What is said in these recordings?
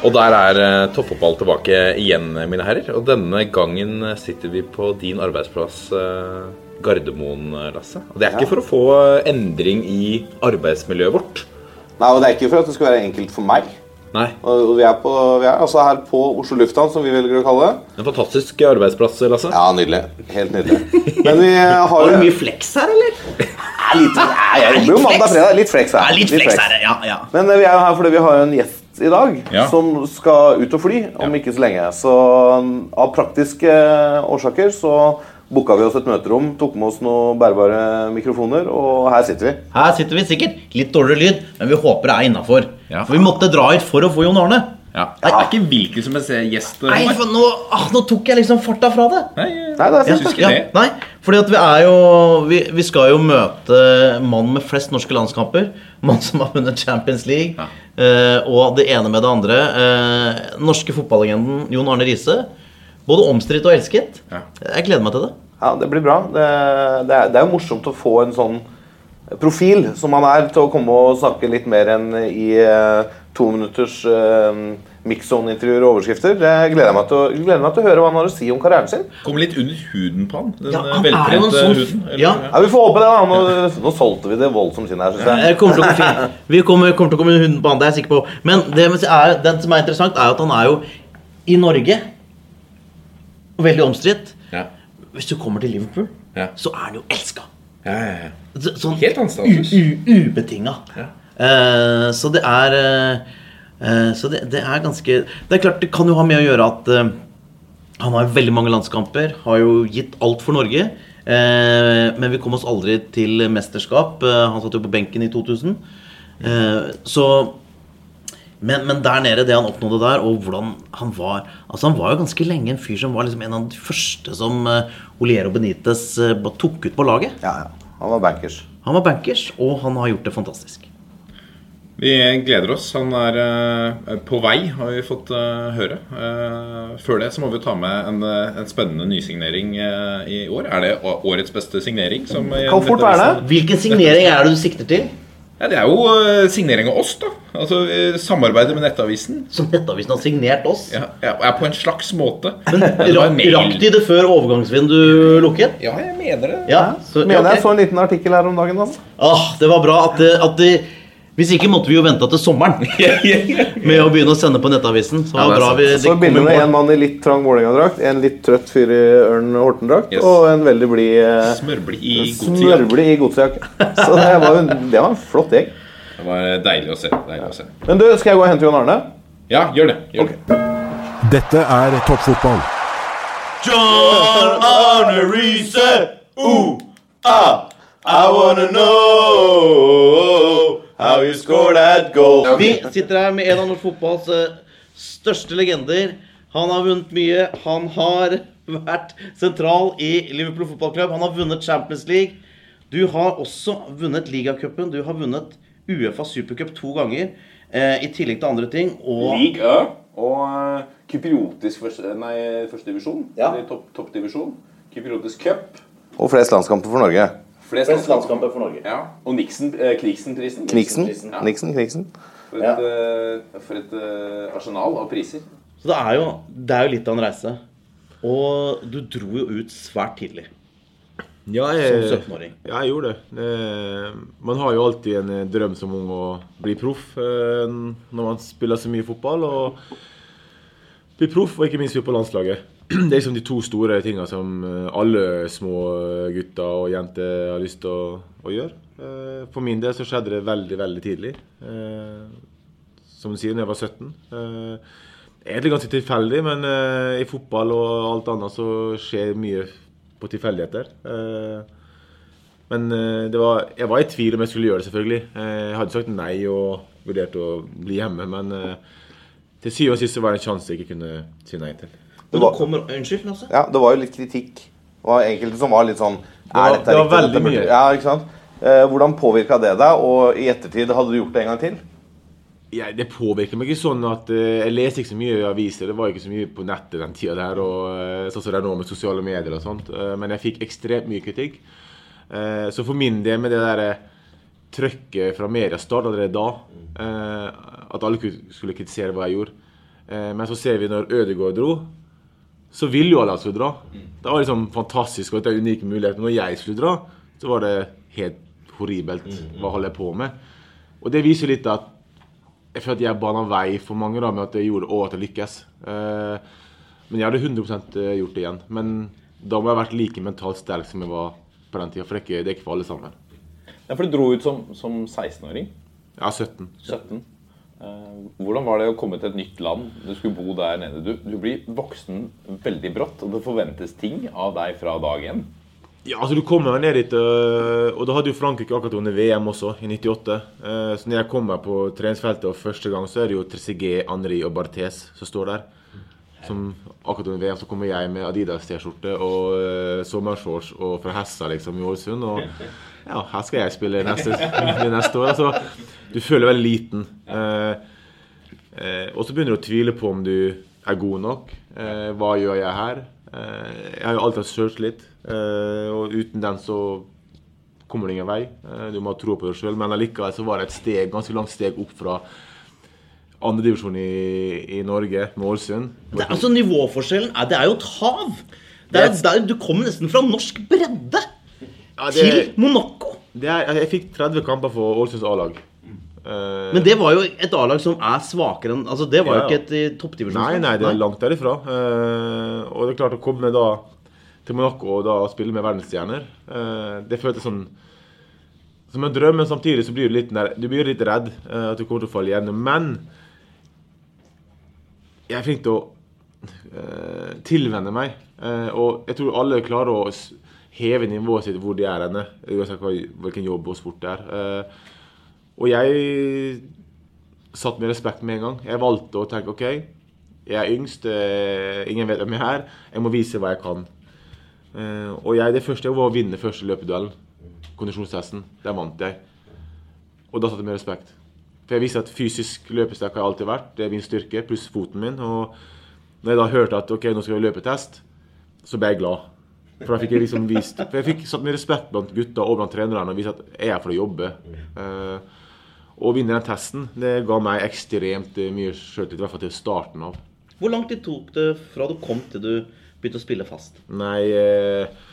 Og der er eh, toppfotball tilbake igjen, mine herrer. Og denne gangen sitter vi på din arbeidsplass, eh, Gardermoen, Lasse. Og det er ikke for å få eh, endring i arbeidsmiljøet vårt. Nei, og det er ikke for at det skal være enkelt for meg. Nei. Og vi er, på, vi er altså her på Oslo lufthavn, som vi velger å kalle det. En fantastisk arbeidsplass, Lasse. Ja, nydelig. Helt nydelig. Men vi har Har du jo mye flex her, eller? Ja, litt, jeg jobber jo mandag fredag. Litt flex her. Ja, litt flex her, ja. ja. Men vi er jo her fordi vi har en gjest i dag Ja. som skal ut og fly om ikke så lenge. Så um, av praktiske årsaker så booka vi oss et møterom, tok med oss noen bærbare mikrofoner, og her sitter vi. Her sitter vi sikkert. Litt dårligere lyd, men vi håper det er innafor. Ja. For vi måtte dra hit for å få Jon Arne. Ja. Det er ikke hvilken som helst gjest. Nei, for nå, ah, nå tok jeg liksom farta fra det. Nei, Nei, det er Jeg fint. syns ikke det. Nei, fordi at vi er jo vi, vi skal jo møte mannen med flest norske landskamper. Mann som har vunnet Champions League. eh, og det ene med det andre. Eh, norske fotballegenden Jon Arne Riise. Både omstridt og elsket. Ja. Jeg gleder meg til det. Ja, det blir bra. Det, det, er, det er jo morsomt å få en sånn profil som han er, til å komme og snakke litt mer enn i eh, to minutters uh, mix-zone-intervjuer og overskrifter. Det gleder jeg meg til, å, gleder meg til å høre hva han har å si om karrieren sin. Kommer litt under huden på han. Den Ja, ja, han er jo en sånn- huden. eller- ja. Ja, Vi får håpe det. da. Nå, nå solgte vi det voldsomt inn her. syns jeg. Jeg kommer til. Vi kommer, kommer til å komme under huden på han, det er jeg sikker på. Men det som er, den som er interessant, er at han er jo i Norge. Veldig omstridt. Ja. Hvis du kommer til Liverpool, Ja. så er han jo elska. Ja, ja, ja. Sånn Helt annen status. ubetinga. Ja. Eh, så det er eh, Så det, det er ganske Det er klart, det kan jo ha med å gjøre at eh, han har veldig mange landskamper, har jo gitt alt for Norge. Eh, men vi kom oss aldri til mesterskap. Eh, han satt jo på benken i 2000. Eh, så men, men der nede, det han oppnådde der, og hvordan han var Altså Han var jo ganske lenge en fyr som var liksom en av de første som uh, Oliero Benitez uh, tok ut på laget. Ja, ja. Han var bankers. Han var bankers, og han har gjort det fantastisk. Vi gleder oss. Han er eh, på vei, har vi fått eh, høre. Eh, før det så må vi ta med en, en spennende nysignering i år. Er det årets beste signering? Som, Kan fort være det. Hvilken signering er det du sikter til? Ja, det er jo signering av oss, da. Altså Samarbeidet med Nettavisen. Som Nettavisen har signert oss? Ja, ja, er på en slags måte. Men rakk de det før overgangsvinduet lukket? Ja, jeg mener det. Ja, så, Mener ja, jeg så en liten artikkel her om dagen. Altså. Ah, det var bra at, at de, Hvis ikke måtte vi jo vente til sommeren med å begynne å sende på Nettavisen. Så Ja, vi, Så kom med en mann i litt trang Vålerenga-drakt, en litt trøtt fyr i Ørn Horten-drakt Yes. og en veldig blid eh, Smørblid i god tid. smørblid i godsejakke. Så det var, en, det var en flott gjeng. Det var deilig å se. Deilig å se. Men du, skal jeg gå og hente Jon Arne? Ja, gjør det. Gjør det. Dette er toppfotball. John Arne Riise! Ooh, ah, I wanna know how you score that goal. Vi sitter her med en av norsk fotballs eh, største legender. Han har vunnet mye. Han har vært sentral i Liverpool fotballklubb. Han har vunnet Champions League. Du har også vunnet ligacupen. Du har vunnet Uefa supercup to ganger. Eh, I tillegg til andre ting. Og League Ø og eh, kypriotisk første, nei, første divisjon. Ja. eller Top, toppdivisjon. Kypriotisk cup. Og flest landskamper for Norge. Flest, landskamper for Norge. Ja. Og Nixon, eh, Kniksen-prisen. Kniksen. Ja. Kniksen, Kniksen. For et, for et eh, arsenal av priser. Så det er, jo, det er jo litt av en reise. Og du dro jo ut svært tidlig. Ja, Som 17-åring. ja, jeg gjorde det. Eh, Man har jo alltid en drøm som ung å bli proff eh, når man spiller så mye fotball. Og bli proff, og ikke minst på landslaget. Det er liksom de to store tingene som eh, alle små gutter og jenter har lyst til å, å gjøre. Eh, For min del så skjedde det veldig, veldig tidlig. Eh, Som du sier, da jeg var 17. Eh, Egentlig ganske tilfeldig, men i fotball og alt annet så skjer mye på tilfeldigheter. Men var, jeg var i tvil om jeg skulle gjøre det, selvfølgelig. Jeg hadde sagt nei og vurdert å bli hjemme, men til syvende og sist så var det en sjanse jeg ikke kunne si nei til. Men var, kommer Unnskyld, altså? Ja, det var jo litt kritikk. Det var enkelte som var litt sånn var- Er dette det var veldig mye. Ja, ikke sant? Eh, hvordan påvirka det deg? Og i ettertid, hadde du gjort det en gang til? Ja, det påvirker meg ikke sånn at eh, Jeg leste ikke så mye i aviser. Det var ikke så mye på nettet den tida der. Og, eh, sånn som det er nå med sosiale medier og sånt. Eh, men jeg fikk ekstremt mye kritikk. Eh, så for min del, med det derre trøkket fra media starta allerede da, eh, at alle skulle kritisere hva jeg gjorde. Eh, men så ser vi når Ødegaard dro, så ville jo alle jeg skulle dra. Det var liksom fantastisk og en unik unike muligheter. Når jeg skulle dra, så var det helt horribelt. Hva holder jeg på med? Og det viser litt at jeg føler at jeg bana vei for mange da, med at jeg gjorde og at jeg lykkes. Eh, men jeg hadde 100% gjort det igjen. Men da må jeg ha vært like mentalt sterk som jeg var på den tida. For det er ikke, det er ikke for alle sammen. Ja, for du dro ut som, som 16-åring. Ja, 17. 17. Eh, hvordan var det å komme til et nytt land? Du skulle bo der nede. Du, du blir voksen veldig brått, og det forventes ting av deg fra dag én. Ja, altså Du kommer ned dit, øh, og da hadde jo Frankrike akkurat under VM også, i 98. Eh, Så når jeg kommer på treningsfeltet og første gang, så er det jo Trezeguet, Henri og Barthes som står der. Som akkurat under VM så kommer jeg med Adidas-T-skjorte og sommershorts og fra Hessa liksom i Ålesund. Og ja, her skal jeg spille neste, neste år. Altså, du føler veldig liten. Eh, eh, og så begynner du å tvile på om du er god nok. Eh, hva gjør jeg her? Eh, jeg har jo alltid søkt litt, eh, og uten den så kommer det ingen vei. Du må ha tro på deg sjøl, men allikevel så var det et steg, ganske langt steg opp fra andredivisjon i, i Norge, med Ålesund. Altså Nivåforskjellen er, det er jo et hav. Det er, det er, du kommer nesten fra norsk bredde Ja, det- til Monaco. Det er, jeg fikk 30 kamper for Ålesunds A-lag. Uh, Men det var jo et A-lag som er svakere enn Altså Det var Ja, jo ikke et eh, toppdivisjonslag. Nei, nei, det er langt derifra. Uh, og det er klart å komme da til Monaco og da spille med verdensstjerner uh, Det føltes sånn som en drøm, men samtidig så blir du litt, du blir litt redd at du kommer til å falle igjennom. Men jeg er flink til å tilvenne meg. Og jeg tror alle klarer å heve nivået sitt hvor de er henne, uansett hvilken jobb og sport det er. Eh, og jeg satt med respekt med en gang. Jeg valgte å tenke OK, jeg er yngst, eh, ingen vet hvem jeg er. Jeg må vise hva jeg kan. Eh, og jeg, det første jeg var å vinne første løpeduellen. Kondisjonstesten. Der vant jeg. Og da satt jeg med respekt. For jeg visste at fysisk løpesterk har jeg alltid vært. Det er min styrke, pluss foten min. Og når jeg da hørte at ok, nå skal vi løpetest, så ble jeg glad. For da fikk jeg liksom vist For jeg fikk satt mye respekt blant gutta og blant trenerne og vist at jeg er her for å jobbe. Eh, å vinne den testen det ga meg ekstremt eh, mye sjøltillit, i hvert fall til starten av. Hvor lang tid tok det fra du kom til du begynte å spille fast? Nei eh,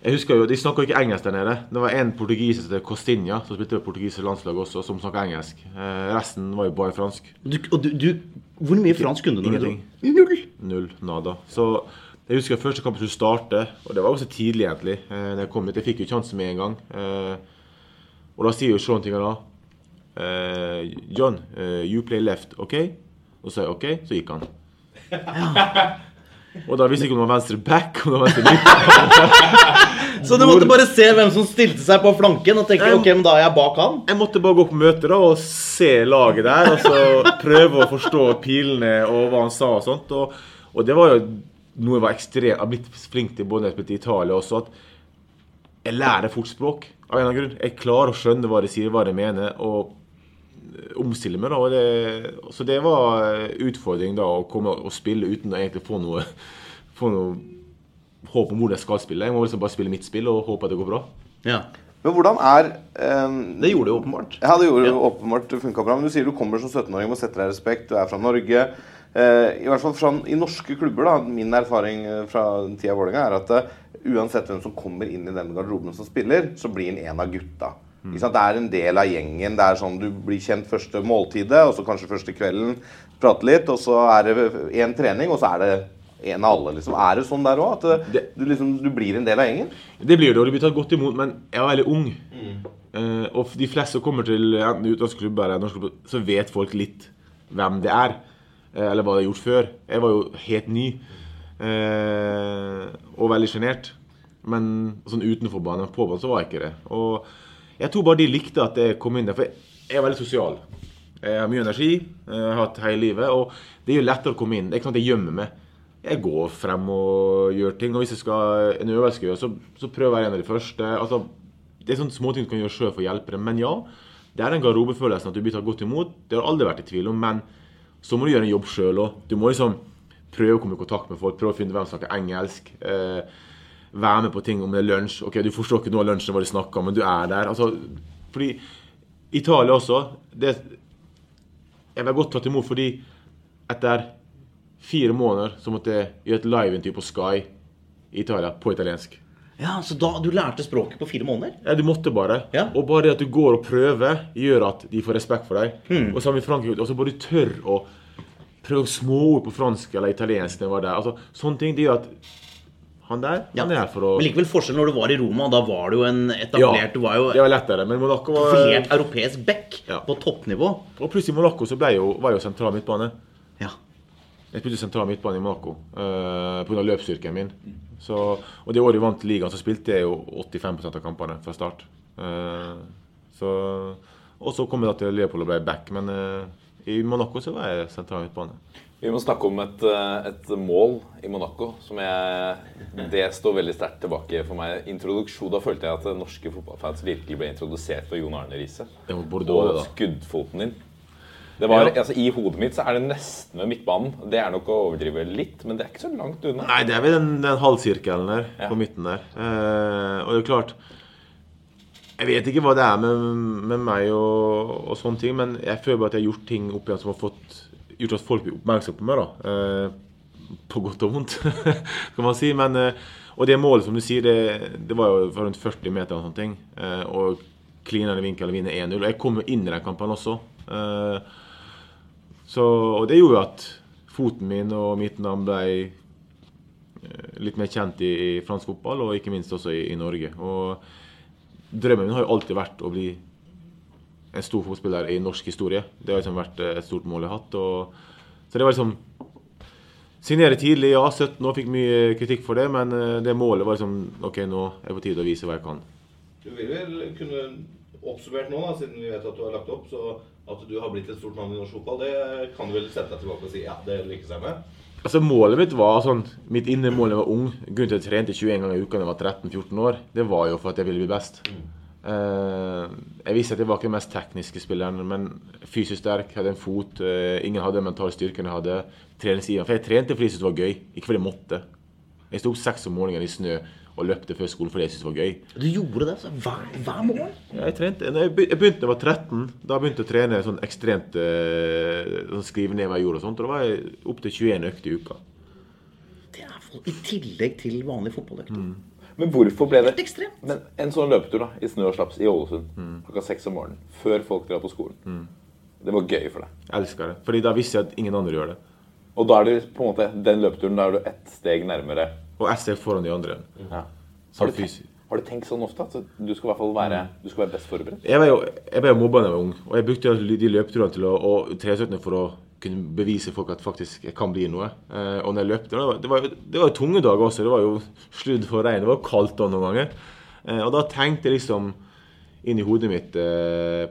Jeg husker jo, De snakka ikke engelsk der nede. Det var en portugiser som het Costinha, som spilte på portugisisk landslag også, som snakka engelsk. Resten var jo bare fransk. Du, og du, du, hvor mye fransk kunne du? Ingenting. Null. Null. Nada. Så jeg husker første kamp skulle starte, og det var også tidlig, egentlig. Eh, Jeg kom hit. Jeg fikk jo sjansen med en gang. Eh, og da sier jo Sean tingene da eh, John, eh, you play left, OK? Og så sa jeg OK, så gikk han. Og da visste jeg ikke om det var venstre back om det var venstre midt. Så du måtte bare se hvem som stilte seg på flanken og tenke ok, men da er jeg bak han? Jeg måtte bare gå på møte da og se laget der, og så prøve å forstå pilene og hva han sa og sånt. Og, og det var jo noe jeg var ekstremt, jeg har blitt flink til både når jeg spilte i Italia også, at jeg lærer fort språk. Av en eller annen grunn. Jeg klarer å skjønne hva de sier, hva de mener, og omstille meg. da, og det, Så det var utfordring da, å komme og spille uten å egentlig få noe, få noe håp om hvor jeg skal spille. Jeg må liksom bare spille mitt spill og håpe at det går bra. Ja. Men hvordan er um, Det gjorde det åpenbart. Ja, det gjorde det åpenbart Det funka bra. Men du sier du kommer som 17-åring og setter deg respekt. Du er fra Norge. Eh, I hvert fall fra, i norske klubber, da, min erfaring eh, fra tida i Vålerenga er at eh, uansett hvem som kommer inn i den garderoben som spiller, så blir han en av gutta. Sant? Det er en del av gjengen. Det er sånn Du blir kjent første måltidet, og så kanskje første kvelden. Prate litt, og så er det én trening, og så er det en av alle. liksom. Er det sånn der òg? At du, liksom, du blir en del av gjengen? Det blir det, og du blir tatt godt imot, men jeg var veldig ung. Eh, og de fleste som kommer til enten utenlandske klubber eller norske klubber, så vet folk litt hvem det er. Eh, eller hva de har gjort før. Jeg var jo helt ny. eh, og veldig sjenert. Men sånn utenfor banen, på banen, så var jeg ikke det. Og jeg tror bare de likte at jeg kom inn der, for jeg er veldig sosial. Jeg har mye energi. Jeg har hatt hele livet. Og det er jo lettere å komme inn. Det er ikke sånn at jeg gjemmer meg. Jeg går frem og gjør ting. Og hvis jeg skal en øvelse, gjøre, så, så prøver jeg å være en av de første. Altså, det er sånne småting du kan gjøre sjøl for å hjelpe dem. Men ja, det er den garderobefølelsen at du blir tatt godt imot. Det har aldri vært i tvil om. Men så må du gjøre en jobb sjøl òg. Du må liksom prøve å komme i kontakt med folk. Prøve å finne hvem som snakker engelsk. Eh, være med på ting om det er lunsj. Ok, Du forstår ikke noe av lunsjen hva de snakker om, men du er der. Altså, fordi Italia også det, Jeg ble godt tatt imot fordi etter fire måneder så måtte jeg gjøre et liveintervju på Sky i Italia på italiensk. Ja, Så da du lærte språket på fire måneder? Ja, du måtte bare. Og bare det at du går og prøver, gjør at de får respekt for deg. Hmm. Og sammen i Frankrike, og så bare du tør å prøve småord på fransk eller italiensk Det var der. Altså, sånne ting det gjør at han der, han er her for å Men likevel forskjell når du var i Roma. Da var du jo en etablert Du var jo det var lettere, men Monaco var profilert europeisk back på toppnivå. Og plutselig i Monaco så ble jo, var jo sentral midtbane. Ja. Jeg spilte sentral midtbane i Monaco uh, pga. løpsstyrken min. Så, og det året vi vant ligaen, så spilte jeg jo 85% av kampene fra start. Eh, så, og så kom jeg da til Leopold og ble back, men eh, i Monaco så var jeg sentral midtbane. Vi må snakke om et, eh, et mål i Monaco som jeg Det står veldig sterkt tilbake for meg. Introduksjon, Da følte jeg at norske fotballfans virkelig ble introdusert for Jon Arne Riise. Og skuddfoten din. Det var, altså, I hodet mitt så er det nesten ved midtbanen. Det er nok å overdrive litt, men det er ikke så langt unna. Nei, det er ved den, den halvsirkelen der på midten der. Eh, og det er klart Jeg vet ikke hva det er med, med meg og, og sånne ting, men jeg føler bare at jeg har gjort ting opp igjen som har fått, gjort at folk blir oppmerksomme på meg. da. Eh, på godt og vondt, kan man si. Men, eh, og det målet, som du sier, det, det var jo rundt 40 meter og sånne ting. Eh, og klinende vinkel og vinner 1-0. Og jeg kom jo inn i den kampen også. Eh, så, og det gjorde jo at foten min og mitt navn ble eh, litt mer kjent i, i fransk fotball, og ikke minst også i, i Norge. Og drømmen min har jo alltid vært å bli en stor fotballspiller i norsk historie. Det har liksom vært eh, et stort mål jeg har hatt. Og, så det var liksom Signere tidlig, ja. 17 år, fikk mye kritikk for det, men eh, det målet var liksom OK, nå er det på tide å vise hva jeg kan. Du vil vel kunne oppsummert nå, da, siden vi vet at du har lagt opp, så at du har blitt et stort navn i norsk fotball, det kan du vel sette deg tilbake og si ja, det lykkes jeg med? Altså Målet mitt var sånn Mitt indre mål da jeg var ung, grunnen til at jeg trente 21 ganger i uka da jeg var 13-14 år, det var jo for at jeg ville bli best. Uh, jeg visste at jeg var ikke den mest tekniske spilleren, men fysisk sterk, hadde en fot. Uh, ingen hadde den mentale styrken jeg hadde. For jeg trente fordi jeg syntes det var gøy, ikke fordi jeg måtte. Jeg sto opp seks om morgenen i snø og løpte før skolen fordi jeg syntes det var gøy. Du gjorde det så hver, hver morgen? Ja, jeg trente. Når jeg begynte da jeg var 13. Da begynte jeg å trene sånn ekstremt sånn Skrive ned hva jeg gjorde og sånt. Og da var jeg opp til 21 økter i uka. Det er for- I tillegg til vanlig fotballøkt. Men hvorfor ble det ekstremt? Men En sånn løpetur da, i snø og slaps i Ålesund klokka seks om morgenen, før folk drar på skolen, det var gøy for deg? Jeg elsker det. Fordi da visste jeg at ingen andre gjør det. Og da er det på en måte den løpeturen da er du ett steg nærmere. Og jeg ser foran de andre. Ja. Har, du tenkt, har du tenkt sånn ofte at du skal i hvert fall være, du skal være best forberedt? Jeg ble jo jeg ble jo mobba da jeg var ung, og jeg brukte de løpeturene til å, og treningsøktene for å kunne bevise folk at faktisk jeg kan bli noe. Eh, og når jeg løpte, det var, det var, jo- det var jo tunge dager også. Det var jo sludd for regn. Det var kaldt da noen ganger. Eh, og da tenkte jeg liksom inn i hodet mitt eh,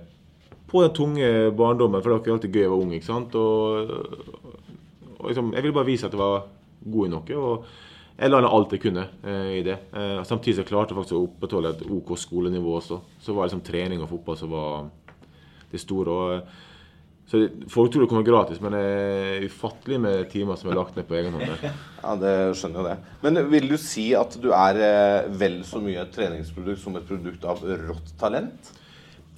på den tunge barndommen, for det var ikke alltid gøy å være ung. ikke sant? Og, og liksom, jeg ville bare vise at jeg var god i noe. og jeg la alt jeg kunne eh, i det. Eh, samtidig jeg klarte faktisk å opprettholde et OK skolenivå også. Så var det liksom trening og fotball som var det store. Og, eh, så det- Folk tror det kommer gratis, men det er ufattelig med timer som er lagt ned på egen hånd. Ja, det skjønner jo det. Men vil du si at du er eh, vel så mye et treningsprodukt som et produkt av rått talent?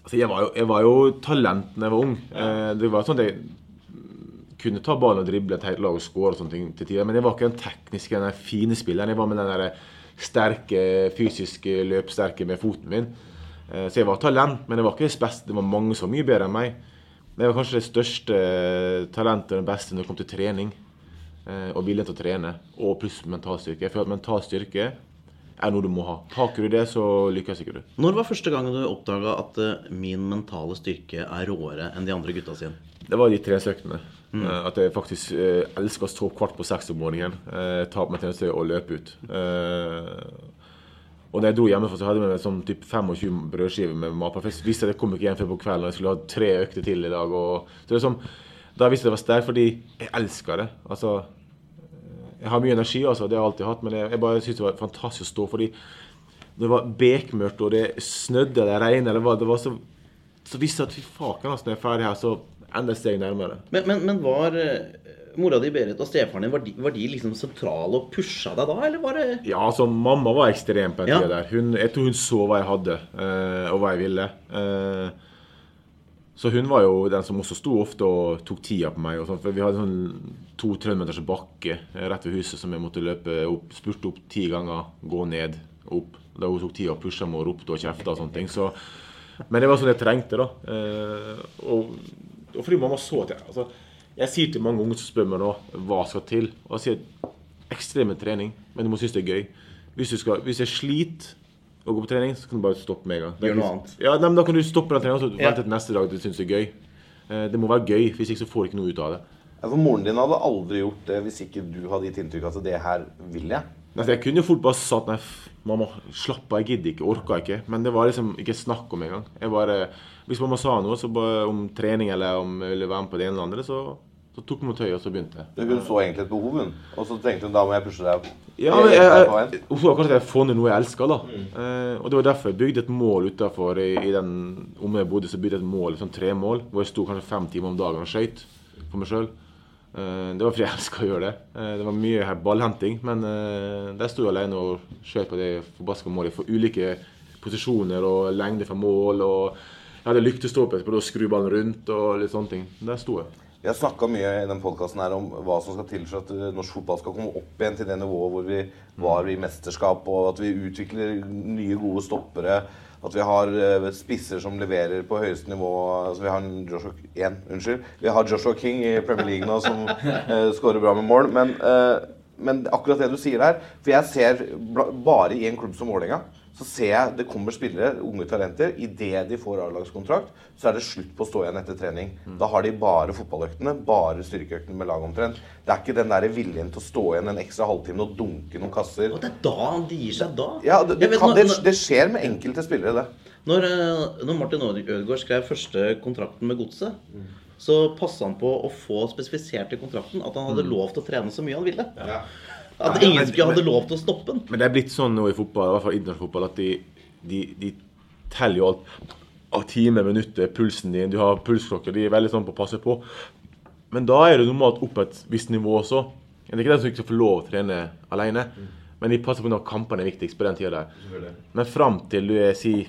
Altså, jeg, var jo, jeg var jo talent da jeg var ung. Eh, det var sånn at jeg kunne ta ballen og drible et helt lag og score og sånne ting til tider. Men jeg var ikke den tekniske, den fine spilleren. Jeg var med den der sterke, fysiske, løpssterke med foten min. Eh, Så jeg var talent, men jeg var ikke det beste. Det var mange var mye bedre enn meg. Men jeg var kanskje det største talentet og den beste når det kom til trening. eh, Og viljen til å trene. Og pluss mental styrke. Jeg føler at mental styrke er noe du må ha. Haker du det, så lykkes ikke du. Når var første gangen du oppdaga at eh, min mentale styrke er råere enn de andre gutta sine? Det var de treningsøktene. Mm. Eh, At jeg faktisk eh, elsker å stå opp kvart på seks om morgenen. Eh, ta på meg tjeneste og løpe ut. Eh, Og da jeg dro hjemmefra, så hadde jeg med meg sånn typ 25 brødskiver med matpakke. Jeg visste at jeg kom ikke hjem før på kvelden, og jeg skulle ha tre økter til i dag. Og, så det er sånn, da visste jeg det var sterkt, fordi jeg elsker det. Altså, jeg har mye energi, altså, det har jeg alltid hatt, men jeg, jeg bare syns det var fantastisk å stå. fordi det var bekmørkt, og det snødde eller regnet, eller hva det var, så, så visste jeg at fy faken, altså, når jeg er ferdig her, så enda et steg nærmere. Men, men, men var eh, mora di, Berit, og stefaren din, var de, var de liksom sentrale og pusha deg da, eller var det Ja, altså, mamma var ekstrem på en Ja. tida der. Hun, jeg tror hun så hva jeg hadde, eh, og hva jeg ville. Eh, så hun var jo den som også sto ofte og tok tida på meg. Og sånn, for vi hadde sånn to trøndermeters bakke rett ved huset som jeg måtte løpe opp, spurte opp ti ganger, gå ned, opp. Da hun tok tida og pusha meg og ropte og kjefta og sånne ting. Så, men det var sånn jeg trengte, da. Eh, og, og fordi mamma så at jeg altså, Jeg sier til mange unge som spør meg nå hva skal til. Og jeg sier ekstreme trening, men du må synes det er gøy. Hvis, skal, hvis jeg sliter å gå på trening, så kan du bare stoppe med en gang. Gjør noe annet. Ja, nei, men Da kan du stoppe den treninga og vente til neste dag du syns det er gøy. Eh, Det må være gøy, hvis ikke så får du ikke noe ut av det. Ja, for Moren din hadde aldri gjort det hvis ikke du hadde gitt inntrykk av at det her vil jeg. Nei, jeg kunne jo fort bare sagt nei, mamma, slapp av, jeg gidder ikke, orka ikke. Men det var liksom ikke snakk om engang. Jeg bare, Hvis mamma sa noe så bare om trening eller om jeg ville være med på det ene eller andre, så, så tok hun tøyet, og så begynte jeg. Hun så egentlig et behov, hun. Og så tenkte hun da må jeg pushe deg. Ja, men jeg, jeg, hun så kanskje at jeg har funnet noe jeg elsker, da. Eh, og det var derfor jeg bygde et mål utafor i, i den Om jeg bodde, så bygde jeg et mål, sånn tre mål, hvor jeg sto kanskje fem timer om dagen og skøyt for meg sjøl. Eh, det var fordi jeg elska å gjøre det. Eh, det var mye her ballhenting, men eh, der sto jeg alene og skjøt på det forbaska målet for ulike posisjoner og lengde fra mål. og Jeg hadde lyktestolpe prøvde å skru ballen rundt og litt sånne ting. Der sto jeg. Vi har snakka mye i den podkasten om hva som skal til for at eh, norsk fotball skal komme opp igjen til det nivået hvor vi var i mesterskap, og at vi utvikler nye, gode stoppere. At vi har eh, spisser som leverer på høyeste nivå. Altså, vi har Joshua, en, unnskyld. Vi har Joshua King i Premier League nå som uh, skårer bra med mål. Men, uh, men akkurat det du sier der For jeg ser bare i en klubb som Vålerenga så ser jeg det kommer spillere, unge talenter. Idet de får A-lagskontrakt, så er det slutt på å stå igjen etter trening. Da har de bare fotballøktene, bare styrkeøktene med lag omtrent. Det er ikke den der viljen til å stå igjen en ekstra halvtime og dunke noen kasser. Og det er da han gir seg da? Ja, det, det, kan, det, det skjer med enkelte spillere, det. Når, eh, når Martin Ødegaard skrev første kontrakten med Godset, så passa han på å få spesifisert i kontrakten at han hadde Mm. lov til å trene så mye han ville. At Ja, ingen men- skulle hadde lov til å stoppe den. Men det er blitt sånn nå i fotball, i hvert fall internasjonal fotball, at de, de, de teller jo alt av timer, minutter, pulsen din. Du har pulsklokker. De er veldig sånn på å passe på. Men da er det normalt opp et visst nivå også. Det er ikke den som ikke får lov å trene alene. Men de passer på når kampene er viktigst på den tida der. Men fram til du er si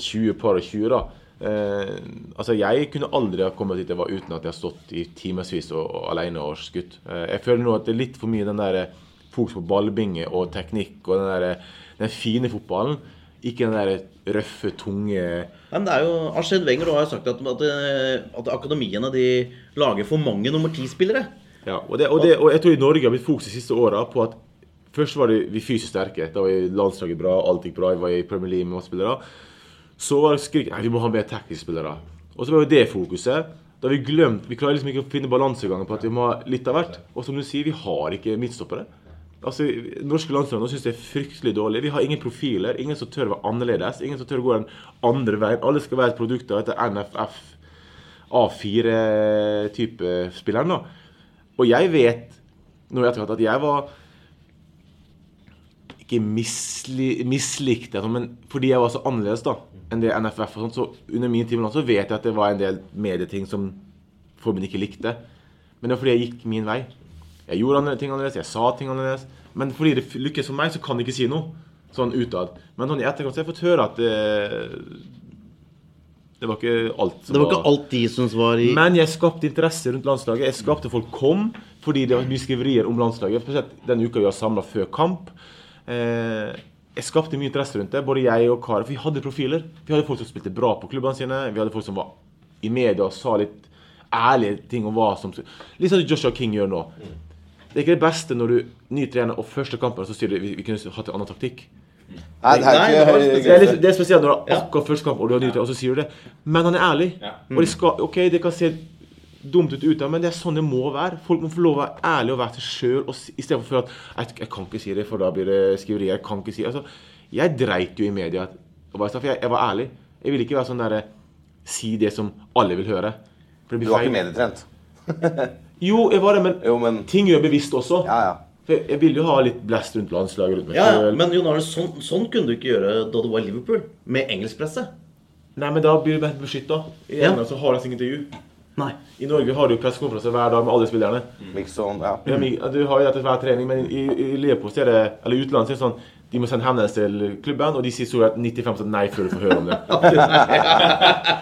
20 par og 20, da. Eh, altså Jeg kunne aldri ha kommet dit jeg var uten at jeg har stått i timevis og, og alene og skutt. Eh, jeg føler nå at det er litt for mye den der eh, fokus på ballbinge og teknikk og den, der, den fine fotballen. Ikke den der røffe, tunge Men det er jo, Arsène Wenger har jo sagt at, at, eh, at akademiene de lager for mange nummer ti-spillere. Ja, og, det, og, det, og jeg tror i Norge har blitt fokus de siste åra på at først var det vi fysisk sterke. Da var landslaget bra, alt gikk bra, vi var i Premier League med masse spillere. Så var det skrik Nei, vi må ha mer tekniske spillere. Og så var jo det fokuset. Da har vi glemt Vi klarer liksom ikke å finne balansegangen på at vi må ha litt av hvert. Og som du sier, vi har ikke midtstoppere. Altså, Norske landslag nå syns det er fryktelig dårlig. Vi har ingen profiler. Ingen som tør å være annerledes. Ingen som tør å gå den andre veien. Alle skal være et produkt av dette NFF A4-type spilleren. da. Og jeg vet nå i etterkant at jeg var ikke misli, mislikt, men fordi jeg var så annerledes da enn det NFF og sånt, så under min tid så vet jeg at det var en del medieting som formen ikke likte. Men det var fordi jeg gikk min vei. Jeg gjorde ting annerledes, jeg sa ting annerledes. Men fordi det lykkes for meg, så kan jeg ikke si noe sånn utad. Men sånn i etterkant så har jeg fått høre at det, det var ikke alt som Det var ikke alt de syntes var i men jeg skapte interesse rundt landslaget. Jeg skapte folk kom fordi det var mye skriverier om landslaget. Spesielt den uka vi var samla før kamp. Eh, jeg skapte mye interesse rundt det, både jeg og Kari. For vi hadde profiler. Vi hadde folk som spilte bra på klubbene sine. Vi hadde folk som var i media og sa litt ærlige ting om hva som Litt sånn som Joshua King gjør nå. Det er ikke det beste når du ny trener og første kampen så sier du vi, vi kunne hatt en annen taktikk. Nei, det er det, er litt, det er spesielt når du har akkurat første kamp og du har ny trener, og så sier du det. Men han er ærlig. Og det skal, ok, det kan se dumt ut ute, men det er sånn det må være. Folk må få lov å være ærlige og være seg sjøl, istedenfor at jeg, jeg kan ikke si det, for da blir det skriverier. Jeg kan ikke si altså, Jeg dreit jo i media. For jeg, jeg var ærlig. Jeg ville ikke være sånn derre Si det som alle vil høre. For det Du har var feil. ikke medietrent. Jo, jeg var det, men, Jo, men ting gjør bevisst også. Ja, ja. For jeg, jeg ville jo ha litt blast rundt landslaget rundt meg Ja, ja, men Jon Arne, sånn, sånn kunne du ikke gjøre da du var i Liverpool, med engelskpresse. Nei, men da blir du bare beskytta. I Ja. England så har de ikke intervju. Nei. I Norge har du pressekonferanse hver dag med alle spillerne. Mixon, ja. Ja, Du har jo dette hver trening, men i, i Liverpool så er det, eller i utlandet er det sånn de må sende henvendelse til klubben, og de sier så rett 95 nei før du får høre om det.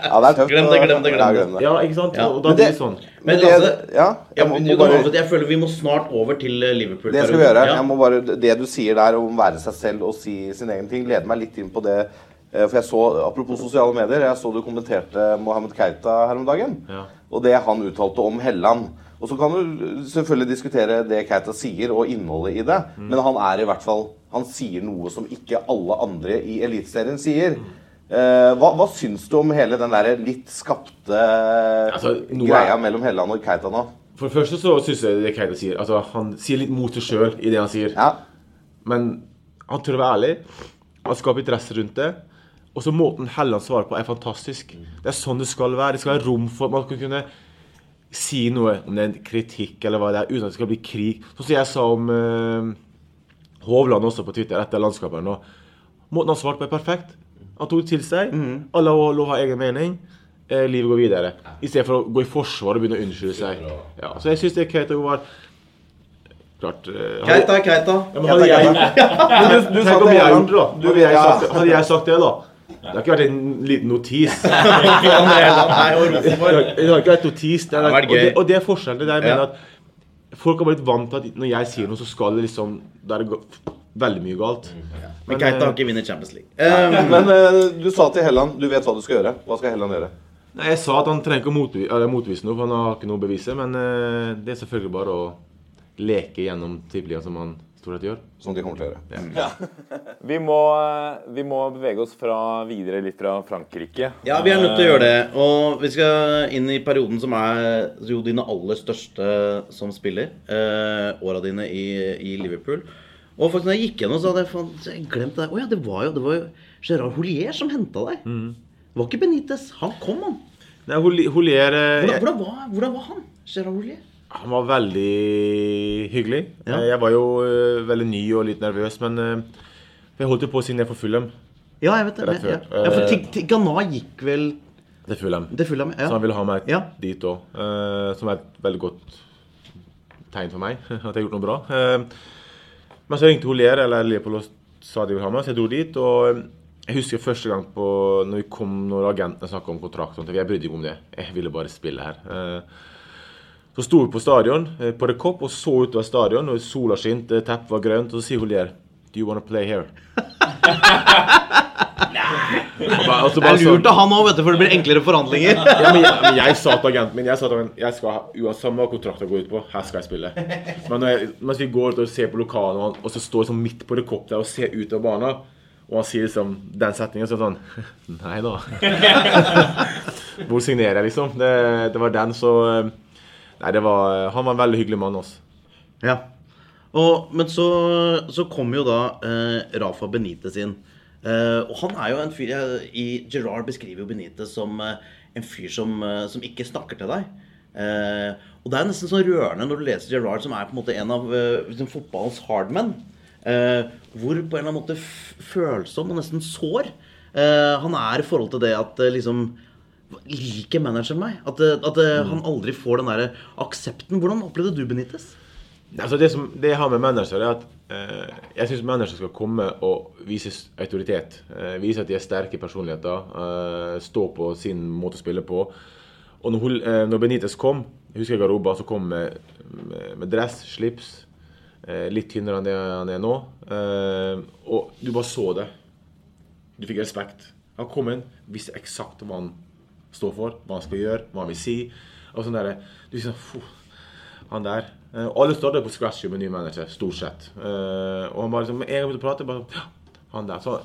Ja, det er tøft. Glem det, glem det, glem det. glem det. Ja, ikke sant? Ja. Og da blir det- sånn. Men det, altså, ja, Ja, jeg, må, må bare, jeg føler vi må snart over til eh, Liverpool. det skal vi gjøre. Ja. Jeg må bare, det du sier der om å være seg selv og si sin egen ting, leder meg litt inn på det. eh, For jeg så, Apropos sosiale medier, jeg så du kommenterte Mohammed Keita her om dagen. Ja. Og det han uttalte om Helland. Og så kan du selvfølgelig diskutere det Keita sier, og innholdet i det. Mm. Men han er i hvert fall Han sier noe som ikke alle andre i Eliteserien sier. Eh, hva, hva syns du om hele den der litt skapte Altså, noe greia er- mellom Helland og Keita nå? For det første så syns jeg det Keita sier Altså, Han sier litt mot seg sjøl i det han sier. Ja. Men han tør å være ærlig. Han skaper interesse rundt det. Og så måten Helland svarer på, er fantastisk. Det er sånn det skal være. Det skal være rom for at man skal kunne si noe, om det er en kritikk eller hva det er, uten at det skal bli krig. Sånn som jeg sa om eh, Hovland også på Twitter etter landskampen. nå. Måten han svarte på, er perfekt. Han tok det til seg. Alle har lov å ha egen mening. Eh, livet går videre. I stedet for å gå i forsvar og begynne å unnskylde seg. Ja, så jeg syns det er Keita var Klart eh, Keita, Keita. ja, men hadde jeg, men du, du sa Tenk om jeg gjorde det, da. Du- Hadde jeg, sagt, hadde jeg sagt det, da. Det har ikke vært en liten notis. Det og har, det har ikke vært notis. Det er, og, det, og det er forskjellen. Det er der jeg mener at Folk har blitt vant til at når jeg sier noe, så skal det liksom Da er det veldig mye galt. Men Keita har ikke vunnet Champions League. Um, Men eh, du sa til Helland du vet hva du skal gjøre. Hva skal Helland gjøre? Nei, Jeg sa at han trenger ikke å motvise noe, for han har ikke noe å bevise. Men eh, det er selvfølgelig bare å leke gjennom tippeligaen som han stort de gjør. Som de kommer til å gjøre. Vi må, vi må bevege oss fra, videre litt fra Frankrike. Ja, vi er nødt til å gjøre det. Og vi skal inn i perioden som er jo dine aller største som spiller. Eh, åra dine i, i Liverpool. Og faktisk når jeg gikk gjennom, så hadde jeg fant, jeg glemt det. Å ja, det var jo, det var jo Gerard Holier som henta deg. Det var ikke Benitez. Han kom, han. Nei, Holier eh, Hvordan, hvordan, var, hvordan var han? Gerard Holier? Han var veldig hyggelig. Ja. Eh, Jeg var jo eh, veldig ny og litt nervøs, men eh, jeg holdt jo på å signere for Fulham. Ja, jeg vet det. Rett Ja, før. ja for Tig- Tig- Ghana gikk vel Det Fulham. Det fyller ja. Så han ville ha meg Ja. dit òg. som er et veldig godt tegn for meg. At jeg har gjort noe bra. Men så ringte Holier eller Leopold og sa de ville ha meg, så jeg dro dit. Og jeg husker første gang på når vi kom når agentene snakka om kontrakt. Jeg brydde meg om det. Jeg ville bare spille her. Så sto vi på stadion, eh, på The Cop, og så utover stadion. og Sola skinte, teppet var grønt, og så sier hun der Do you wanna play here? Bare- altså bare Det er lurt av han òg, vet du, for det blir enklere forhandlinger. ja, men jeg, men jeg sa til agenten min jeg sa til agenten, jeg skal ha, samme kontrakt kontrakten går ut på, her skal jeg spille. Men når jeg, mens vi går ut og ser på lokalet, og, og så står jeg sånn midt på der og ser ut av banen, og han sier liksom den setningen, så er det sånn Nei da. Hvor signerer jeg, liksom? Det, det var den, så eh, Nei, det var Han var en veldig hyggelig mann, Også. Ja. Og, men så, så kom jo da eh, Rafa Benitez inn. Eh, og han er jo en fyr jeg, i Gerard beskriver jo Benitez som eh, en fyr som, eh, som ikke snakker til deg. Eh, og det er nesten sånn rørende når du leser Gerard, som er på en måte en av eh, liksom fotballens hardmen. Eh, hvor på en eller annen måte følsom og nesten sår eh, han er i forhold til det at eh, liksom Liker manageren meg? At, eh, at mm. han aldri får den der aksepten. Hvordan opplevde du Benitez? Altså det, som, det jeg har med manager, er at eh, jeg syns manager skal komme og vise autoritet. Eh, vise at de er sterke personligheter. Eh, stå på sin måte å spille på. Og når, eh, når Benitez kom, husker jeg Garoba, så kom med, med, med dress, slips. Litt tynnere enn det han er nå. Og du bare så det. Du fikk respekt. Han kom inn, visste eksakt hva han står for, hva han skal gjøre, hva han vil si. Og sånn der, du «Fuh, han der. Eh, alle starter på scratch med ny manager, stort sett. Eh, og han bare liksom, en gang begynte å prate, bare sånn, ja, han der. Så,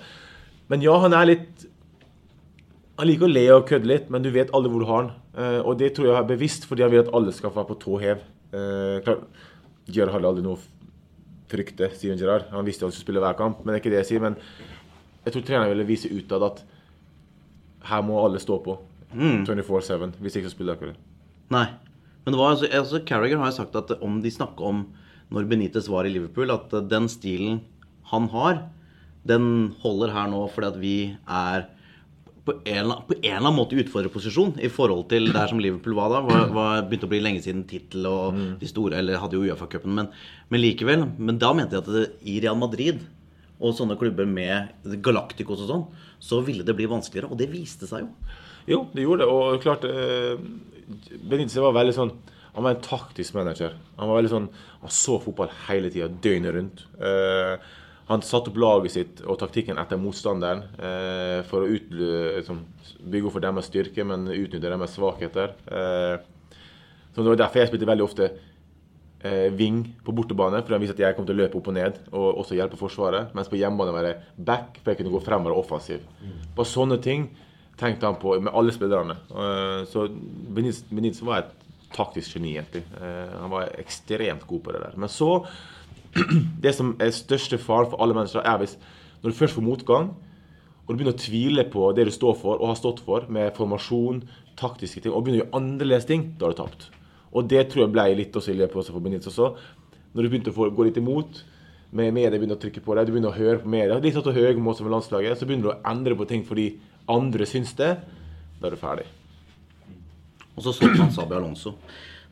men ja, han er litt Han liker å le og kødde litt, men du vet aldri hvor du har han. Eh, og det tror jeg er bevisst, fordi han vil at alle skal være på tå hev. Eh, gjør Gerard aldri noe frykte, Steven Gerrard. Han visste han skulle spille hver kamp, men det er ikke det jeg sier. Men Jeg tror treneren ville vise utad at her må alle stå på. 24-7, hvis ikke så spiller dere. Nei. Men det var altså, altså Carragher har jo sagt at om de snakker om når Benitez var i Liverpool, at den stilen han har, den holder her nå fordi at vi er på en, på en eller annen måte utfordrer utfordrerposisjon i forhold til der som Liverpool var da. Var, var, begynte å bli lenge siden tittel og de store Eller hadde jo Uefa-cupen, men, men likevel. Men da mente jeg at det, i Real Madrid og sånne klubber med Galacticos og sånn, så ville det bli vanskeligere. Og det viste seg jo. Jo, det gjorde det. Og klart eh, Benitez var veldig sånn Han var en taktisk manager. Han var veldig sånn Han så fotball hele tida, døgnet rundt. Eh, han satte opp laget sitt og taktikken etter motstanderen eh, for å ut, liksom, bygge opp for deres styrke, men utnytte deres svakheter. Eh, så Det var derfor jeg spilte veldig ofte eh, wing på bortebane, for han viste at jeg kom til å løpe opp og ned og også hjelpe Forsvaret. Mens på hjemmebane var jeg back, for jeg kunne gå fremover offensiv. Bare sånne ting tenkte han på med alle spillerne. Eh, Så Benitez var et taktisk geni, egentlig. Eh, Han var ekstremt god på det der. Men så Det som er største faren for alle mennesker, er hvis når du først får motgang, og du begynner å tvile på det du står for og har stått for, med formasjon, taktiske ting, og begynner å gjøre annerledes ting, da har du tapt. Og det tror jeg ble litt også i løpet for Benitez også. Når du begynte å gå litt imot, med media begynner å trykke på deg, du begynner å høre på media, litt sånn Høgmo med landslaget, så begynner du å endre på ting fordi andre syns det. Da er du ferdig. Og så solgte han Sabi Alonso.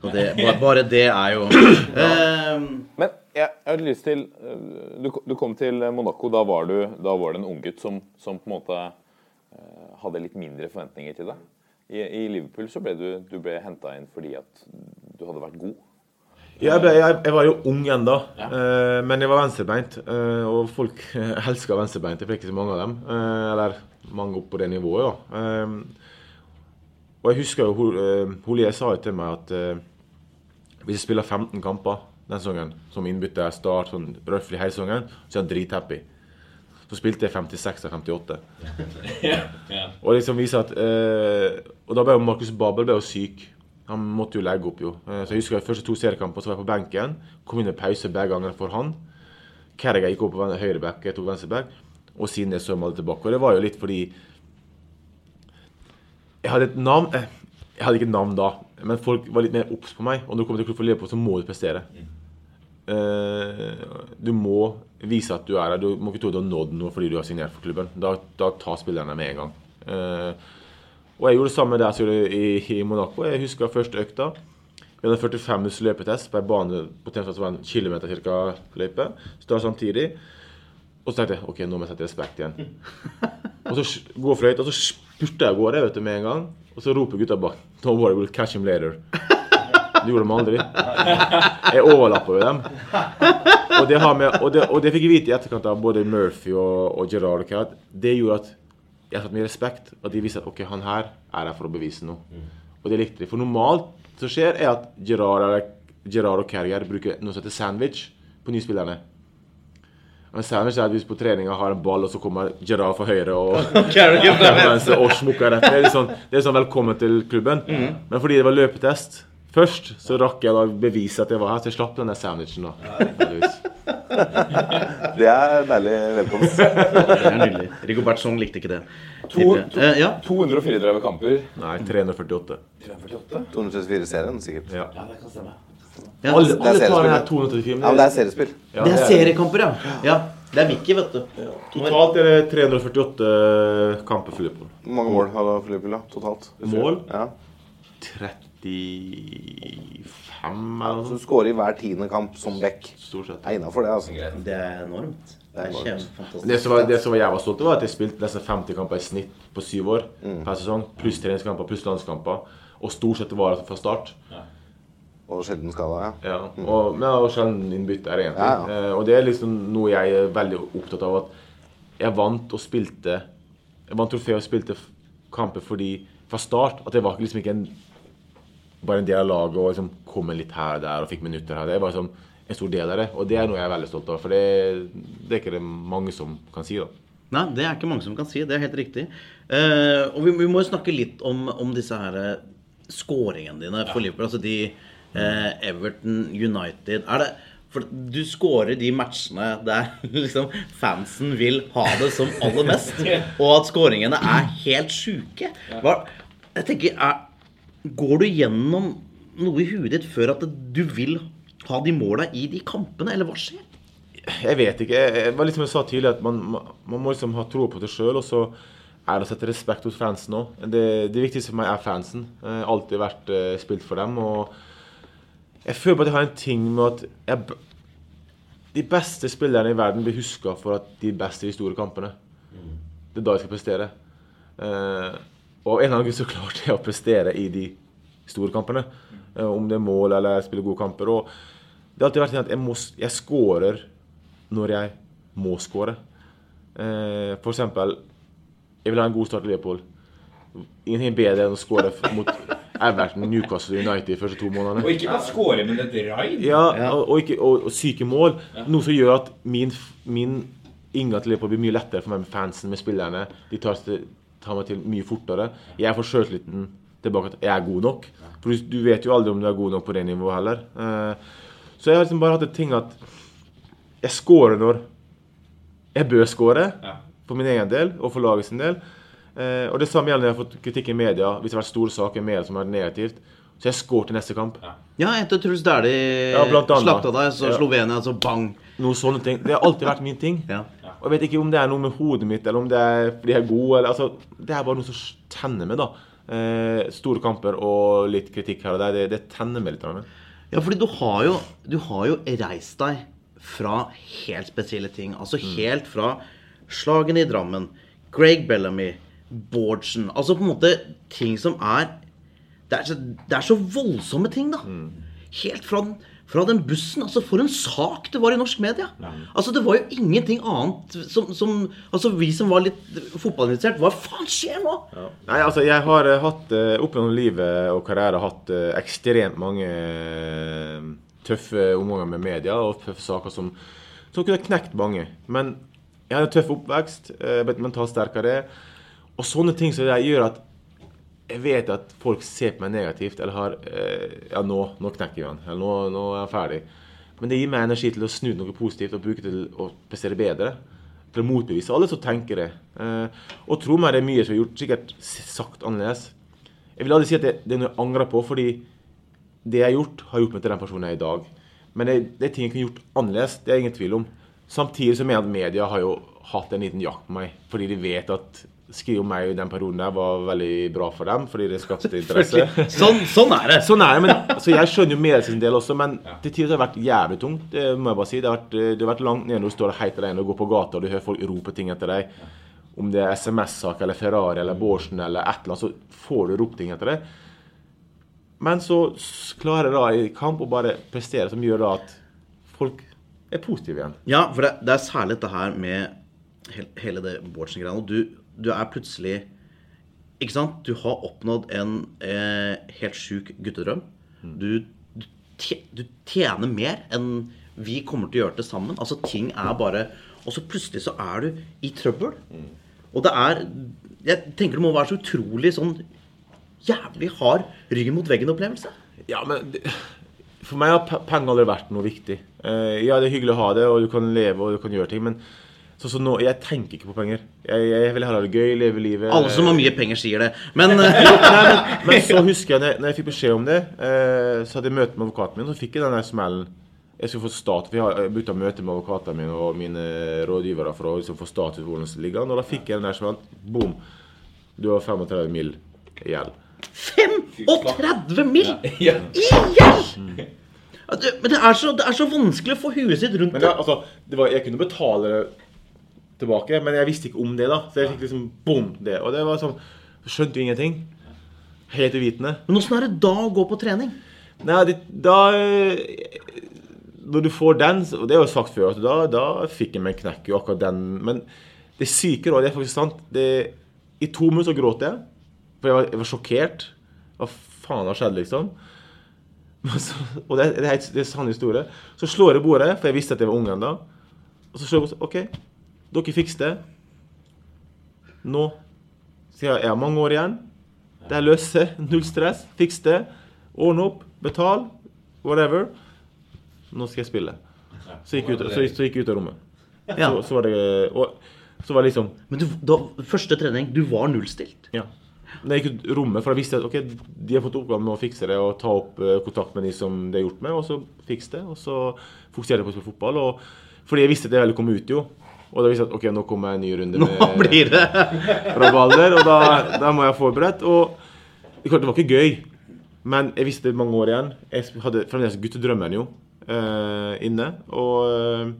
Så det, bare, bare det er jo eh, Men jeg, jeg hadde lyst til øh, du, du kom til Monaco. Da var du, da var det en unggutt som, som på en måte eh, hadde litt mindre forventninger til deg. I, i Liverpool så ble du, du henta inn fordi at du hadde vært god. Ja, jeg, ble, jeg, jeg var jo ung ennå, eh, men jeg var venstrebeint. Eh, og folk elska venstrebeint. venstrebeinte, for det ikke så mange av dem. Eh, eller mange opp på det nivået, da. Eh, og jeg husker jo eh, Holier sa jo til meg at eh, hvis jeg spiller 15 kamper den sesongen, som innbytter start sånn røftlig hele sesongen, så er han drithappy. Så spilte jeg 56 av 58. Og liksom viser at eh, Og da ble jo Markus Babel ble jo syk. Han måtte jo legge opp, jo. Eh, så jeg husker de første to seriekamper så var jeg på benken. Kom inn i pause begge ganger for han. Kerriga gikk opp på høyre back, jeg tok venstre back. Og siden jeg alle tilbake. Og det var jo litt fordi Jeg hadde et navn eh, Jeg hadde ikke et navn da, men folk var litt mer obs på meg. Og når du kommer til klubben for Liverpool, så må du prestere. Eh, du må vise at du er her. Du må ikke tro du har nådd noe fordi du har signert for klubben. Da, da tar spillerne med en gang. Eh, og jeg gjorde det samme der som gjorde i, i Monaco. Jeg husker første økta. Vi hadde 45 minutters løpetest på en bane på Tønsberg som var en kilometer cirka løype. da samtidig. Og så tenkte jeg ok, nå må jeg sette respekt igjen. Og så går fløyt, og så spurte jeg av gårde vet du, med en gang. Og så roper gutta bak Don't worry, we'll catch him later. Det gjorde de aldri. Jeg overlappa jo dem. Og det, med, og, det, og det fikk jeg vite i etterkant av både Murphy og, og Gerard. at Det gjorde at jeg satte mye respekt. At de visste at ok, han her er her for å bevise noe. Og det likte de. For normalt som skjer, er at Gerard, eller, Gerrard og Carrier bruker noe som heter sandwich på nyspillerne. En sandwich er at hvis på treninga har en ball, og så kommer Gerard fra høyre og Carrier fra og smukker rett. Det er litt sånn, det er sånn 'velkommen til klubben'. Mm. Men fordi det var løpetest først, så rakk jeg da bevise at jeg var her. Så jeg slapp den der sandwichen, da. Det er deilig velkomst. Det er nydelig. Rigo Bertsson likte ikke det. To, to. Eh, ja. 234 kamper. Nei, 348. 348? 234-serien, sikkert. Ja. Ja. kan Det er alle tar seriespill. den her 234. Ja, men det er seriespill. Ja, Det er seriekamper, ja. ja. Det er Vicky, vet du. Totalt er det 348 kamper for Liverpool. Hvor mange mål har Liverpool da, totalt? Mål? Ja. 35 eller noe Så du sånt. skårer i hver tiende kamp som back. Stort sett. Det er innafor det, altså. Det er enormt. Det er. Det som, var, det som var var stolt var at jeg spilte nesten 50 kamper i snitt på syv år per sesong. Pluss treningskamper, pluss landskamper. Og stort sett var det fra start. Og sjelden skada, ja. Ja, og, men var sjelden innbytter, egentlig. Ja, ja. Eh, og det er liksom noe jeg er veldig opptatt av. At jeg vant og spilte Jeg vant trofé og spilte kamper fordi fra start at jeg var liksom ikke en, bare en del av laget og liksom kom litt her og der og fikk minutter her. Det var liksom en stor del av det, og det er noe jeg er veldig stolt av. For det, det er ikke det mange som kan si, da. Nei, det er ikke mange som kan si. Det er helt riktig. Eh, og vi, vi må jo snakke litt om, om disse her eh, skåringene dine for Liverpool. Altså de eh, Everton United Er det For du scorer de matchene der liksom fansen vil ha det som aller mest. Og at scoringene er helt sjuke. Jeg tenker, er, Går du gjennom noe i huet ditt før at du vil ha de måla i de kampene, eller hva skjer? Jeg vet ikke. Jeg, jeg, var litt som jeg sa tidligere, at man, man, man må liksom ha tro på det sjøl. Og så er det å sette respekt hos fansen òg. Det, det viktigste for meg er fansen. Jeg har alltid vært eh, spilt for dem. Og jeg føler på at jeg har en ting med at jeg, de beste spillerne i verden blir huska for at de er i de store kampene. Det er da jeg skal prestere. Uh, og en eller annen grunn så klarte jeg å prestere i de store kampene. Uh, om det er mål eller jeg spiller gode kamper. Og det har alltid vært sånn at jeg, må, jeg scorer når jeg må score. Uh, for eksempel Jeg vil ha en god start i Liverpool. Ingenting bedre enn å score mot Everton, Newcastle United de første to månedene. Og ikke bare score, men et raid. Ja, og, og, ikke, og, og syke mål. Noe som gjør at min, min inngang til Liverpool blir mye lettere for meg med fansen, med spillerne. De tar, tar meg til mye fortere. Jeg får sjøltilliten tilbake at jeg er god nok. For du, du vet jo aldri om du er god nok på det nivået heller. Eh, så jeg har liksom bare hatt en ting at jeg scorer når jeg bør score. For min egen del og for laget sin del. Eh, og det samme gjelder når jeg har fått kritikk i media. Hvis det har vært store saker i media som har vært negativt. Så jeg skåret til neste kamp. Ja, etter Truls Dæhlie Ja, slakta deg, så Ja. Slovenia, så bang. Noen sånne ting. Det har alltid vært min ting. Og jeg vet ikke om det er noe med hodet mitt, eller om det er fordi jeg er god. Eller, altså, det er bare noe som tenner meg, da. Eh, store kamper og litt kritikk her og der. Det, det tenner meg litt. grann. Ja, fordi du har jo, du har jo reist deg fra helt spesielle ting. Altså helt fra slagene i Drammen, Greg Bellamy, Bårdsen Altså på en måte ting som er Det er så, det er så voldsomme ting, da. Helt fra, den- fra den bussen. Altså, for en sak det var i norsk media. Altså, Det var jo ingenting annet som, som Altså, vi som var litt fotballinteressert, hva faen skjer nå? Nei, altså jeg har eh, hatt eh, opp gjennom livet og karriere hatt eh, ekstremt mange tøffe omganger med media og tøffe saker som, som kunne knekt mange. Men jeg hadde en tøff oppvekst, ble mentalt sterkere. Og sånne ting som det gjør at jeg vet at folk ser på meg negativt, eller har eh, Ja, nå, nå knekker jeg han. Eller nå, nå er han ferdig. Men det gir meg energi til å snu noe positivt og bruke det til å prestere bedre. Til å motbevise alle som tenker det. Eh, og tro meg, det er mye som er gjort sikkert sagt annerledes. Jeg vil aldri si at det, det er noe jeg angrer på, fordi det jeg har gjort, har gjort meg til den personen jeg er i dag. Men det, det er ting jeg kunne gjort annerledes, det er ingen tvil om. Samtidig som jeg at media har jo hatt en liten jakt på meg, fordi de vet at skrive om meg i den perioden der var veldig bra for dem, fordi det skapte interesse. Sånn, sånn er det. Sånn er det, men altså, Jeg skjønner jo medias sin del også, men til tider har det vært jævlig tungt. Det må jeg bare si. Det har vært, eh, det har vært langt ned når du står helt alene og går på gata og du hører folk rope ting etter deg. Om det er SMS-sak eller Ferrari eller Bårdsen eller et eller annet, så får du ropt ting etter deg. Men så klarer jeg da i kamp å bare prestere, som gjør da at folk er positive igjen. Ja, for det, det er særlig dette her med hele det Bårdsen-greia. Og du, du er plutselig Ikke sant? Du har oppnådd en eh, helt sjuk guttedrøm. Du, du, du tjener mer enn vi kommer til å gjøre til sammen. Altså, ting er bare Og så plutselig så er du i trøbbel. Og det er Jeg tenker det må være så utrolig sånn jævlig hard ryggen mot veggen-opplevelse. Ja, men det, For meg har penger aldri vært noe viktig. Eh, ja, det er hyggelig å ha det, og du kan leve og du kan gjøre ting, men så, så nå, jeg tenker ikke på penger. Jeg, jeg vil heller ha det gøy, leve livet. Alle som har mye penger, sier det. Men Jo, nei, men, men så husker jeg, når, når jeg fikk beskjed om det, eh, så hadde jeg møte med advokaten min, så fikk jeg den der smellen. Jeg skulle få stat, for jeg har begynt å møte med advokatene mine og mine rådgivere for å liksom, få status hvordan det ligger an. Og da fikk jeg den der smellen. Boom! Du har 35 mill. i gjeld. 35 mill. i gjeld! Men det er, så, det er så vanskelig å få huet sitt rundt det. Men det, altså, det var, jeg kunne betale det tilbake, men jeg visste ikke om det. da Så jeg fikk liksom bom, det. Og det var sånn Skjønte jo ingenting. Helt uvitende. Men åssen er det da å gå på trening? Nei, det, da Når du får den, og det er jo sagt før, da, da fikk jeg meg en knekk. jo akkurat den Men det syke, da, det er faktisk sant det, I to minutter så gråt jeg. For jeg var, jeg var sjokkert. Hva faen har skjedd, liksom? Så, og det, det, er, det er sann historie. Så slår jeg bordet, for jeg visste at jeg var ung ennå. Og så slår jeg på OK, dere fikser det. Nå skal jeg ha har mange år igjen. Det er løse. Null stress. Fiks det. Ordne opp. Betal. Whatever. Nå skal jeg spille. Så gikk jeg ut, så, så gikk jeg ut av rommet. Ja. Så, så var det og, så var det liksom Men du, da, første trening, du var nullstilt? Ja. Når jeg gikk ut rommet, for jeg visste at okay, de har fått oppgaven med å fikse det og ta opp eh, kontakt med de som det er gjort med, og så fikse det. Og så fokusere på å spille fotball. Og, fordi jeg visste at det ville kom ut jo. Og da visste jeg at ok, nå kommer jeg en ny runde Nå blir det rabalder, og da, da må jeg forberedt. Og det, klart, det var ikke gøy, men jeg visste det mange år igjen. Jeg hadde fremdeles guttedrømmen jo uh, inne. Og uh,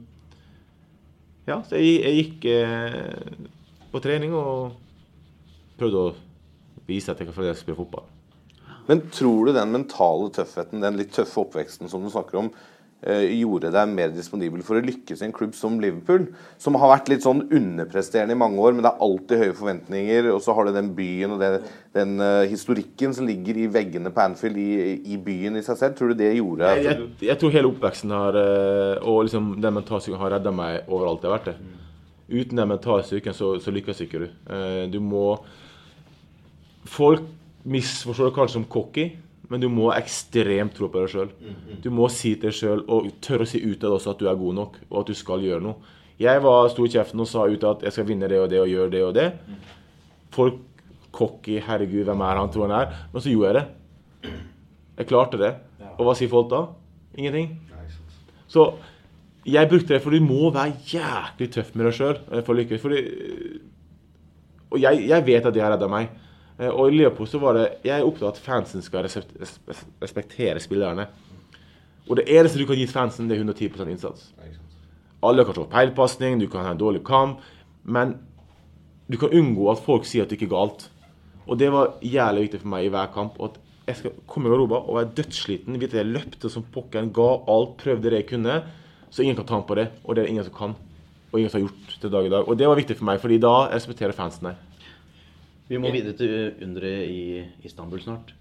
ja, så jeg, jeg gikk uh, på trening og prøvde å vise at jeg kan fremdeles spille fotball. Men tror du den mentale tøffheten, den litt tøffe oppveksten som du snakker om, gjorde deg mer disponibel for å lykkes i en klubb som Liverpool, som har vært litt sånn underpresterende i mange år, men det er alltid høye forventninger, og så har du den byen og den, den eh, historikken som ligger i veggene på Anfield, i, i byen i seg selv. Tror du det gjorde Jeg, jeg, jeg tror hele oppveksten har, eh, og liksom den mentalsyken har redda meg overalt jeg har vært. det. Uten den mentalsyken så, så lykkes ikke du. Eh, Du må Folk misforstår det kanskje som cocky, men du må ha ekstremt tro på deg sjøl. Du må si til deg sjøl og tørre å si utad også at du er god nok, og at du skal gjøre noe. Jeg var stor i kjeften og sa ut at jeg skal vinne det og det og gjøre det og det. Folk cocky, herregud, hvem er han, tror han er. Men så gjorde jeg det. Jeg klarte det. Og hva sier folk da? Ingenting. Så jeg brukte det, for du må være jæklig tøff med deg sjøl for å lykkes. Fordi, og jeg, jeg vet at det har redda meg. Eh, Og i Liverpool så var det Jeg er opptatt av at fansen skal respektere spillerne. Og det eneste du kan gi fansen, det er 110 innsats. Alle kan slå feilpasning, du kan ha en dårlig kamp, men du kan unngå at folk sier at det ikke er galt. Og det var jævlig viktig for meg i hver kamp. At jeg skal komme i garderoben og være dødssliten. Vite jeg løpte som pokkeren, ga alt, prøvde det jeg kunne. Så ingen kan ta ham på det. Og det er det ingen som kan. Og ingen som har gjort til dag i dag. Og det var viktig for meg, fordi da respekterer fansen deg. Vi må videre til underet i Istanbul snart.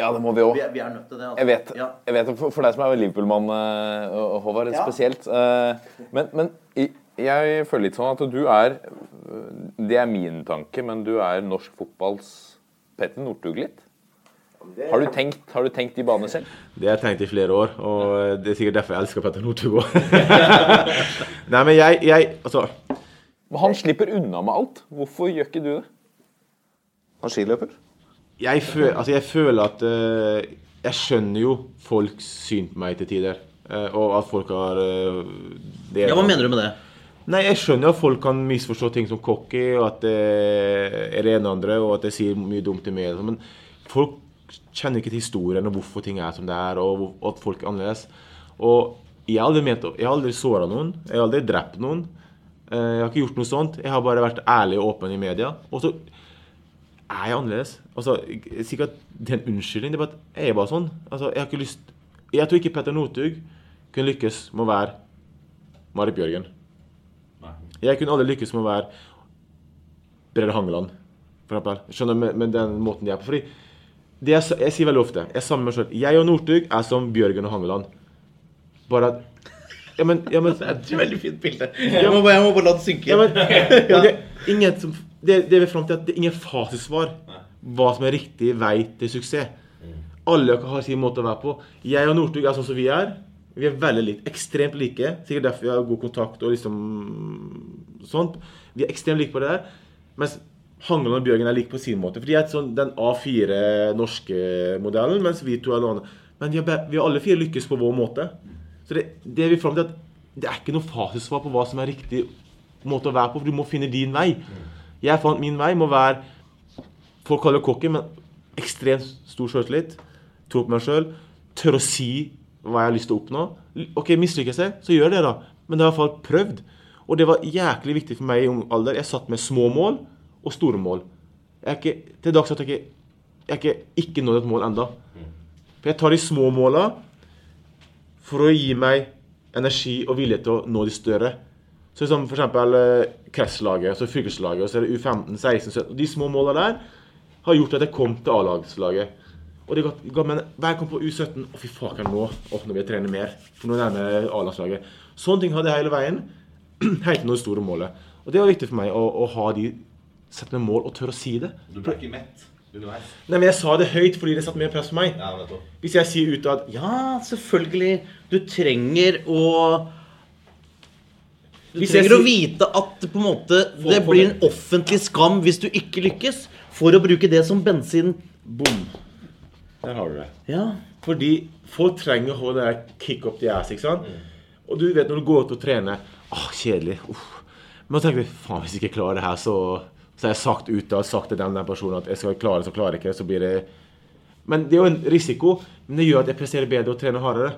Ja, det må vi òg. Vi, er- vi er nødt til det. altså. Jeg vet, Ja. jeg vet for, for deg som er Liverpool-mann, eh, Håvard, Ja. spesielt. eh, Men, men jeg føler litt sånn at du er Det er min tanke, men du er norsk fotballs Petter Northug litt. Har du, tenkt, har du tenkt i bane selv? Det har jeg tenkt i flere år, og det er sikkert derfor jeg elsker Petter Northug òg. Nei, men jeg, jeg Altså, Men han slipper unna med alt. Hvorfor gjør ikke du det? Han skiløper? jeg, føl, altså jeg føler at uh, Jeg skjønner jo folks syn på meg til tider. Uh, og at folk har uh, det, Ja, Hva mener du med det? Nei, Jeg skjønner at folk kan misforstå ting som cocky, og at det er det ene og andre, og at det sier mye dumt i media. Men folk kjenner ikke til historien og hvorfor ting er som det er, og hvor- og at folk er annerledes. Og jeg har aldri, ment, jeg har aldri såra noen. Jeg har aldri drept noen. Eh, Jeg har ikke gjort noe sånt. Jeg har bare vært ærlig og åpen i media. Og så er jeg annerledes. Altså, at det er en unnskyldning, det er bare at jeg er bare sånn. Altså, jeg har ikke lyst Jeg tror ikke Petter Northug kunne lykkes med å være Marit Bjørgen. Jeg kunne aldri lykkes med å være Brede Hangeland, for eksempel. Skjønner med, med den måten de er på. Fordi det jeg, jeg sier veldig ofte, jeg sammen med meg selv, jeg og Northug er som Bjørgen og Hangeland. Bare at Ja, men, ja, men Det er et veldig fint bilde. Jeg må, bare- jeg må bare la det synke ja, inn. men, okay. ingen som, det, det er fram til at det er ingen fasitsvar hva som er riktig vei til suksess. Alle har sin måte å være på. Jeg og Northug er sånn som vi er. Vi er veldig like. Ekstremt like. Sikkert derfor vi har god kontakt og liksom sånt. Vi er ekstremt like på det der. Mens Hangeland og Bjørgen er like på sin måte. For de er sånn den A4 norske modellen, mens vi to er noe annet. Men vi har, vi har alle fire lykkes på vår måte. Så det, det er vi fram til at det er ikke noe fasitsvar på hva som er riktig måte å være på, for du må finne din vei. Jeg fant min vei må være Folk kaller det cocky, men ekstremt stor selvtillit. Tro på meg sjøl. Tør å si hva jeg har lyst til å oppnå. OK, mislykkes jeg, så gjør det, da. Men det har i hvert fall prøvd. Og det var jæklig viktig for meg i ung alder. Jeg satt med små mål og store mål. Jeg er ikke, til dags dato jeg ikke, ikke, nådd et mål enda. For jeg tar de små måla for å gi meg energi og vilje til å nå de større. Så som for eksempel eh, Krets-laget, så fylkeslaget, og så er det U15, 16, 17. De små måla der har gjort at jeg kom til A-lagslaget. Og det ga, meg Hver gang på U17 Å, fy faken, nå Å, nå vil jeg trene mer. For nå nærmer jeg A-landslaget. Sånne ting hadde jeg hele veien. Helt til nå det store målet. Og det var viktig for meg å, å ha de Sette meg mål og tørre å si det. Du ble ikke mett underveis? Nei, men jeg sa det høyt fordi det satte mer press på meg. Ja. Hvis jeg sier ut at Ja, selvfølgelig. Du trenger å Du jeg trenger å vite at på en måte det blir en offentlig skam hvis du ikke lykkes, for å bruke det som bensin. Boom. Der har du det. Ja. Fordi folk trenger å ha det der kick up the ass. ikke sant? Og du vet når du går ut og trener Åh, kjedelig. Uff. Men da tenker du faen, hvis jeg ikke klarer det her, så, så har jeg sagt ut og sagt til den, den personen at jeg skal klare det, så klarer jeg ikke det. Så blir det Men det er jo en risiko. Men det gjør at jeg presterer bedre og trener hardere.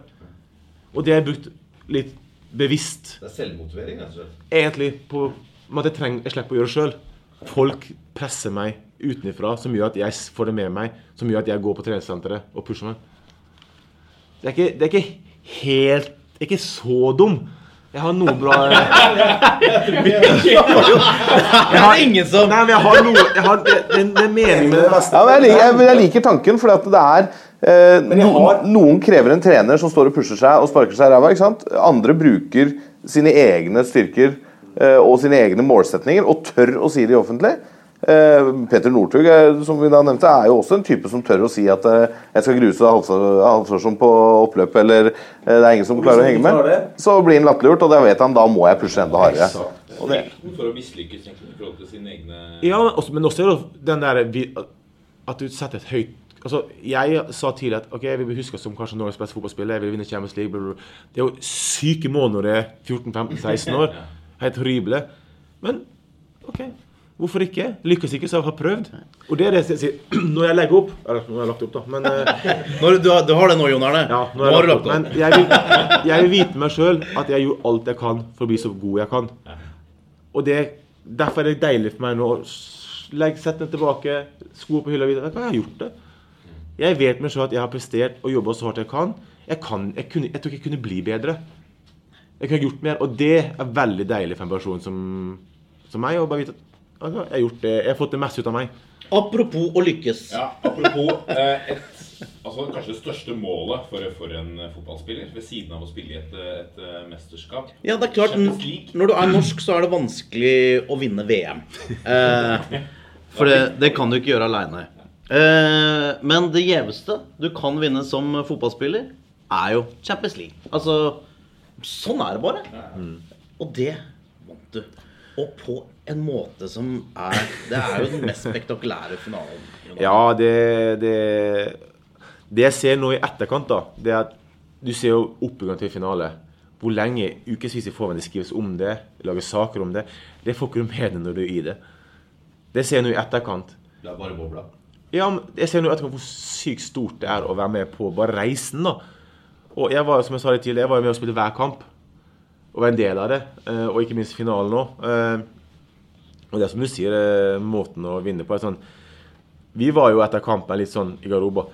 Og det har jeg brukt litt bevisst. Det er selvmotivering, altså? Egentlig på at jeg, trenger, jeg slipper å gjøre det sjøl. Folk presser meg utenfra som gjør at jeg får det med meg, som gjør at jeg går på treningssenteret og pusher meg. Det er ikke, det er ikke helt det er ikke så dum. Jeg har noen bra Jeg har ingen som Nei, men jeg har noe jeg har, det, det, det er meningen med det. Ja, jeg, jeg, jeg liker tanken, fordi at det er eh, no, Noen krever en trener som står og pusher seg og sparker seg i ræva. ikke sant? Andre bruker sine egne styrker eh, og sine egne målsetninger og tør å si det offentlig. Eh, Peter Northug eh, som vi da nevnte, er jo også en type som tør å si at eh, jeg skal gruse Halvsåsson på oppløp, eller det er ingen som klarer å henge med. Så blir han latterliggjort, og da vet han da må jeg pushe enda hardere. Og det, For å mislykkes i forhold til sine egne Ja, men også, den der At du setter et høyt Altså, Jeg sa tidlig at ok, jeg vil huske huska som kanskje Norges beste fotballspiller. Jeg vil vinne Champions League. Bla, bla. Det er jo syke måneder når du er 14-15-16 år. Helt horrible. Men OK, hvorfor ikke? Lykkes ikke, så jeg har prøvd. Og det er det jeg sier. Når jeg legger opp Eller nå har jeg lagt opp, da. Men eh, Når du, har- du har det nå, Jon Arne. ja, nå har du lagt opp. Men jeg vil, jeg vil vite meg sjøl at jeg gjorde alt jeg kan for å bli så god jeg kan. Og det, derfor er det deilig for meg nå å sette den tilbake, sko på hylla videre. Jeg har gjort det. Jeg vet meg sjøl at jeg har prestert og jobba så hardt jeg kan. Jeg, kan jeg, kunne, jeg tror ikke jeg kunne bli bedre. Jeg kunne gjort mer, og det er veldig deilig for en person som, som meg. å bare vite at altså, jeg, har gjort det, jeg har fått det meste ut av meg. Apropos å lykkes. Ja, apropos eh, et, altså kanskje det største målet for, for en fotballspiller, ved siden av å spille i et, et, eh, mesterskap Ja, det er klart, Når du er norsk, så er det vanskelig å vinne VM. Eh, for det, det kan du ikke gjøre aleine. Eh, men det gjeveste du kan vinne som fotballspiller, er jo Champions League. Altså, sånn er det bare. Og det vant du. Og på en måte som er Det er jo den mest spektakulære finalen. Ja, det, det Det jeg ser nå i etterkant, da, det er at du ser jo oppgangen til finale. Hvor lenge ukevis i forveien det skrives om det, lager saker om det. Det får ikke du med deg når du er i det. Det ser jeg nå i etterkant. Det er bare bobla. Ja, men jeg ser nå i hvor sykt stort det er å være med på bare reisen, da. Og jeg var som jeg sa litt tidligere, jeg var med og spille hver kamp. Og være en del av det. eh, Og ikke minst finalen òg. Og det er som du sier, eh, måten å vinne på er sånn Vi var jo etter kampen litt sånn i garderoben.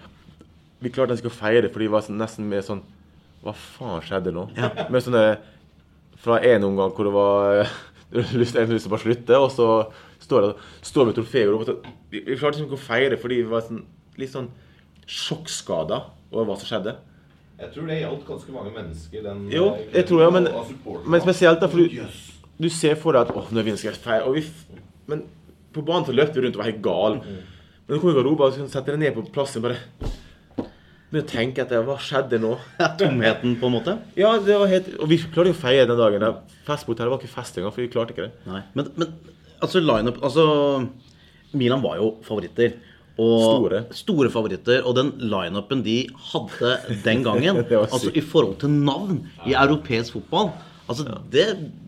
Vi klarte nesten ikke å feire, for de var sånn, nesten mer sånn Hva faen skjedde nå? Med sånne Fra en omgang hvor det var lyst til å bare slutte, og så står det står vi med trofeer. og så- vi, vi klarte liksom ikke å feire fordi vi var sånn, litt sånn sjokkskada over hva som skjedde. Jeg tror det gjaldt ganske mange mennesker. Den, Jo, eh, jeg tror det, men, men spesielt da, for du, du ser for deg at åh, nå vinner skal jeg feire. Og vi, men på banen så løpte vi rundt og var helt gal. Men du kommer i garderoben og sette setter deg ned på plassen bare begynner å tenke etter hva skjedde nå. Tomheten, på en måte? Ja, det var helt, og vi klarte jo å feire den dagen. der. her var ikke fest engang, for vi klarte ikke det. Nei, men, men altså line-up Altså, Milan var jo favoritter. Store. store favoritter. Og den line-upen de hadde den gangen, altså i forhold til navn i europeisk fotball Altså, det,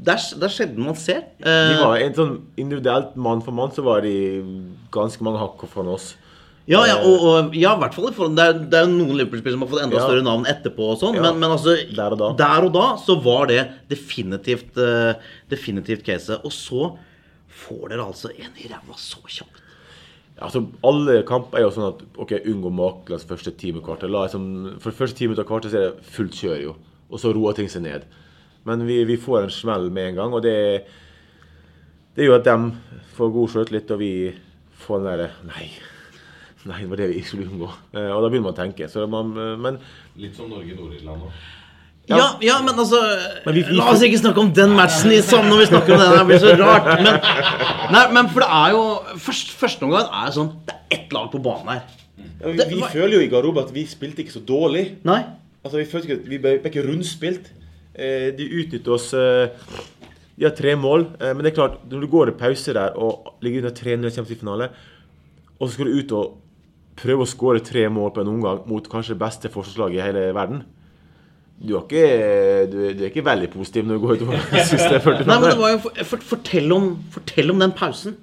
det, er, det er sjelden man ser. De Eh, var en sånn individuelt mann for mann, så var de ganske mange hakk foran oss. ja, ja, og, og, ja, i hvert fall Det er, det er noen Liverpool-spillere som har fått enda Ja. større navn etterpå, og sånn, Ja. men, men altså Der og der og da så var det definitivt uh, Definitivt caset. Og så får dere altså en i ræva så kjapt. Altså, Alle kamper er jo sånn at ok, unngå makeløs første timekvarter. La, liksom, for første time ut av kvarter så er det fullt kjør, jo. Og så roer ting seg ned. Men vi, vi får en smell med en gang, og det, det gjør at de får god sjøltillit, og vi får den derre Nei. Nei, det var det vi skulle unngå. Eh, og da begynner man å tenke. Så man, eh, men Litt som Norge-Nord-Irland òg. Ja, ja, men altså Men vi- vi- La oss ikke snakke om den matchen i sammen når vi snakker om den. Det blir så rart. Men, nei, men for det er jo først, Første omgang er det sånn Det er ett lag på banen her. vi, Det vi var- føler jo i garderoben at vi spilte ikke så dårlig. Nei. Altså, Vi følte ikke at vi ble, ble ikke rundspilt. Eh, de utnyttet oss eh, De har tre mål, eh, men det er klart, når du går i pause der og ligger under 3-0 i Champions League-finale, og så skal du ut og prøve å skåre tre mål på en omgang mot kanskje det beste forsvarslaget i hele verden du er, ikke, du, du er ikke veldig positiv når du går ut og syns det er 40 Nei, men det var jo, for, for, fortell, om, fortell om den pausen.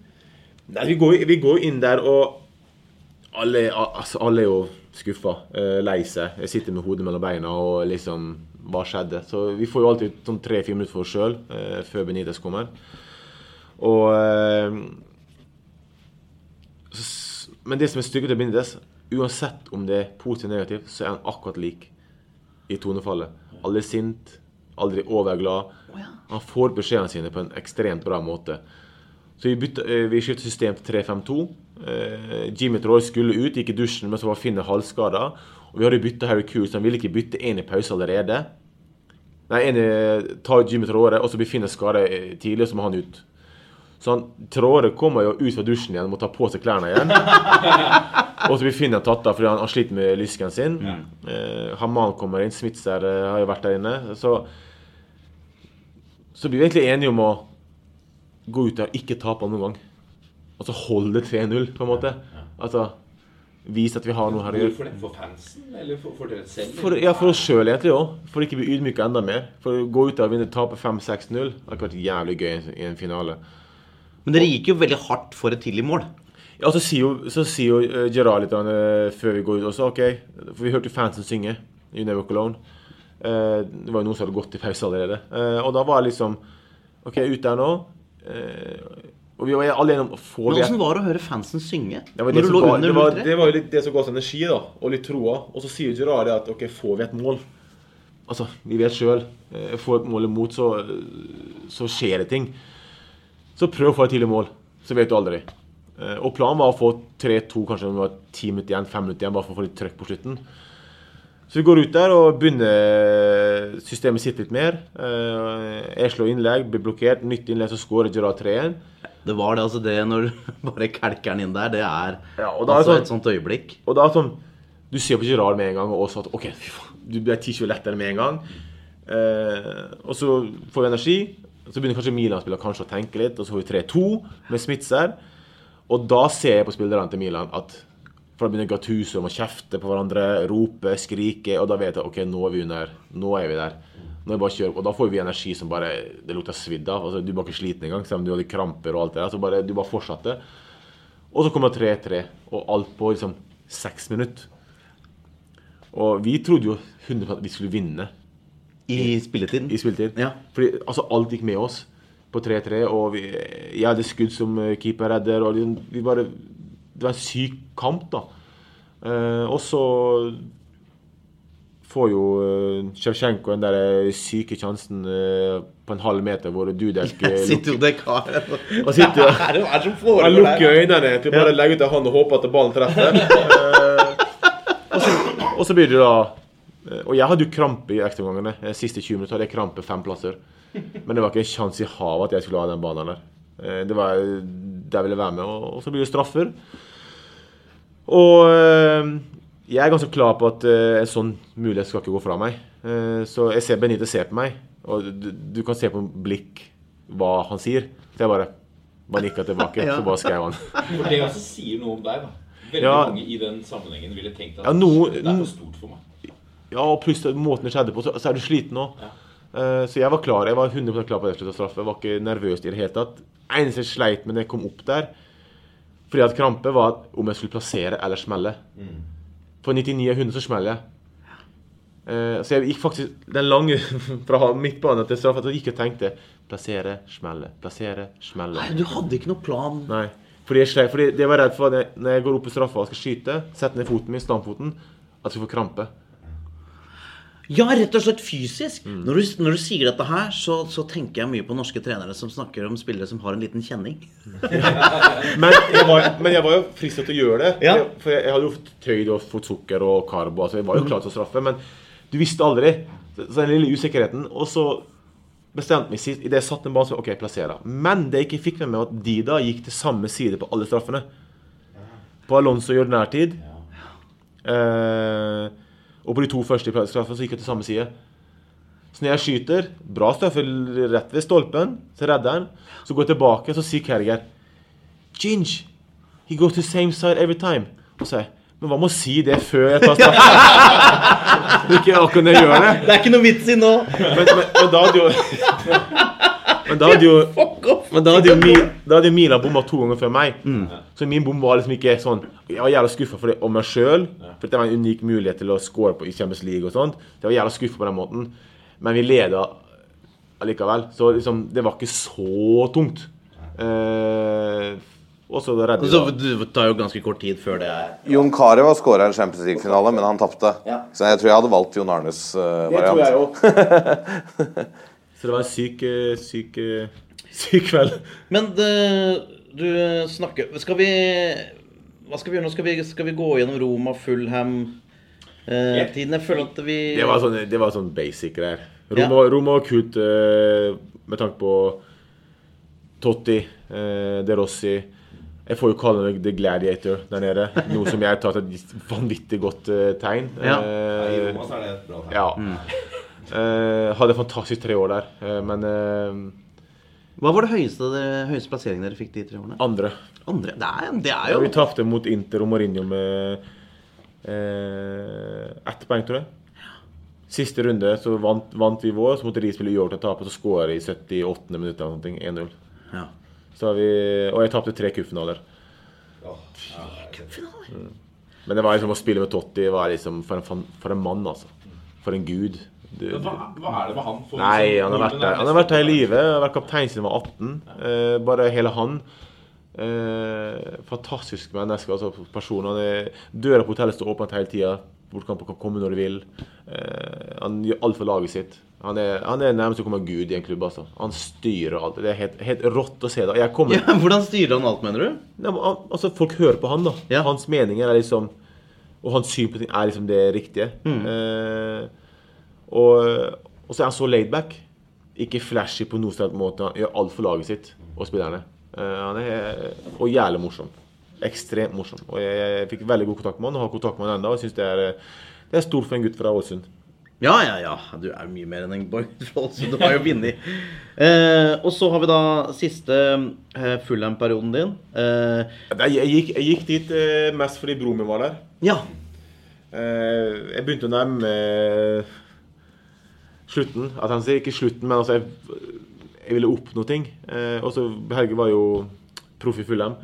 Nei, vi går, vi går inn der, og alle, altså, alle er jo skuffa, eh, lei seg. Jeg sitter med hodet mellom beina og liksom Hva skjedde? Så vi får jo alltid sånn tre-fire minutter for oss sjøl eh, før Benitez kommer. Og eh, så, Men det som er styrken til Benitez, uansett om det er positivt eller negativt, så er han akkurat lik i tonefallet. Aldri sint, aldri overglad. Han får beskjedene sine på en ekstremt bra måte. Så vi, bytte, eh, vi skiftet system til 3-5-2. Eh, Jimmy Troy skulle ut, gikk i dusjen, men så var Finne halvskada. Og vi hadde bytta Harry Cool, så han ville ikke bytte én i pause allerede. Nei, en i- tar Jimmy Tråre, og så blir Finn skada tidlig, og så må han ut. Så han, Tråre kommer jo ut fra dusjen igjen, må ta på seg klærne igjen. og så blir Finn tatt av fordi han, han sliter med lysken sin. Eh, Haman kommer inn, Smitzer eh, har jo vært der inne. Så, så blir vi egentlig enige om å gå ut der og ikke tape noen gang. Altså holde 3-0, på en måte. Altså vise at vi har noe her å gjøre. For? For fansen, eller for, for dere selv? For, ja, for oss sjøl egentlig òg. For ikke å bli ydmyka enda mer. For å gå ut der og vinne tape 5-6-0 det hadde vært jævlig gøy i en finale. Men dere gikk jo veldig hardt for et tidlig mål. Ja, så sier jo, så sier jo eh, Gerard litt eh, før vi går ut også, OK For vi hørte fansen synge You Never Walk Alone. Eh, det var jo noen som hadde gått i pause allerede. Eh, og da var det liksom OK, ut der nå. Eh, og vi var alle enige om få Men det- åssen var det å høre fansen synge? Det var, det, når du lå under det, var, det var jo litt det som ga oss energi da, og litt troa. Og så sier Gerard det at ok, får vi et mål Altså, Vi vet sjøl. Får et mål imot, så, så skjer det ting. Så prøv å få et tidlig mål. Så vet du aldri. Eh, Og planen var å få 3-2, kanskje det var 10 minutter igjen, 5 minutter igjen, bare for å få litt trøkk på slutten. Så vi går ut der og begynner Systemet sitt litt mer. Eh, Jeg slår innlegg, blir blokkert. Nytt innlegg, så skårer Gerard 3-1. Det var det, altså det når du bare kalker den inn der, det er, og da er altså sånn- et sånt øyeblikk. Og da er sånn Du ser på Gerard med en gang, og også at OK, fy faen, du blir 10 kilo lettere med en gang. Eh, og så får vi energi. Så begynner kanskje Milan-spillerne kanskje å tenke litt, og så får vi 3-2 med Smitzer. Og da ser jeg på spillerne til Milan at For da begynner Gattuso å kjefte på hverandre, rope, skrike, og da vet jeg OK, nå er vi under. Nå er vi der. Nå er det bare å kjøre. Og da får vi energi som bare Det lukter svidd av. Altså, du var ikke sliten engang, selv om du hadde kramper og alt det der. Så bare, du bare fortsatte. Og så kommer 3-3, og alt på liksom seks minutter. Og vi trodde jo 100 at vi skulle vinne. I spilletiden? I spilletid. Fordi altså, alt gikk med oss på 3-3, og vi, jeg hadde skudd som keeper redder. og liksom, vi bare Det var en syk kamp, da. Eh, og så får jo uh, Sjevtsjenko den der eh, syke sjansen eh, på en halv meter hvor Dudek uh, Sitter jo der karen og sitter er er foregår Han lukker øynene til bare å legge ut en hånd og håpe at ballen treffer. Eh, og, så, og så blir det da eh, Og jeg hadde jo krampe i ekstraomgangene. Siste 20 minutter hadde jeg krampe fem plasser. Men det var ikke en sjanse i havet at jeg skulle ha den banen der. Eh, Det var der jeg ville være med. Og, så blir det straffer. Og eh, jeg er ganske klar på at eh, en sånn mulighet skal ikke gå fra meg. Eh, Så jeg ser Benite se på meg, og du, du kan se på blikk hva han sier. Så jeg bare bare nikka tilbake, Ja. så bare skrev han. For det også sier noe om deg, da. Veldig Ja. mange i den sammenhengen ville tenkt at Ja, noe- det er for stort for meg. Ja, og pluss måten det skjedde på, så, så er du sliten nå. Eh, så jeg var klar, jeg var 100% klar på det sluttet straffe. Jeg var ikke nervøs i det hele tatt. Eneste jeg sleit med da jeg kom opp der, fordi at krampe, var at om jeg skulle plassere eller smelle. På 99 av 100 så smeller jeg. Eh, så jeg gikk faktisk den lange fra midtbane til straffa, så gikk jeg og tenkte plassere, smelle, plassere, smelle. Nei, du hadde ikke noe plan. Nei. Fordi jeg, sleit, fordi jeg var redd for at når jeg går opp i straffa og skal skyte, sette ned foten min, stamfoten, at jeg skal få krampe. Ja, rett og slett fysisk. Mm. Når, du, når du sier dette her, så, så tenker jeg mye på norske trenere som snakker om spillere som har en liten kjenning. Men jeg var, men jeg var jo fristet til å gjøre det. Ja. Jeg- For jeg, jeg hadde jo tøyd og fått sukker og karbo. Altså jeg var jo klar til å straffe. Men du visste aldri. Så så den lille usikkerheten. Og så bestemte meg sist Idet jeg satte en ball, så OK, plasserer. Men det jeg ikke fikk med meg, var at Dida gikk til samme side på alle straffene. På Alonso i ordinær tid. Eh, og på de to første i så gikk jeg til samme side. Så når jeg skyter, bra straffe rett ved stolpen, så redder han. Så går jeg tilbake, så sier Kerger Ginge, he goes to same side every time. Og så jeg men hva med å si det før jeg tar straffen? ikke akkurat når jeg gjør det. Det er ikke noe vits i nå. Men, men, men da Men da hadde jo Men da hadde jo, Mi, da hadde jo Mila bomma to ganger før meg. Så min bom var liksom ikke sånn Jeg var jævla skuffa for det om meg sjøl. For det var en unik mulighet til å score på i Champions League og sånt. Jeg var jævla skuffa på den måten. Men vi leda allikevel. Så liksom, det var ikke så tungt. Eh, og så redder Så det tar jo ganske kort tid før det er Jon Carew har skåra en Champions League-finale, men han tapte. Ja. Så jeg tror jeg hadde valgt Jon Arnes uh, Det tror variant. jeg òg. så det var en syk, eh, syk, eh, syk kveld. Men det, du snakker Skal vi Hva skal vi gjøre nå? Skal vi, skal vi gå gjennom Roma, Fulham-tiden? jeg føler at vi Det var sånn, det var sånn basic greier. Ja. Roma, og var kult eh, med tanke på Totti, eh, De Rossi. Jeg får jo kalle meg The Gladiator der nede. Noe som jeg tar til et vanvittig godt eh, tegn. Ja. Eh, I Roma så er det et bra tegn. ja. Eh, hadde fantastisk tre år der, uh, men uh, Hva var det høyeste, det høyeste plasseringen dere fikk de tre årene? andre. Andre? Det er, det er Ja, jo vi tapte mot Inter og Mourinho med uh, ett poeng, tror jeg. Siste runde så vant, vant vi vår, så måtte de spille uavgjort og tape, så skåra de i 78. minutt eller noe. 1-0. ja. Så har vi, og jeg tapte tre cupfinaler. Mm. Men det var liksom å spille med Totti var liksom for en, for en mann, altså. For en gud. Du, hva, hva er det med han? For Nei, liksom, han har vært der, er han har vært her i livet. Han har vært kaptein siden han var 18. Eh, bare hele han. Eh, fantastisk menneske. altså person. Er, døra på hotellet står åpent hele tida. Bortkamp kan komme når du vil. Eh, han gjør alt for laget sitt. Han er, han er nærmest å komme Gud i en klubb. altså. Han styrer alt. Det er helt, helt rått å se. da. Jeg kommer, ja, Hvordan styrer han alt, mener du? Nei, men han- altså, folk hører på han, da. Ja. Hans meninger er liksom Og hans syn på ting er liksom det riktige. Mm. Eh, og, og så er han så laidback. Ikke flashy på noen slags måte. Han gjør alt for laget sitt og spillerne. Eh, han er Og jævlig morsom. Ekstremt morsom. Og jeg, jeg fikk veldig god kontakt med han og har kontakt med han ennå. Og syns det det er stort for en gutt fra Ålesund. Ja, ja, ja. Du er jo mye mer enn en boy. Så du har jo vunnet. Eh, og så har vi da siste eh, Fullham-perioden din. Eh, Jeg, gikk, jeg gikk dit eh, mest fordi broren min var der. ja. Eh, jeg begynte å nærme meg slutten. At han sier ikke slutten, men altså jeg, jeg ville oppnå ting. Eh, og så Helge var jo proff i Fulham.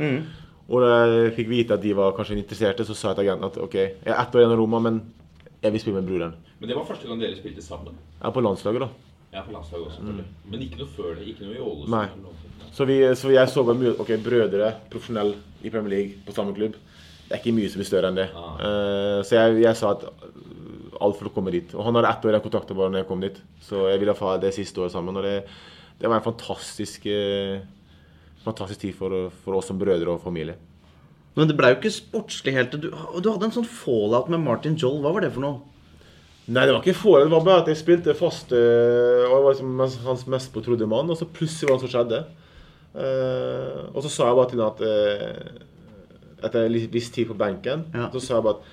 Og da jeg fikk vite at de var kanskje interesserte, så sa jeg til agenten at OK, jeg er ett år igjen av Roma, men jeg vil spille med broren. Men det var første gang dere spilte sammen? Er på landslaget, da. Ja, på landslaget også, mm. Men ikke noe før det? Ikke noe i Ålesund? Nei. Så, vi, så jeg så bare mye OK, brødre, profesjonell i Premier League på samme klubb. Det er ikke mye som blir større enn det. Eh, så jeg, jeg sa at uh, alt for å komme dit. Og han hadde ett år jeg kontakta bare når jeg kom dit. Så jeg ville ha det siste året sammen. Og det, det var en fantastisk, eh, fantastisk tid for, for oss som brødre og familie. Men det ble jo ikke sportslig helt. Du, du hadde en sånn fallout med Martin Joll. Hva var det for noe? Nei, det var ikke forhold. Det var bare at jeg spilte fast øh, og jeg var liksom hans mest betrodde mann. Og så plutselig var det noe som skjedde. Uh, og så sa jeg bare til ham at uh, etter en viss tid på benken, Ja. så sa jeg bare at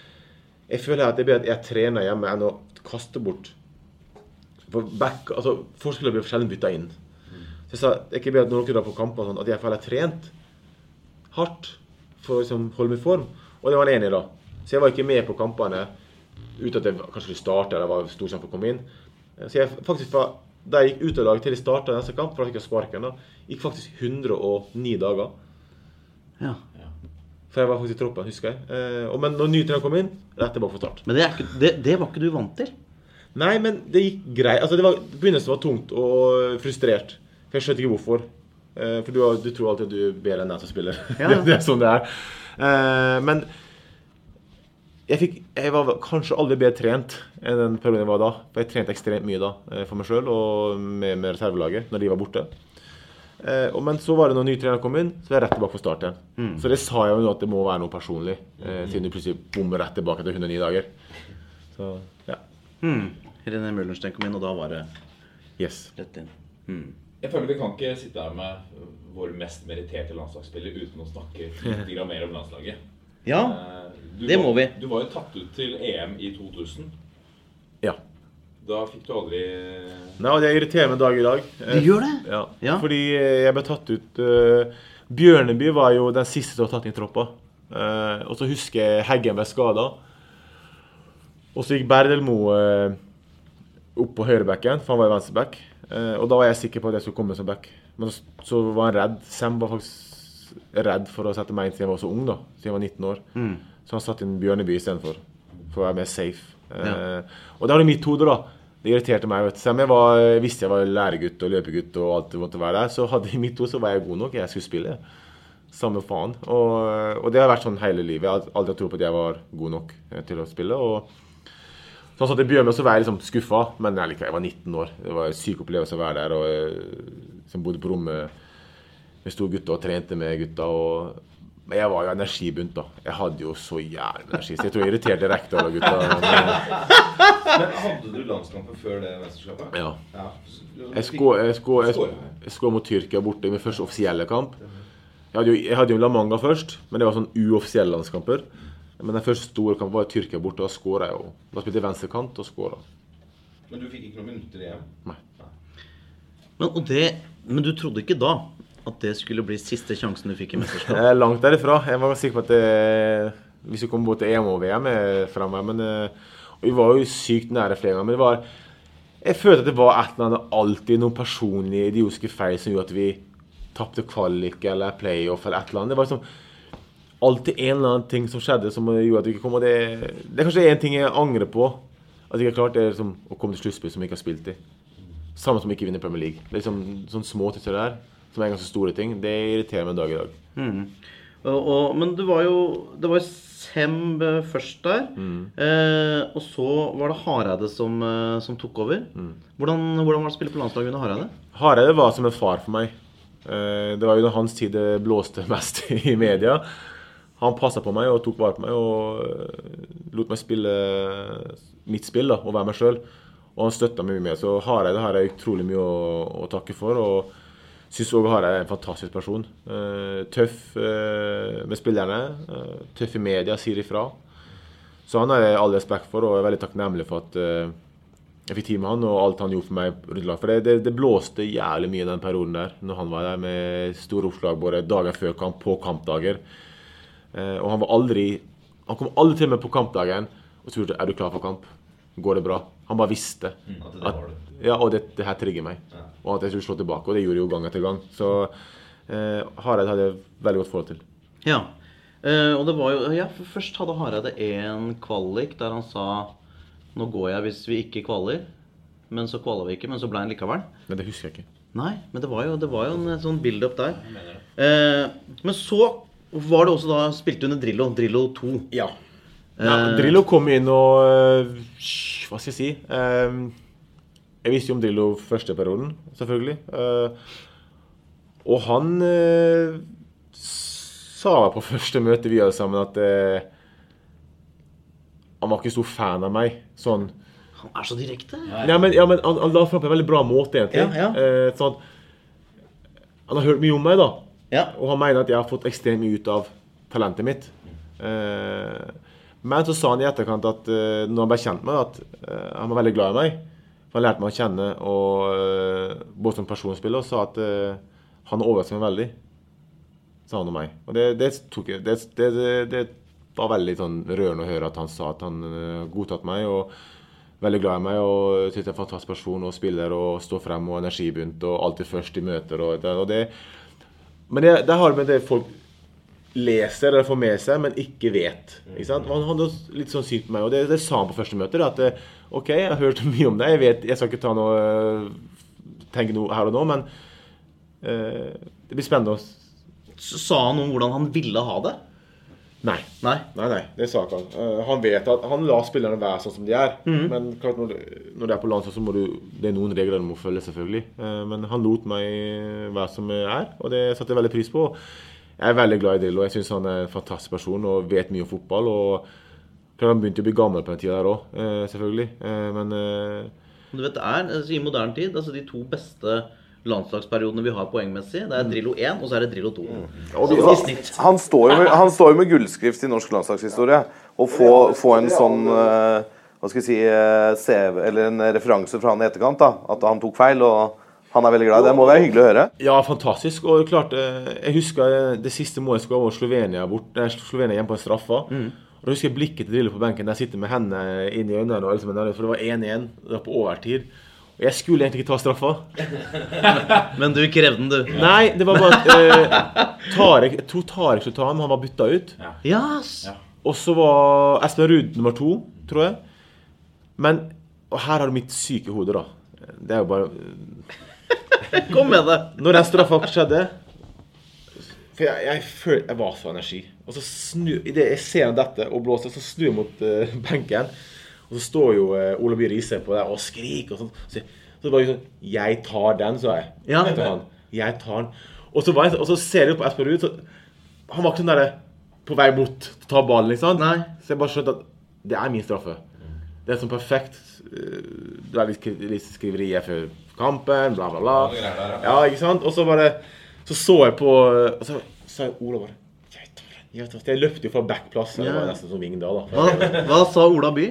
jeg føler at det bedre at jeg trener hjemme enn å kaste bort. For back, altså, Forskere blir sjelden bytta inn. Så jeg sa ikke bedre at når dere drar på kamper, sånn, at jeg har trent hardt for å liksom, holde meg i form. Og det var han enig i, da. Så jeg var ikke med på kampene uten at jeg kanskje skulle starte eller var stor sjanse for å komme inn. Så jeg faktisk da jeg gikk ut av laget til jeg starta neste kamp, for da fikk jeg sparken, da, gikk faktisk 109 dager. Ja. For jeg var faktisk i troppen, husker jeg. Eh, og, men når ny trener kom inn, rett tilbake for start. Men det, ikke, det, det var ikke du vant til. Nei, men det gikk greit. Altså, det var, Begynnelsen var tungt og frustrert. For jeg skjønte ikke hvorfor. Eh, for du, du tror alltid at du er bedre enn den som spiller. Ja. det, det er sånn det er. Eh, men jeg, fikk, jeg var kanskje aldri bedre trent enn den perioden jeg var da. For jeg trente ekstremt mye da for meg sjøl og med, med reservelaget når de var borte. Eh, og, men så var det når ny trener kom inn, så var jeg rett tilbake for start igjen. Så det sa jeg jo nå at det må være noe personlig, eh, siden du plutselig bommer rett tilbake etter 109 dager. Så ja. Mm. René Møllerstein kom inn, og da var det Yes. rett inn. Mm. Jeg føler vi kan ikke sitte her med vår mest meritterte landslagsspiller uten å snakke litt mer om landslaget. Ja. Eh, det var- må vi. Du var jo tatt ut til EM i 2000. Ja. Da fikk du aldri Nei, og det irriterer meg dag i dag. Det gjør det? Ja. Ja. Fordi jeg ble tatt ut uh, Bjørneby var jo den siste som var tatt inn i troppa. Uh, og så husker jeg Heggen ble skada. Og så gikk Berdelmo uh, opp på høyrebacken, for han var i venstreback. Eh, og da var jeg sikker på at jeg skulle komme som back. Men så, så var han redd. Sem var faktisk redd for å sette meg inn siden jeg var så ung, da. Siden jeg var 19 år. Mm. Så han satte inn Bjørneby istedenfor. For å være mer safe. Eh. Og det var i mitt hode, da. Det irriterte meg. vet du. Selv om jeg var, visste jeg var læregutt og løpegutt, og alt måtte være der, så hadde i mitt hode så var jeg god nok. Jeg skulle spille. Samme faen. Og, og det har vært sånn hele livet. Jeg har aldri trodd på at jeg var god nok eh, til å spille. og så han satt jeg med, så var jeg liksom skuffa, men jeg, jeg var 19 år. Det var en syk opplevelse å være der. og som bodde på rommet med store gutter og trente med gutta. og men jeg var jo energibunt, da. Jeg hadde jo så jævlig energi. Så jeg tror jeg irriterte Rekdal og gutta. Men, Men hadde du landskamper før det mesterskapet? ja. ja. Jeg skåra mot Tyrkia borte i min første offisielle kamp. Jeg hadde, jo, jeg hadde jo La Manga først, men det var sånn uoffisielle landskamper. Men den første store kampen var i Tyrkia borte, og da skåra jeg jo. Da spilte jeg venstrekant og skåra. Men du fikk ikke noen minutter igjen? Nei. Men, og det, men du trodde ikke da at det skulle bli siste sjansen du fikk i mesterskap? Jeg er langt derifra. Jeg var sikker på at det, hvis vi kom både til EM og VM framover. Men eh, vi var jo sykt nære flere ganger. Men det var Jeg følte at det var et eller annet alltid noen personlige idiotiske feil som gjorde at vi tapte kvalik eller playoff eller et eller annet. Det var liksom alltid en eller annen ting som skjedde som gjorde at vi ikke kom. Og det, det er kanskje én ting jeg angrer på at jeg ikke har klart, det er liksom å komme til sluttspill som jeg ikke har spilt i. Samme som ikke vinner Premier League. Det er liksom sånne små ting der, som er ganske store ting. Det irriterer meg dag i dag. Mm. Og, og, men det var jo Det var jo Sem eh, først der. Eh, og så var det Hareide som, eh, som tok over. Hvordan, hvordan var det å spille på landslaget under Hareide? Hareide var som en far for meg. Eh, Det var under hans tid det blåste mest i media. Han passa på meg og tok vare på meg og eh, lot meg spille mitt spill da, og være meg sjøl. Og han støtta meg mye mer. Så Hareide har jeg utrolig mye å, å takke for. Og syns òg Hareide er en fantastisk person. Eh, tøff eh, med spillerne. eh, tøff i media, sier ifra. Så han har jeg all respekt for, og er veldig takknemlig for at jeg fikk tid med han og alt han gjorde for meg rundt laget. For det, det, det blåste jævlig mye den perioden der, når han var der med store oppslag både dager før kamp, på kampdager. Og han var aldri Han kom aldri til meg på kampdagen og spurte er du klar for kamp. Går det bra? Han bare visste. at det at, ja, og det, det her trigger meg. Og at jeg skulle slå tilbake. Og det gjorde jeg jo gang etter gang. Så eh, Hareide hadde jeg veldig godt forhold til. Ja. Eh, og det var jo Ja, for først hadde Hareide en kvalik der han sa Nå går jeg hvis vi ikke kvaler. Men så kvala vi ikke, men så ble han likevel. Men det husker jeg ikke. Nei, men det var jo, det var jo en sånn build-up der. Eh, men så var det også da spilte under Drillo. Drillo 2. Ja. Eh, Ja, Drillo kom inn og øh, Hva skal jeg si? Eh, jeg visste jo om Drillo første perioden, selvfølgelig. Eh, og han eh, sa på første møte vi hadde sammen, at eh, han var ikke stor fan av meg. Sånn Han er så direkte. ja, men, ja, men han, han la fram på en veldig bra måte, egentlig. Ja, ja. Eh, sånn, han har hørt mye om meg, da. Ja. Og han mener at jeg har fått ekstremt mye ut av talentet mitt. Eh, men så sa han i etterkant at eh, når han ble kjent med at eh, han var veldig glad i meg for Han lærte meg å kjenne og, eh, både som personspiller og sa at han overrasket meg veldig. Sa han om meg. Og det, det, tok det, det, var veldig sånn rørende å høre at han sa at han godtatt meg. og veldig glad i meg og synes jeg er en fantastisk person og spiller og står frem og energibunt og alltid først i møter. Og og det, men det, det har med det folk leser eller får med seg, men ikke vet. Ikke sant? Han hadde litt sånn syn på meg, og det, det sa han på første møte. At eh, OK, jeg har hørt mye om deg, jeg vet, jeg skal ikke ta noe eh, tenke noe her og nå, men uh, det blir spennende å Så Sa han noe om hvordan han ville ha det? Nei. Nei. Nei, nei, det sa ikke han. Uh, han vet at han lar spillerne være sånn som de er. Mm. Men klart når, når det er på landslag, så må du Det er noen regler du må følge, selvfølgelig. Uh, men han lot meg være som jeg er, og det satte jeg veldig pris på. Jeg er veldig glad i Drillo. Jeg syns han er en fantastisk person og vet mye om fotball. og Han begynte å bli gammel på den tida der òg, eh, selvfølgelig. Eh, men eh, Du vet, det er altså, I moderne tid altså de to beste landslagsperiodene vi har poengmessig, det er Drillo 1 og så er det Drillo 2. Og Så vi- Han står, jo med, han står jo med gullskrift i norsk landslagshistorie. Å få, få en sånn hva skal jeg si, CV, eller en referanse fra han i etterkant. da, At han tok feil. og han er veldig glad det. Må være hyggelig å høre. Ja, fantastisk. Og klart, eh, jeg husker eh, det siste målet skulle over Slovenia bort, Slovenia hjemme på en straffa. Og da husker jeg blikket til Drillo på benken. Der sitter med hendene inn i øynene. Og liksom, for det var 1-1 det var på overtid. Og jeg skulle egentlig ikke ta straffa. Men du krevde den, du. Nei, det var bare at eh, Tarek, Jeg tror Tarek skulle ta ham, han var bytta ut. Yes. Og så var Espen Ruud nummer to, tror jeg. Men Og her har du mitt syke hode, da. Det er jo bare Kom med det. Når den straffa skjedde For jeg, jeg følte jeg var så energi. Og så snu, Idet jeg ser dette og blåser, så snur jeg mot uh, benken. Og så står jo uh, Ole By Riise på der og skriker og sånn. Så, så det var jo sånn Jeg tar den, sa jeg. Ja. Han. Jeg tar den. Og så, var jeg, og så ser jeg på Espen Ruud, så han var ikke sånn derre på vei bort til å ta ballen, ikke sant? Nei. Så jeg bare skjønte at det er min straffe. Det er sånn perfekt. Eh, Det er litt, litt skriverier før kampen, bla, bla, bla. Ja, ikke sant? Og så bare Så så jeg på Og så sa Ola bare Jeg løpte jo fra backplass. Det var nesten som Vingdal. da. Hva, hva sa Ola By?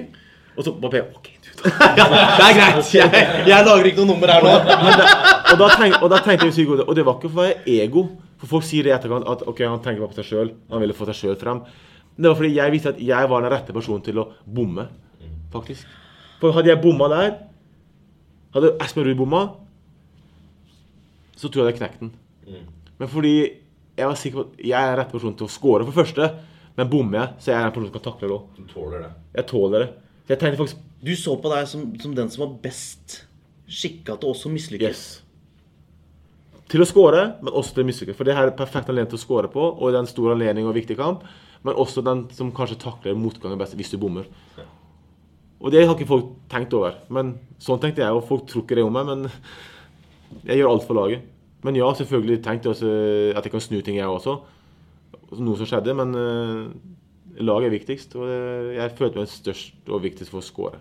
Og så bare OK, du tar Det er greit. Jeg, jeg lager ikke noe nummer her nå. og, da tenk, og da tenkte jeg sykt godt, og det var ikke for å være ego. For folk sier det i etterkant at ok, han tenker bare på seg sjøl. Han ville få seg sjøl frem. Men det var fordi jeg visste at jeg var den rette personen til å bomme, faktisk. For hadde jeg bomma der, hadde Espen Ruud bomma, så tror jeg jeg hadde knekt den. Men fordi jeg var sikker på at jeg er rett person til å score for første, men bommer jeg, så er jeg en person som kan takle det òg. Du tåler det. Jeg tåler det. Så jeg tenkte faktisk Du så på deg som, som den som var best skikka til også å mislykkes. Yes. Til å score, men også til å mislykkes. For det her er perfekt anledning til å score på, og det er en stor anledning og viktig kamp. Men også den som kanskje takler motgangen best hvis du bommer. Og det har ikke folk tenkt over. Men sånn tenkte jeg, og folk tror ikke det om meg. Men jeg gjør alt for laget. Men ja, selvfølgelig tenkte jeg at jeg kan snu ting, jeg også. Noe som skjedde, men uh, laget er viktigst. Og eh, jeg følte meg størst og viktigst for å skåre.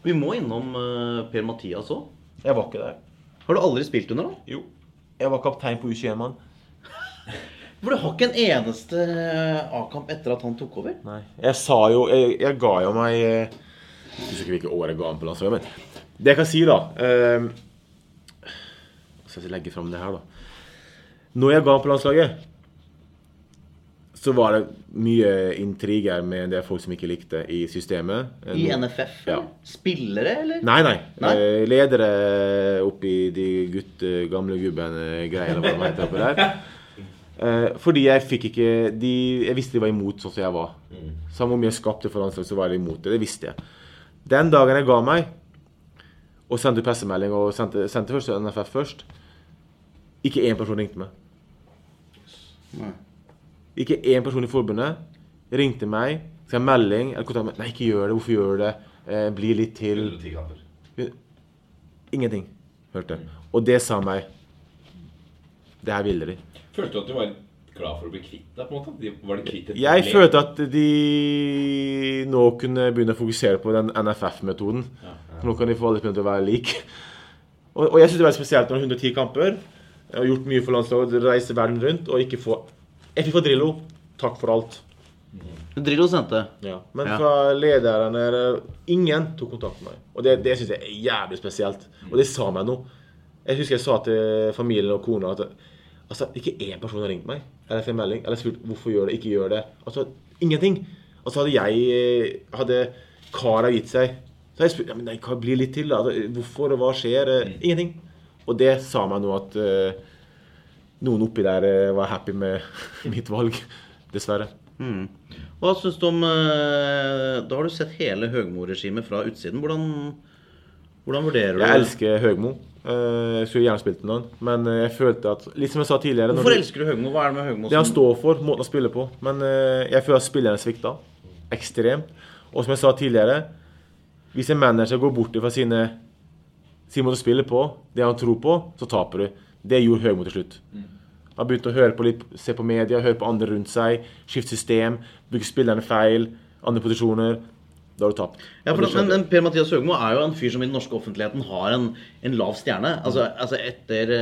Vi må innom uh, Per-Mathias òg. Jeg var ikke der. Har du aldri spilt under, da? Jo. Jeg var kaptein på U21-mann. For du har ikke en eneste eh, A-kamp etter at han tok over? Nei. Jeg sa jo Jeg, jeg ga jo meg eh, Jeg husker ikke hvilket år jeg ga ham på landslaget, men det jeg kan si, da eh, Skal jeg legge fram det her, da. Når jeg ga ham på landslaget, så var det mye intriger med det folk som ikke likte i systemet. I NFF? Ja. Spillere, eller? Nei, nei. Nei? Eh, Ledere oppi de gutte, gamle gubben-greiene, hva de heter oppi der. Eh, fordi jeg fikk ikke de, Jeg visste de var imot sånn som jeg var. Samme hvor mye jeg skapte for landslaget, så var de imot det. Det visste jeg. Den dagen jeg ga meg, og sendte pressemelding og sendte, sendte først NFF først Ikke én person ringte meg. Ikke én person i forbundet ringte meg, jeg ha melding eller kontakt Nei, ikke gjør det. Hvorfor gjør du det? Eh, bli litt til. Ingenting. Hørte. Og det sa meg Det her ville de. Følte du at du var glad for å bli kvitt deg? på en måte? De- Var det kvitt et Jeg problem? følte at de nå kunne begynne å fokusere på den NFF-metoden. Nå kan de få alle til å være lik. Og, og jeg syns det er veldig spesielt når det er 110 kamper, jeg har gjort mye for landslaget, reise verden rundt, og ikke få Jeg fikk fra Drillo takk for alt. Drillo sendte. Ja. Men Ja. fra lederne Ingen tok kontakt med meg. Og det, det syns jeg er jævlig spesielt. Og det sa meg noe. Jeg husker jeg sa til familien og kona at altså, ikke én person har ringt meg eller sendt melding eller spurt hvorfor gjør det, ikke gjør det. Altså, ingenting. Altså, hadde jeg Hadde Kara gitt seg, så hadde jeg spurt ja, men nei, kan bli litt til. da. Altså, hvorfor, og hva skjer? Mm. Ingenting. Og det sa meg nå at uh, noen oppi der uh, var happy med mitt valg. Dessverre. Mm. Hva syns du om uh, Da har du sett hele Høgmo-regimet fra utsiden. Hvordan, hvordan vurderer du det? Jeg elsker Høgmo. Eh, Jeg skulle gjerne spilt med han, men eh, jeg følte at Litt som jeg sa tidligere Hvorfor du- elsker du Høgmo? Hva er det med Høgmo Det han står for, måten han spiller på. Men eh, jeg føler at spillerne svikta ekstremt. Og som jeg sa tidligere, hvis en manager går bort fra sine sin måte å spille på, det han tror på, så taper du. Det gjorde Høgmo til slutt. Han begynte å høre på litt, se på media, høre på andre rundt seg, skifte system, bruke spillerne feil, andre posisjoner. Da har du tapt. Ja, for, men, men Per-Mathias Høgmo er jo en fyr som i den norske offentligheten har en, en lav stjerne. Altså, altså etter,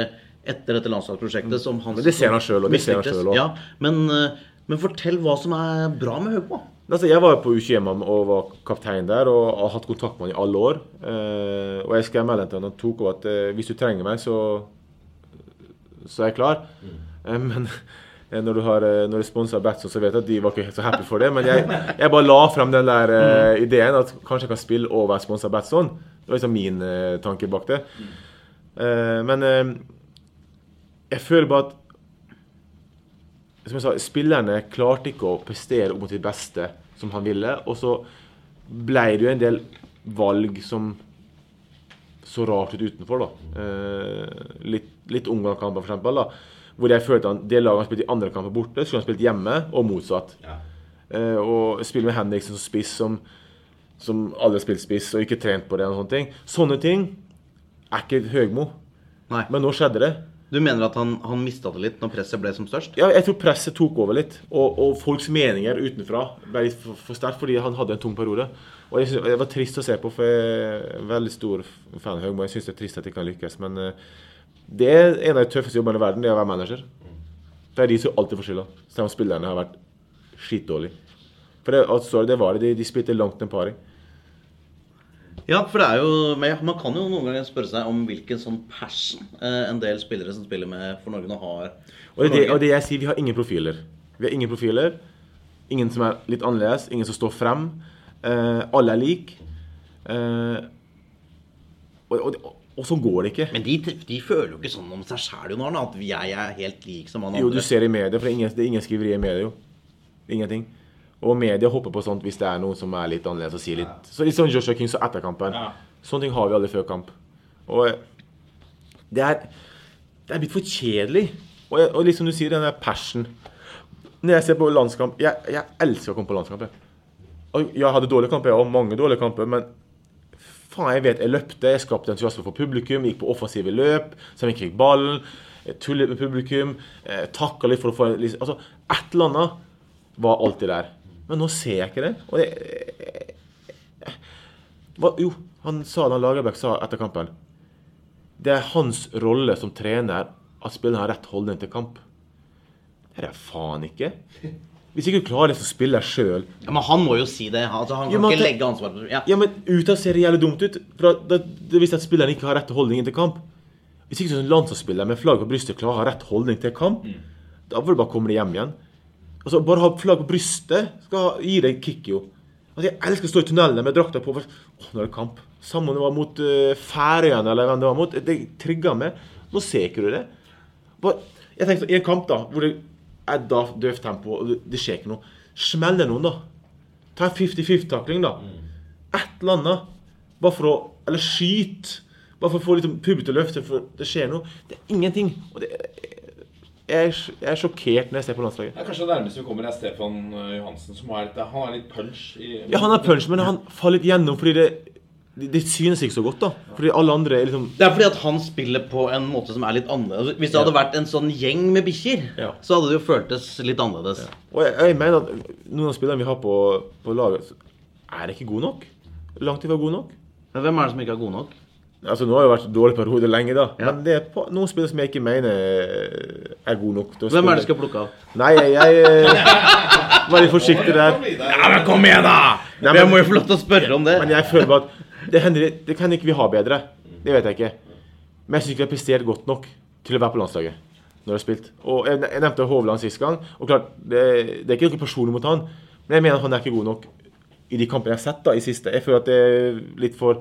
etter dette landslagsprosjektet som han Men det ser han selv, òg. Ja, men, eh, Men fortell hva som er bra med Høgmo. Altså, jeg var på U21 og var kaptein der og har hatt kontakt med han i alle år. Eh, og jeg skrev melding til han og tok over at eh, hvis du trenger meg, så, så er jeg klar. Eh, men når du har eh, når sponsa Batson, så vet jeg at de var ikke så happy for det. Men jeg, jeg bare la frem den der uh, ideen at kanskje jeg kan spille og være sponsa Batson. Det var liksom min uh, tanke bak det. Uh, men eh, jeg føler bare at som jeg sa, Spillerne klarte ikke å prestere opp mot sitt beste som han ville. Og så ble det jo en del valg som så rart ut utenfor. da. Eh, litt litt for eksempel, da. Hvor jeg følte at det laget han spilte i andre kamper borte, skulle han spilt hjemme, og motsatt. Eh, og spille med Henriksen som spiss, som, som aldri har spilt spiss og ikke trent på det. og sånne ting. Sånne ting er ikke Høgmo. Men nå skjedde det. Du mener at han, han mista det litt når presset ble som størst? Ja, jeg tror presset tok over litt. Og, og folks meninger utenfra ble litt for, for sterkt fordi han hadde en tung periode. Og jeg synes, Det var trist å se på, for jeg er veldig stor fan av Høgmo. Jeg syns det er trist at det ikke kan lykkes. Men eh, det er en av de tøffeste jobbene i verden, det er å være manager. Det er de som alltid får skylda, selv om spillerne har vært skitdårlige. For det, altså, det var det. De, de spilte langt en paring. Ja, for det er jo Man kan jo noen ganger spørre seg om hvilken sånn passion eh, en del spillere som spiller med for Norge nå har. Og det, og det jeg sier, vi har ingen profiler. Vi har ingen profiler. Ingen som er litt annerledes. Ingen som står frem. Eh, alle er like. Eh, og, og, og, sånn går det ikke. Men de, de føler jo ikke sånn om seg sjæl, at jeg er helt lik som han andre. Jo, du ser i media, for det er ingen, det er ingen skriveri i media, jo. Ingenting. Og media hopper på sånt hvis det er noen som er litt annerledes og sier litt Så Litt sånn Joshua King så etter kampen. Sånne ting har vi aldri før kamp. Og det er, det er blitt for kjedelig. Og, jeg, og liksom du sier, den der passion Når jeg ser på landskamp Jeg, jeg elsker å komme på landskamp. jeg. Og jeg hadde dårlige kamper, jeg har mange dårlige kamper, men faen, jeg vet jeg løpte, jeg skapte entusiasme for publikum, gikk på offensive løp, så jeg fikk ballen, tullet med publikum, eh, takka litt for å få liksom, Altså, et eller annet var alltid der. Men nå ser jeg ikke det. Og det hva, Jo, han sa det Lagerbäck sa etter kampen. Det er hans rolle som trener at spillerne har rett holdning til kamp. Det er det faen ikke. Hvis ikke du klarer det som spiller sjøl Ja, Men han må jo si det. Altså, han kan Ja, men ikke legge ansvaret på ja. Ja, men ute ser det jævlig dumt ut. For det, det viser at spilleren ikke har rett holdning til kamp. Hvis ikke som landslagsspiller med flagg på brystet klarer å ha rett holdning til kamp, da får du bare komme deg hjem igjen. Altså, Bare ha flagg på brystet skal gi deg kick, jo. Altså, Jeg elsker å stå i tunnelene med drakta på. For, åh, nå er det kamp. Samme om det var mot uh, Færøyene eller hvem det var mot. Det trigga meg. Nå ser ikke du det. Bare, jeg tenkte sånn, I en kamp da, hvor det er da døvt tempo, og det, skjer ikke noe Smell noen, da. Ta en 50-50-takling, da. Et eller annet. Bare for å Eller skyt. Bare for å få litt publikum til å løfte, for det skjer noe. Det er ingenting. Og det, jeg, er, er sjokkert når jeg ser på landslaget. Det er kanskje det nærmeste vi kommer er Stefan eh, Johansen, som har litt, han har litt punch i Ja, han har punch, men han faller litt gjennom fordi det, det, synes ikke så godt, da. Fordi alle andre er liksom Det er fordi at han spiller på en måte som er litt annerledes. Hvis det hadde vært en sånn gjeng med bikkjer, så hadde det jo føltes litt annerledes. Og jeg, jeg mener at noen av spillerne vi har på, på laget, er ikke gode nok. Langt ifra gode nok. Men hvem er det som ikke er gode nok? Altså, Nå har jeg vært dårlig på hodet lenge, da. Men det er på, noen spillere som jeg ikke mener er gode nok. til å Hvem er det du skal plukke av? Nei, jeg, jeg Vær litt forsiktig der. Ja, men kom igjen, da! Nei, Jeg må jo få lov til å spørre om det. Men jeg føler bare at det, hender, det kan ikke vi ha bedre. Det vet jeg ikke. Men jeg syns ikke vi har prestert godt nok til å være på landslaget. Når jeg har spilt. Og jeg, nevnte Hovland sist gang. Og klart, det, det er ikke noe personlig mot han, men jeg mener at han er ikke god nok i de kampene jeg har sett da, i siste. Jeg føler at det er litt for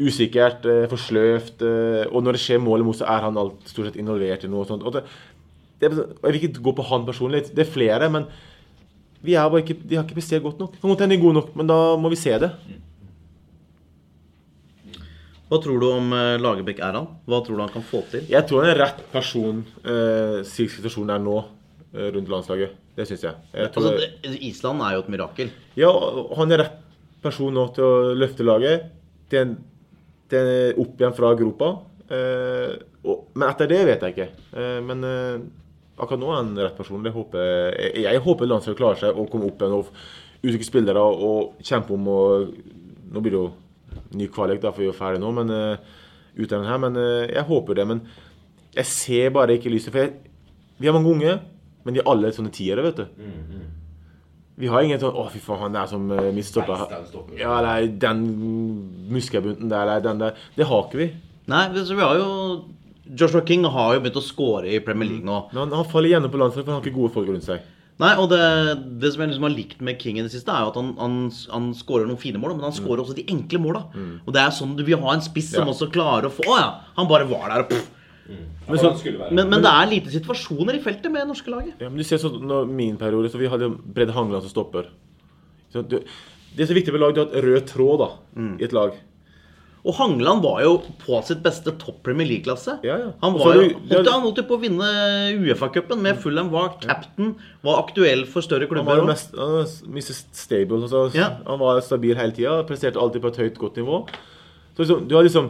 usikkert, eh, for sløvt. eh, Og når det skjer mål imot, så er han alt, stort sett involvert i noe sånt. Og det, det, er- og jeg vil ikke gå på han personlig. Det er flere, men vi er bare ikke, de har ikke prestert godt nok. Kan godt hende de er gode nok, men da må vi se det. Hva tror du om eh, Lagerbäck er han? Hva tror du han kan få til? Jeg tror han er rett person eh, slik situasjonen er nå eh, rundt landslaget. Det syns jeg. jeg tror, Altså, det- Island er jo et mirakel. ja, han er rett person nå til å løfte laget til en, en, opp igjen fra gropa. Eh, og, men etter det vet jeg ikke. Eh, men eh, akkurat nå er han rett person. Jeg håper, jeg, jeg håper landslaget klarer seg å komme opp igjen og utvikle spillere og kjempe om å Nå blir det jo ny kvalik, da, for vi er ferdig nå, men uh, her. Men eh, jeg håper det. Men jeg ser bare ikke lyset. For jeg, vi har mange unge. Men de er alle sånne tiere, vet du. Vi har ingen sånn 'Å, fy faen, han der som uh, mistoppa Ja, eller den muskelbunten der, eller den der. Det har ikke vi. Nei, så vi har jo Joshua King har jo begynt å score i Premier League nå. Men han, han faller igjennom på landslaget, for han har ikke gode folk rundt seg. Nei, og det, det som jeg liksom har likt med King i det siste, er jo at han, han, han skårer noen fine mål, men han skårer også de enkle måla. Og det er sånn du vil ha en spiss som Ja. også klarer å få Å ja, han bare var der og pff. Men, så, Men, men det er lite situasjoner i feltet med norske laget. ja, men du ser sånn når min periode, så vi hadde Bredd Hangeland som stopper. Så det, det er så viktig med lag, du har et rød tråd da, i et lag. Og Hangeland var jo på sitt beste topp Premier League-klasse. Ja, ja. Han var jo holdt, han holdt jo på å vinne Uefa-cupen med Fulham, var captain, var aktuell for større Han klubber. var jo mest han var. Stable. Altså, Ja. Han var stabil hele tida. Presterte alltid på et høyt, godt nivå. Så liksom, du har liksom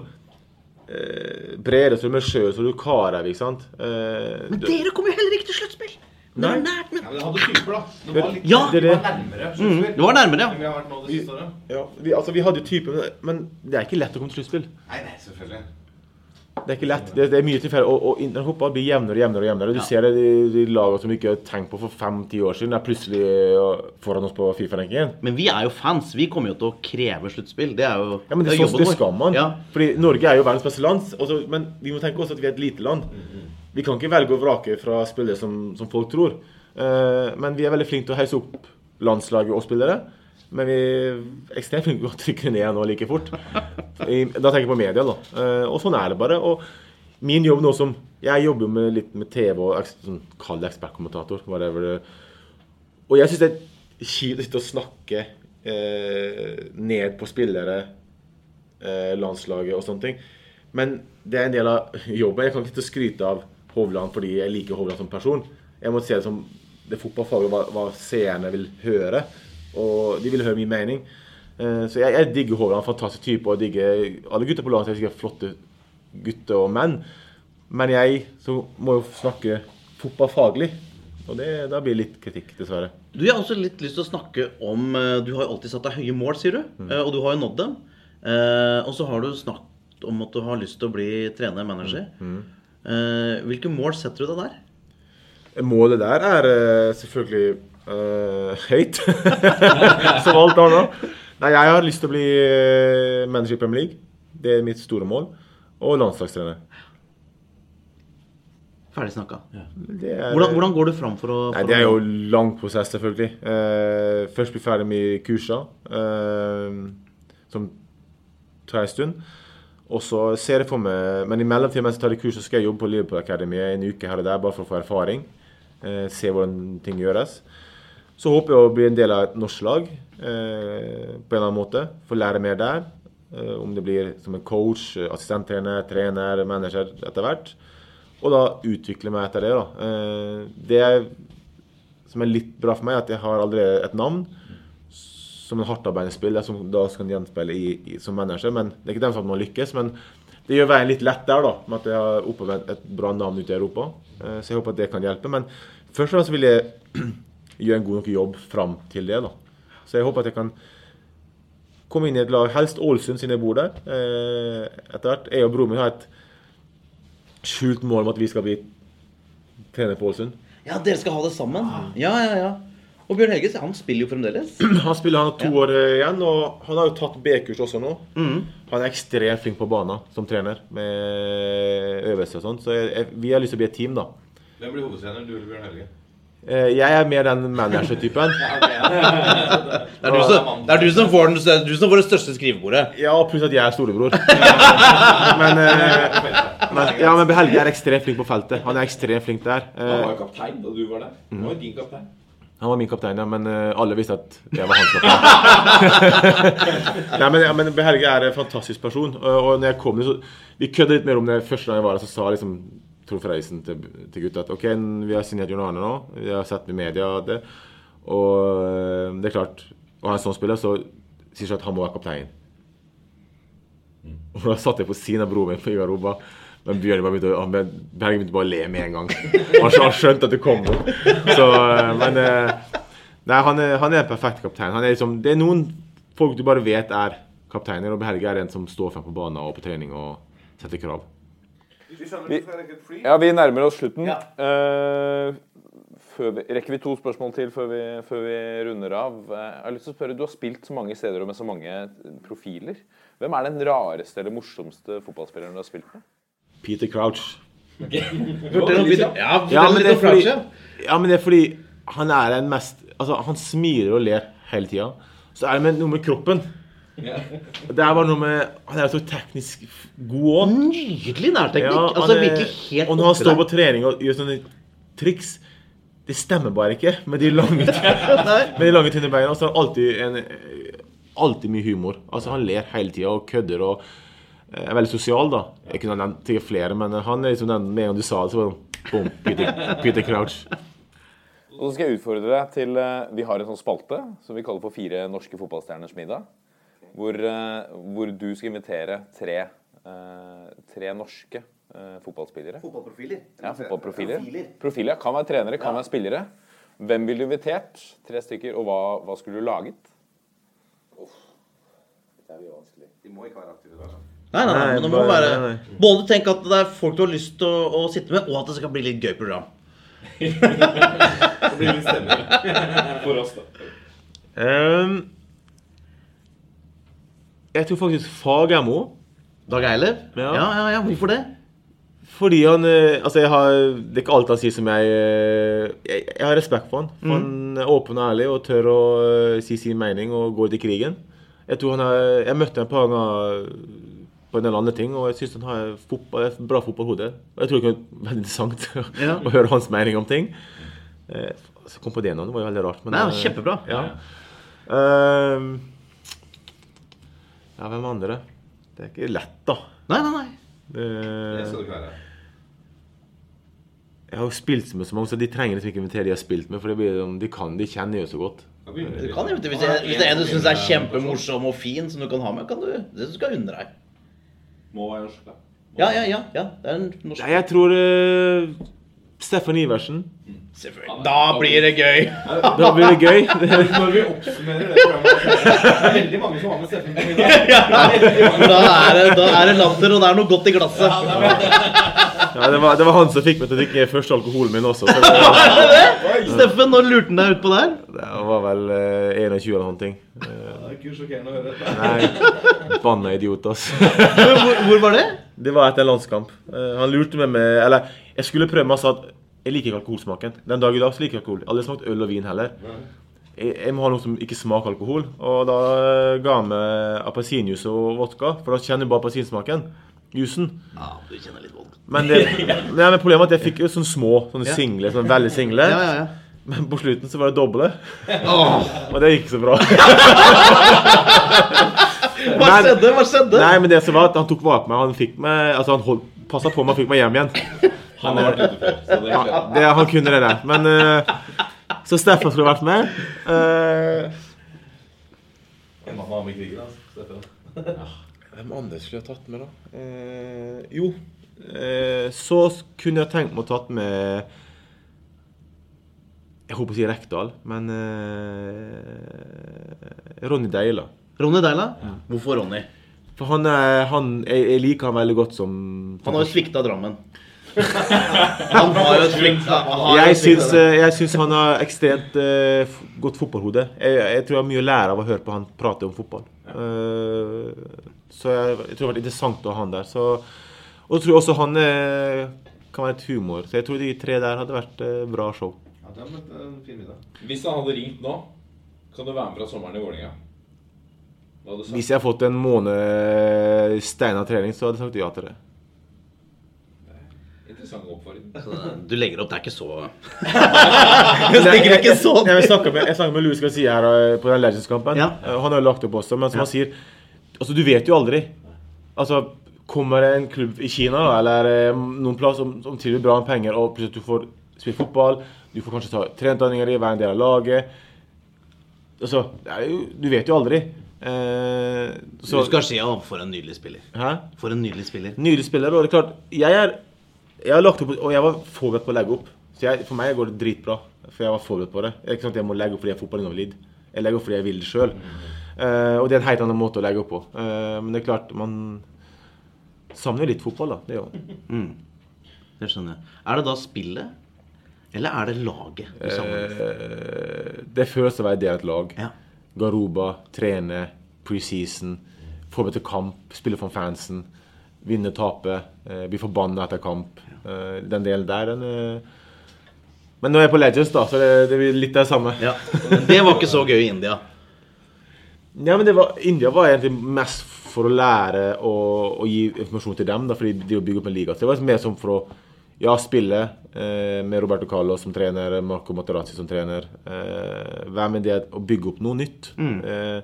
eh, Brede, så du med Sjø, så du Karev, ikke sant? Eh, Men dere kom jo heller ikke til! Det var nært, men Ja, men det hadde typer, da. Det var litt Ja! det det. nærmere. Mm, det var nærmere, ja. vi har vært nå det siste året. Ja, vi, altså, vi hadde jo typer, men- men det er ikke lett å komme til sluttspill. Nei, nei, selvfølgelig. Det er ikke lett. Det, det er mye tilfeller. Og, og internasjonal blir jevnere og jevnere. og jevnere. Du ser det de, de lagene som vi ikke har tenkt på for fem-ti år siden, er plutselig foran oss på Fifa-rankingen. Men vi er jo fans. Vi kommer jo til å kreve sluttspill. Det er jo Ja, men det, er så, det skal man. Ja. Fordi Norge er jo verdens beste land. også- men vi må tenke også at vi er et lite land. Vi kan ikke velge å vrake fra spillere som, som folk tror. Uh, men vi er veldig flinke til å heise opp landslaget og spillere. Men vi er ekstremt flinke til å trykke ned nå like fort. I, da tenker jeg på media, da. Uh, og sånn er det bare. Og min jobb nå som Jeg jobber jo litt med TV og sånn, kall det ekspertkommentator. og jeg syns det er kjipt å sitte og snakke eh, ned på spillere, eh, landslaget og sånne ting. Men det er en del av jobben. Jeg kan ikke og skryte av Hovland fordi jeg liker Hovland som person. Jeg må se det som det fotballfaget, hva, hva seerne vil høre. Og de vil høre min mening. Eh, så jeg, jeg digger Hovland, fantastisk type. Og jeg digger alle gutter på landslaget. er sikkert flotte gutter og menn. Men jeg så må jo snakke fotballfaglig. Og det, da blir det litt kritikk, dessverre. Du jeg har også litt lyst til å snakke om eh, Du har jo alltid satt deg høye mål, sier du. Mm. eh, Og du har jo nådd dem. Og så har du snakket om at du har lyst til å bli trener, manager. Mm. Eh, Hvilke mål setter du deg der? Målet der er eh, selvfølgelig uh, høyt. Som alt annet. Nei, jeg har lyst til å bli manager i Premier League. Det er mitt store mål. Og landslagstrener. Ferdig snakka. Ja. er, Hvordan, hvordan går du fram for å Nei, Det er jo lang prosess, selvfølgelig. Uh, først bli ferdig med kurser, uh, som tar en stund. Og så ser jeg for meg Men i mellomtiden mens jeg tar de kursene, skal jeg jobbe på Liverpool Academy en uke her og der, bare for å få erfaring. Eh, se hvordan ting gjøres. Så håper jeg å bli en del av et norsk lag eh, på en eller annen måte. Få lære mer der. Eh, om det blir som en coach, assistenttrener, trener, manager etter hvert. Og da utvikle meg etter det. da. Eh, det som er litt bra for meg, er at jeg har allerede et navn som en hardtarbeidende spiller som da skal gjenspeile i, i, som manager. Men det er ikke den som man lykkes. Men det gjør veien litt lett der, da, med at jeg har opparbeidet et bra navn ute i Europa. Eh, så jeg håper at det kan hjelpe. Men først og fremst vil jeg gjøre en god nok jobb fram til det. da. Så jeg håper at jeg kan komme inn i et lag, helst Ålesund siden jeg bor der. Eh, etter hvert. Jeg og broren min har et skjult mål om at vi skal bli trener på Ålesund. Ja, dere skal ha det sammen? Ja, ja, ja. Og Bjørn Helge han spiller jo fremdeles. Han spiller han har to år eh, igjen, og han har jo tatt B-kurs også nå. Han er ekstremt flink på banen som trener, med øvelser og sånt. Så jeg, jeg, vi har lyst til å bli et team, da. Hvem blir hovedtrener? Du eller Bjørn Helge? Eh, Jeg er mer den manager-typen. Det er du som, det er du som, får, den, du som får det største skrivebordet. Ja, pluss at jeg er storebror. Men, eh, men, ja, men Helge er ekstremt flink på feltet. Han er ekstremt flink der. Han var jo kaptein da du var der. Han var din kaptein. Han var min kaptein, ja, men eh, alle visste at jeg var hans kaptein. Nei, men, ja, men Helge er en fantastisk person. Og, og når jeg kom så Vi kødda litt mer om det første gang jeg var her, så sa liksom Trond Freisen til, til gutta at OK, vi har signert John Arne nå. Vi har sett med media det. Og eh, det er klart Og han er en sånn spiller, så sier seg at han må være kaptein. Og da satt jeg på siden av broren min på garderoba. Men Bjørn bare begynte, han begynte bare å le med en gang. Han, har skjønt skjønte at det kom. Så, eh, men eh, Nei, han er, han er en perfekt kaptein. Han er liksom, det er noen folk du bare vet er kapteiner, og Helge er en som står frem på banen og på trening og setter krav. Ja, vi nærmer oss slutten. Eh, før vi, rekker vi to spørsmål til før vi, før vi runder av? Uh, Jeg har lyst til å spørre, Du har spilt så mange steder og med så mange profiler. Hvem er den rareste eller morsomste fotballspilleren du har spilt med? Peter Crouch. Ja, Ja, men det er fordi, ja. ja, men det er fordi han er den mest Altså, han smiler og ler hele tida. Så er det med, noe med kroppen. Det er bare noe med Han er så teknisk god òg. Nydelig nærteknikk. altså virkelig helt Og når han står på trening og gjør sånne triks Det stemmer bare ikke med de lange, med de lange tynne beina. Og så har han alltid, en, alltid mye humor. Altså Han ler hele tida og kødder og er veldig sosial, da. Jeg kunne nevnt til flere, men han er liksom den med en gang du sa det, så var det boom, Peter, Peter Crouch. Og så skal jeg utfordre deg til eh, Vi har en sånn spalte som vi kaller for Fire norske fotballstjerners middag. Hvor, eh, hvor du skal invitere tre, eh, tre norske eh, fotballspillere. Fotballprofiler. Ja, fotballprofiler. Profiler. Profiler kan være trenere, kan være spillere. Hvem ville du invitert? Tre stykker. Og hva, hva skulle du laget? Nei, nei, nei, men det må bare- nei, nei. Både tenk at det er folk du har lyst til å, å sitte med, og at det skal bli litt gøy program. Det blir litt stemning for oss, da. Um, jeg tror faktisk Fagermo. Dag Eilev? Ja. Ja, ja, ja, hvorfor det? Fordi han eh, Altså, jeg har Det er ikke alt han sier som jeg eh, Jeg, jeg har respekt for han. For Han er åpen og ærlig og tør å eh, si sin mening og gå ut i krigen. Jeg tror han har Jeg møtte ham et par ganger på en del andre ting, og jeg syns han har fotball, et bra fotballhode. Og jeg tror det kunne vært veldig interessant Ja. å høre hans mening om ting. Eh, Så kom på det nå. det var jo veldig rart. Men, Nei, var kjempebra. Ja. Ehm, ja, hvem andre? Det er ikke lett, da. Nei, nei, nei. Det, Det skal du klare. jeg har jo spilt med så mange, så de trenger liksom ikke invitere de jeg har spilt med. For blir, de kan, de kjenner jo så godt. Du kan jo, hvis, det, hvis det er en du syns er kjempemorsom og fin, som du kan ha med, kan du det skal jeg unne deg. Må være norsk, da. Ja, ja, ja. ja. Det er en norsk Nei, jeg tror uh, Steffen Iversen. Selvfølgelig. Da blir det gøy. Da blir det gøy. Når vi oppsummerer det programmet Det er veldig mange som har med Steffen på middag. Da er, det, da er det latter, og det er noe godt i glasset. Ja, det, var, det var han som fikk meg til å drikke første alkoholen min også. Så det, Er det det? Steffen, når lurte han deg utpå der? det var vel eh, 21 eller noe. Det er ikke sjokkerende å høre. nei, banna idiot, altså. Hvor, hvor var det? Det var etter en landskamp. Eh, han lurte meg med Eller jeg skulle prøve meg å sa at jeg liker ikke alkoholsmaken. Den dag i dag så liker jeg alkohol. Jeg har Aldri smakt øl og vin heller. Jeg, jeg må ha noe som ikke smaker alkohol. Og da ga jeg meg appelsinjuice og vodka, for da kjenner du bare appelsinsmaken. Jusen. Ja, du kjenner litt vodka. Men, det, nei, men problemet er at jeg fikk jo sånne små, sånne Ja. single, sånne veldig single. Ja, ja, ja. Men på slutten så var det doble. Oh. Og det gikk så bra. Hva skjedde? Hva skjedde? Nei, men det som var at han tok vare på meg. Han fikk meg, altså han holdt, passet på meg og fikk meg hjem igjen. Han har vært ute før, så det Ja, det, han kunne det der. Men uh, Så Steffen skulle vært med. Uh, altså. Steffen. hvem andre skulle jeg tatt med, da? Eh, jo, eh, så kunne jeg tenkt meg å tatt med Jeg håper å si Rekdal, men eh, Ronny Deila. Ronny Deila? Hvorfor Ronny? For han er han, jeg, jeg liker han veldig godt som Han har jo svikta Drammen. Han har jo Jeg syns, eh, jeg syns han har ekstremt uh, godt fotballhode. Jeg, jeg tror jeg har mye å lære av å høre på han prate om fotball. Uh, så jeg, jeg tror det har vært interessant å ha han der. Så, og jeg tror også han uh, kan være et humor. Så jeg tror de tre der hadde vært bra show. Ja, det en fin middag. Hvis han hadde ringt nå, kan du være med fra sommeren i Vålerenga? Hadde? Hvis jeg har fått en måned steina trening, så hadde jeg sagt ja til det. Interessant oppfordring. Du legger opp, det er ikke så Det ligger ikke sånn. Jeg snakka med, jeg snakket med Louis Garcia her eh, på den Legends-kampen. Ja. Eh, Han har jo lagt opp også, men som Ja. han sier Altså, du vet jo aldri. Altså, kommer det en klubb i Kina da, eller eh, noen plass som, som tilbyr bra med penger, og plutselig du får spille fotball, du får kanskje ta trenerutdanninger i, være en del av laget Altså, det er jo, du vet jo aldri. Eh, så, Du skal si ja, for en nydelig spiller. Hæ? For en nydelig spiller. Nydelig spiller. Og det er klart, jeg er jeg har lagt opp, og jeg var forberedt på å legge opp. Så jeg, For meg går det dritbra. For jeg var forberedt på det. Ikke sant? at jeg må legge opp fordi jeg er fotballinvalid. Jeg legger opp fordi jeg vil det sjøl. og det er en helt annen måte å legge opp på. Uh, men det er klart, man savner litt fotball, da. Det gjør man. Mm. Det skjønner jeg. Er det da spillet? Eller er det laget? du savner? Eh, det føles å være del av et lag. Ja. Garuba, trene, preseason, forberede kamp, spille for fansen. Vinne, tape, eh, bli forbanna etter kamp. Eh, den delen der, den eh... Men nå er jeg på Legends, da, så det, det blir litt det samme. Ja. Men det var ikke så gøy i India. Ja, men det var, India var egentlig mest for å lære og, og gi informasjon til dem. Da, fordi de bygger bygge opp en liga. Så det var mer som for å ja, spille eh, med Roberto Carlos som trener, Marco Materazzi som trener. Eh, være med det å bygge opp noe nytt. Eh,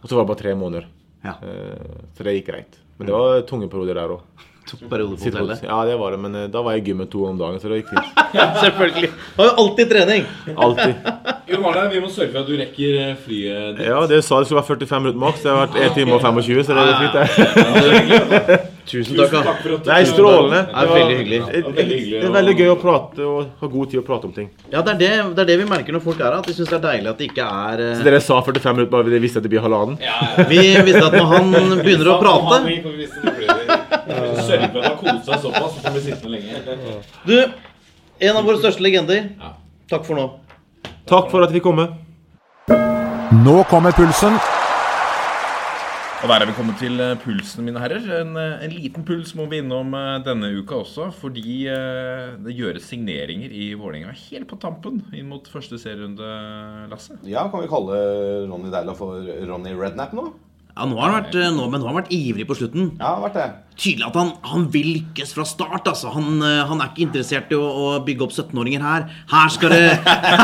og så var det bare tre måneder. Ja. Eh, så det gikk greit. Men det var tunge perioder der òg. Ja, det var det. Men eh, da var jeg i gymmet to ganger om dagen, så det gikk fint. Selvfølgelig. Du har jo alltid trening. Alltid. Jo, Arne, vi må sørge for at du rekker eh, flyet ditt. Ja, det sa det skulle være 45 minutter maks. Det har vært 1 time og 25, så det er fint, det. Tusen takk. da. for at du Nei, strålende. Det er veldig hyggelig. Det, var veldig hyggelig det er veldig gøy å prate og ha god tid å prate om ting. Ja, det er det, det er det vi merker når folk er her. At de syns det er deilig at det ikke er eh, Så dere sa 45 minutter, bare dere visste at det blir halvannen? Ja, ja. Vi visste at når han begynner å prate blir at han koser seg såpass, så kan vi sitte med lenge. Du, en av våre største legender. Takk for nå. Takk for at vi fikk komme. Nå kommer pulsen. Og der er vi kommet til eh, pulsen, mine herrer. En, eh, en liten puls må vi innom eh, denne uka også, fordi det gjøres signeringer i Vålerenga helt på tampen inn mot første serierunde, Lasse. Ja, kan vi kalle Ronny Deila for Ronny Rednap nå? Ja, nå har han vært, eh, nå, men nå har han vært ivrig på slutten. Ja, vært det. Tydelig at han, han vil lykkes fra start. altså. Han, eh, han er ikke interessert i å, å bygge opp 17-åringer her. Her skal det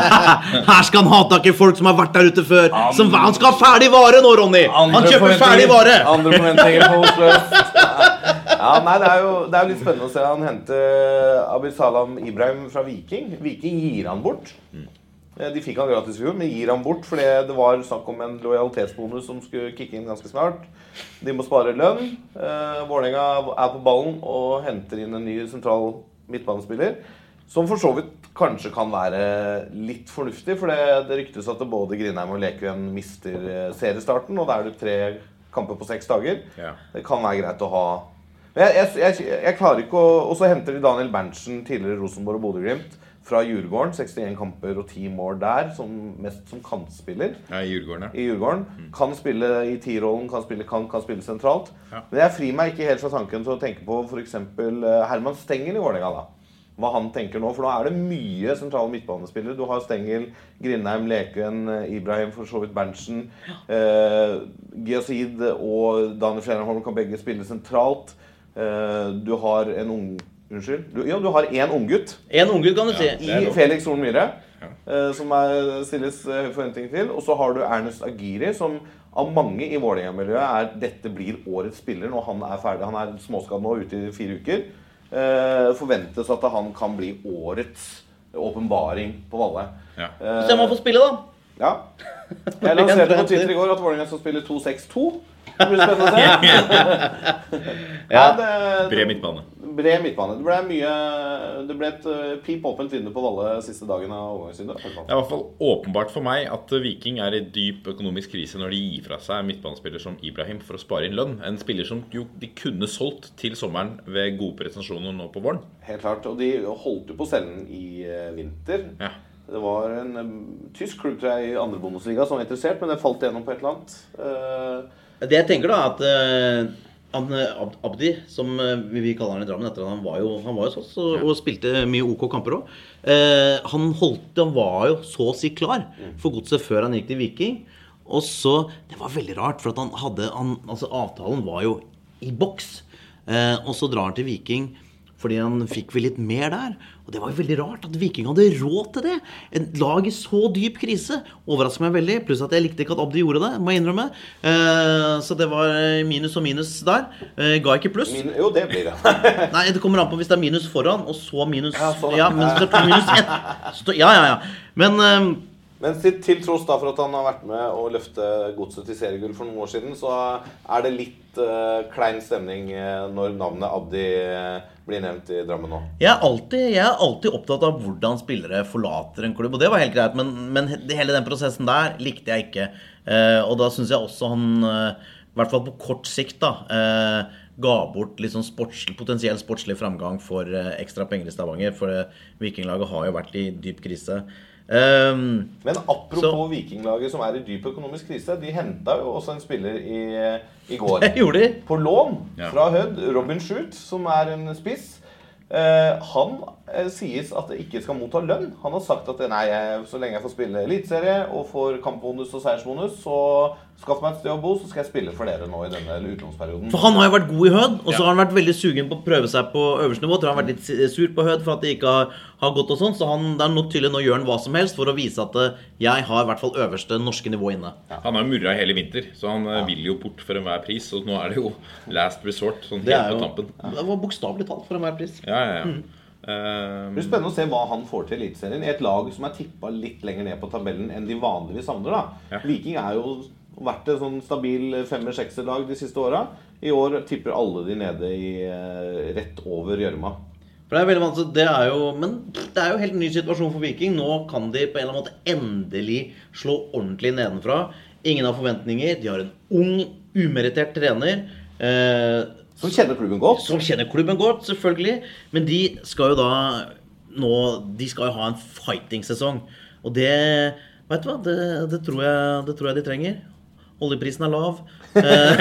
Her skal han ha tak i folk som har vært der ute før. Som, han skal ha ferdig vare nå, Ronny! Han kjøper ferdig vare! Andre forventninger på Oslo. Ja, nei, det er, jo, det er jo litt spennende å se han hente Abid Salam Ibrahim fra Viking. Viking gir han bort. Eh, De fikk han gratis i fjor, men gir han bort fordi det var snakk om en lojalitetsbonus som skulle kicke inn ganske snart. De må spare lønn. Eh, Vålerenga er på ballen og henter inn en ny sentral midtbanespiller. Som for så vidt kanskje kan være litt fornuftig, for det, det ryktes at både Grindheim og Lekven mister eh, seriestarten, og da er det tre kamper på seks dager. Ja. Det kan være greit å ha Men jeg, jeg, jeg, jeg klarer ikke å Og så henter de Daniel Berntsen, tidligere Rosenborg og Bodø-Glimt, fra Djurgården. 61 kamper og 10 mål der, som, mest som kantspiller Ja, i Djurgården, ja. i Djurgården. Kan spille i T-rollen, kan spille kant, kan spille sentralt. Ja. Men jeg frir meg ikke helt fra tanken til å tenke på f.eks. Herman Stengel i Vålerenga. Hva han tenker nå. For nå er det mye sentrale midtbanespillere. Du har Stengel, Grindheim, Leken, Ibrahim, for så vidt Berntsen. Eh, Giazid og Daniel Fjellenholm kan begge spille sentralt. Eh, du har en ung Unnskyld. Du, ja, du har én unggutt En unggutt, kan du si. i Felix Solen Myhre, eh, som er, stilles eh, høye forventninger til. Og så har du Ernest Agiri, som av mange i Vålerenga-miljøet er dette blir årets spiller når han er ferdig. Han er småskadd nå ute i fire uker. Eh, forventes at han kan bli årets åpenbaring på Valle. Ja. Eh, Se om han får spille, da. ja. Jeg lanserte på Twitter i går at Vålerenga skal spille 2-6-2. Det blir spennende å se. ja, det, Bred midtbane. Bred midtbane. Det ble mye Det ble et eh, pip åpent vindu på Valle siste dagen av overgangsvinduet. i. Det er i hvert fall åpenbart for meg at Viking er i dyp økonomisk krise når de gir fra seg en midtbanespiller som Ibrahim for å spare inn lønn. En spiller som jo de kunne solgt til sommeren ved gode prestasjoner nå på våren. Helt klart. Og de holdt jo på cellen i eh, vinter. Ja. Det var en eh, tysk klubb tror jeg, i andre Bundesliga som var interessert, men det falt gjennom på et eller annet. Det jeg tenker da, er at eh, han, eh, Abdi, som eh, vi kaller han i Drammen etter han var jo, han var jo sånn så, og spilte mye OK kamper òg. Eh, han holdt, han var jo så å si klar for godset før han gikk til Viking. Og så Det var veldig rart, for at han hadde han, Altså, avtalen var jo i boks. Eh, og så drar han til Viking fordi han fikk vel litt mer der. Og det var jo veldig rart at Viking hadde råd til det. Et lag i så dyp krise overrasker meg veldig. Pluss at jeg likte ikke at Abdi gjorde det, må jeg innrømme. Eh, så det var minus og minus der. Eh, ga ikke pluss. min, jo, det blir det. Nei, det kommer an på hvis det er minus foran, og så minus Ja, sånn. Ja, men så minus ett så- Ja, ja, ja. Men eh, Men til, til tross da for at han har vært med å løfte godset til seriegull for noen år siden, så er det litt uh, klein stemning uh, når navnet Abdi eh, blir nevnt i Drammen nå. jeg er, alltid, jeg er alltid opptatt av hvordan spillere forlater en klubb, og det var helt greit. Men, men hele den prosessen der likte jeg ikke. Eh, og da syns jeg også han, eh, i hvert fall på kort sikt, da, eh, ga bort litt sånn sportslig, potensiell sportslig framgang for eh, ekstra penger i Stavanger. For eh, Vikinglaget har jo vært i dyp krise. Um, Men apropos Vikinglaget som er i dyp økonomisk krise. De henta jo også en spiller i, i går. Det gjorde de. På lån Ja. fra Hødd. Robin Shoot, som er en spiss. Uh, han uh, sies at det ikke skal motta lønn. Han har sagt at nei, jeg, så lenge jeg får spille eliteserie og får kampbonus og seiersbonus, så skaff meg et sted å bo, så skal jeg spille for dere nå i denne utlånsperioden. For han har jo vært god i Hød, og så har han vært veldig sugen på å prøve seg på øverste nivå. Tror han har vært litt sur på Hød for at det ikke har, har gått og sånn. Så han, det er nå tydelig nå gjør han hva som helst for å vise at eh, jeg har i hvert fall øverste norske nivå inne. Han har jo murra hele vinter, så han ja. vil jo bort for enhver pris. Og nå er det jo last resort, sånn Det helt er på tampen. det var bokstavelig talt for enhver pris. Ja, ja, ja. Mm. Eh, Det blir spennende å se hva han får til i Eliteserien i et lag som er tippa litt lenger ned på tabellen enn de vanligvis havner. Ja. Viking er jo vært et sånn stabil femmer-sekser-lag de siste åra. I år tipper alle de nede i eh, rett over gjørma. For det er veldig vanskelig, det er jo, Men det er jo helt ny situasjon for Viking. Nå kan de på en eller annen måte endelig slå ordentlig nedenfra. Ingen har forventninger. De har en ung, umerittert trener. Eh, som kjenner klubben godt. Som kjenner klubben godt, selvfølgelig. Men de skal jo da nå De skal jo ha en fighting-sesong. Og det Vet du hva, det, det, tror jeg, det tror jeg de trenger. Oljeprisen er lav. Eh,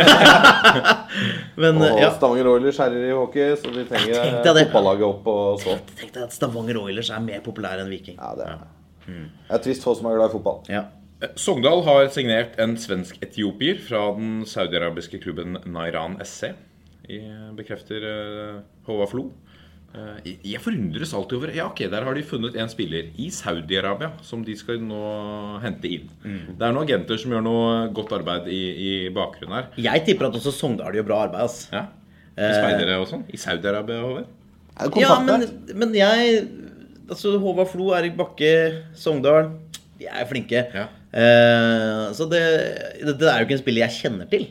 Men og ja. Stavanger Oilers herjer i hockey, så de trenger fotballaget opp og så. Tenk deg at Stavanger Oilers er mer populær enn Viking. Ja, det er det. Det er trist for oss som er glad i fotball. Ja. Eh, Sogndal har signert en svensk etiopier fra den saudiarabiske klubben Nairan SC. I, bekrefter uh, Håvard Flo. Eh, jeg- forundres alltid over Ja, ok, der har de funnet en spiller i Saudi-Arabia som de skal nå hente inn. Mm. Det er noen agenter som gjør noe godt arbeid i, i bakgrunnen her. Jeg tipper at også Sogndal gjør bra arbeid. ass. Ja. Speidere og sånn. I Saudi-Arabia, Håvard. Ja, men, men jeg Altså Håvard Flo, Erik Bakke, Sogndal De er flinke. Eh, så det, det, det er jo ikke en spiller jeg kjenner til.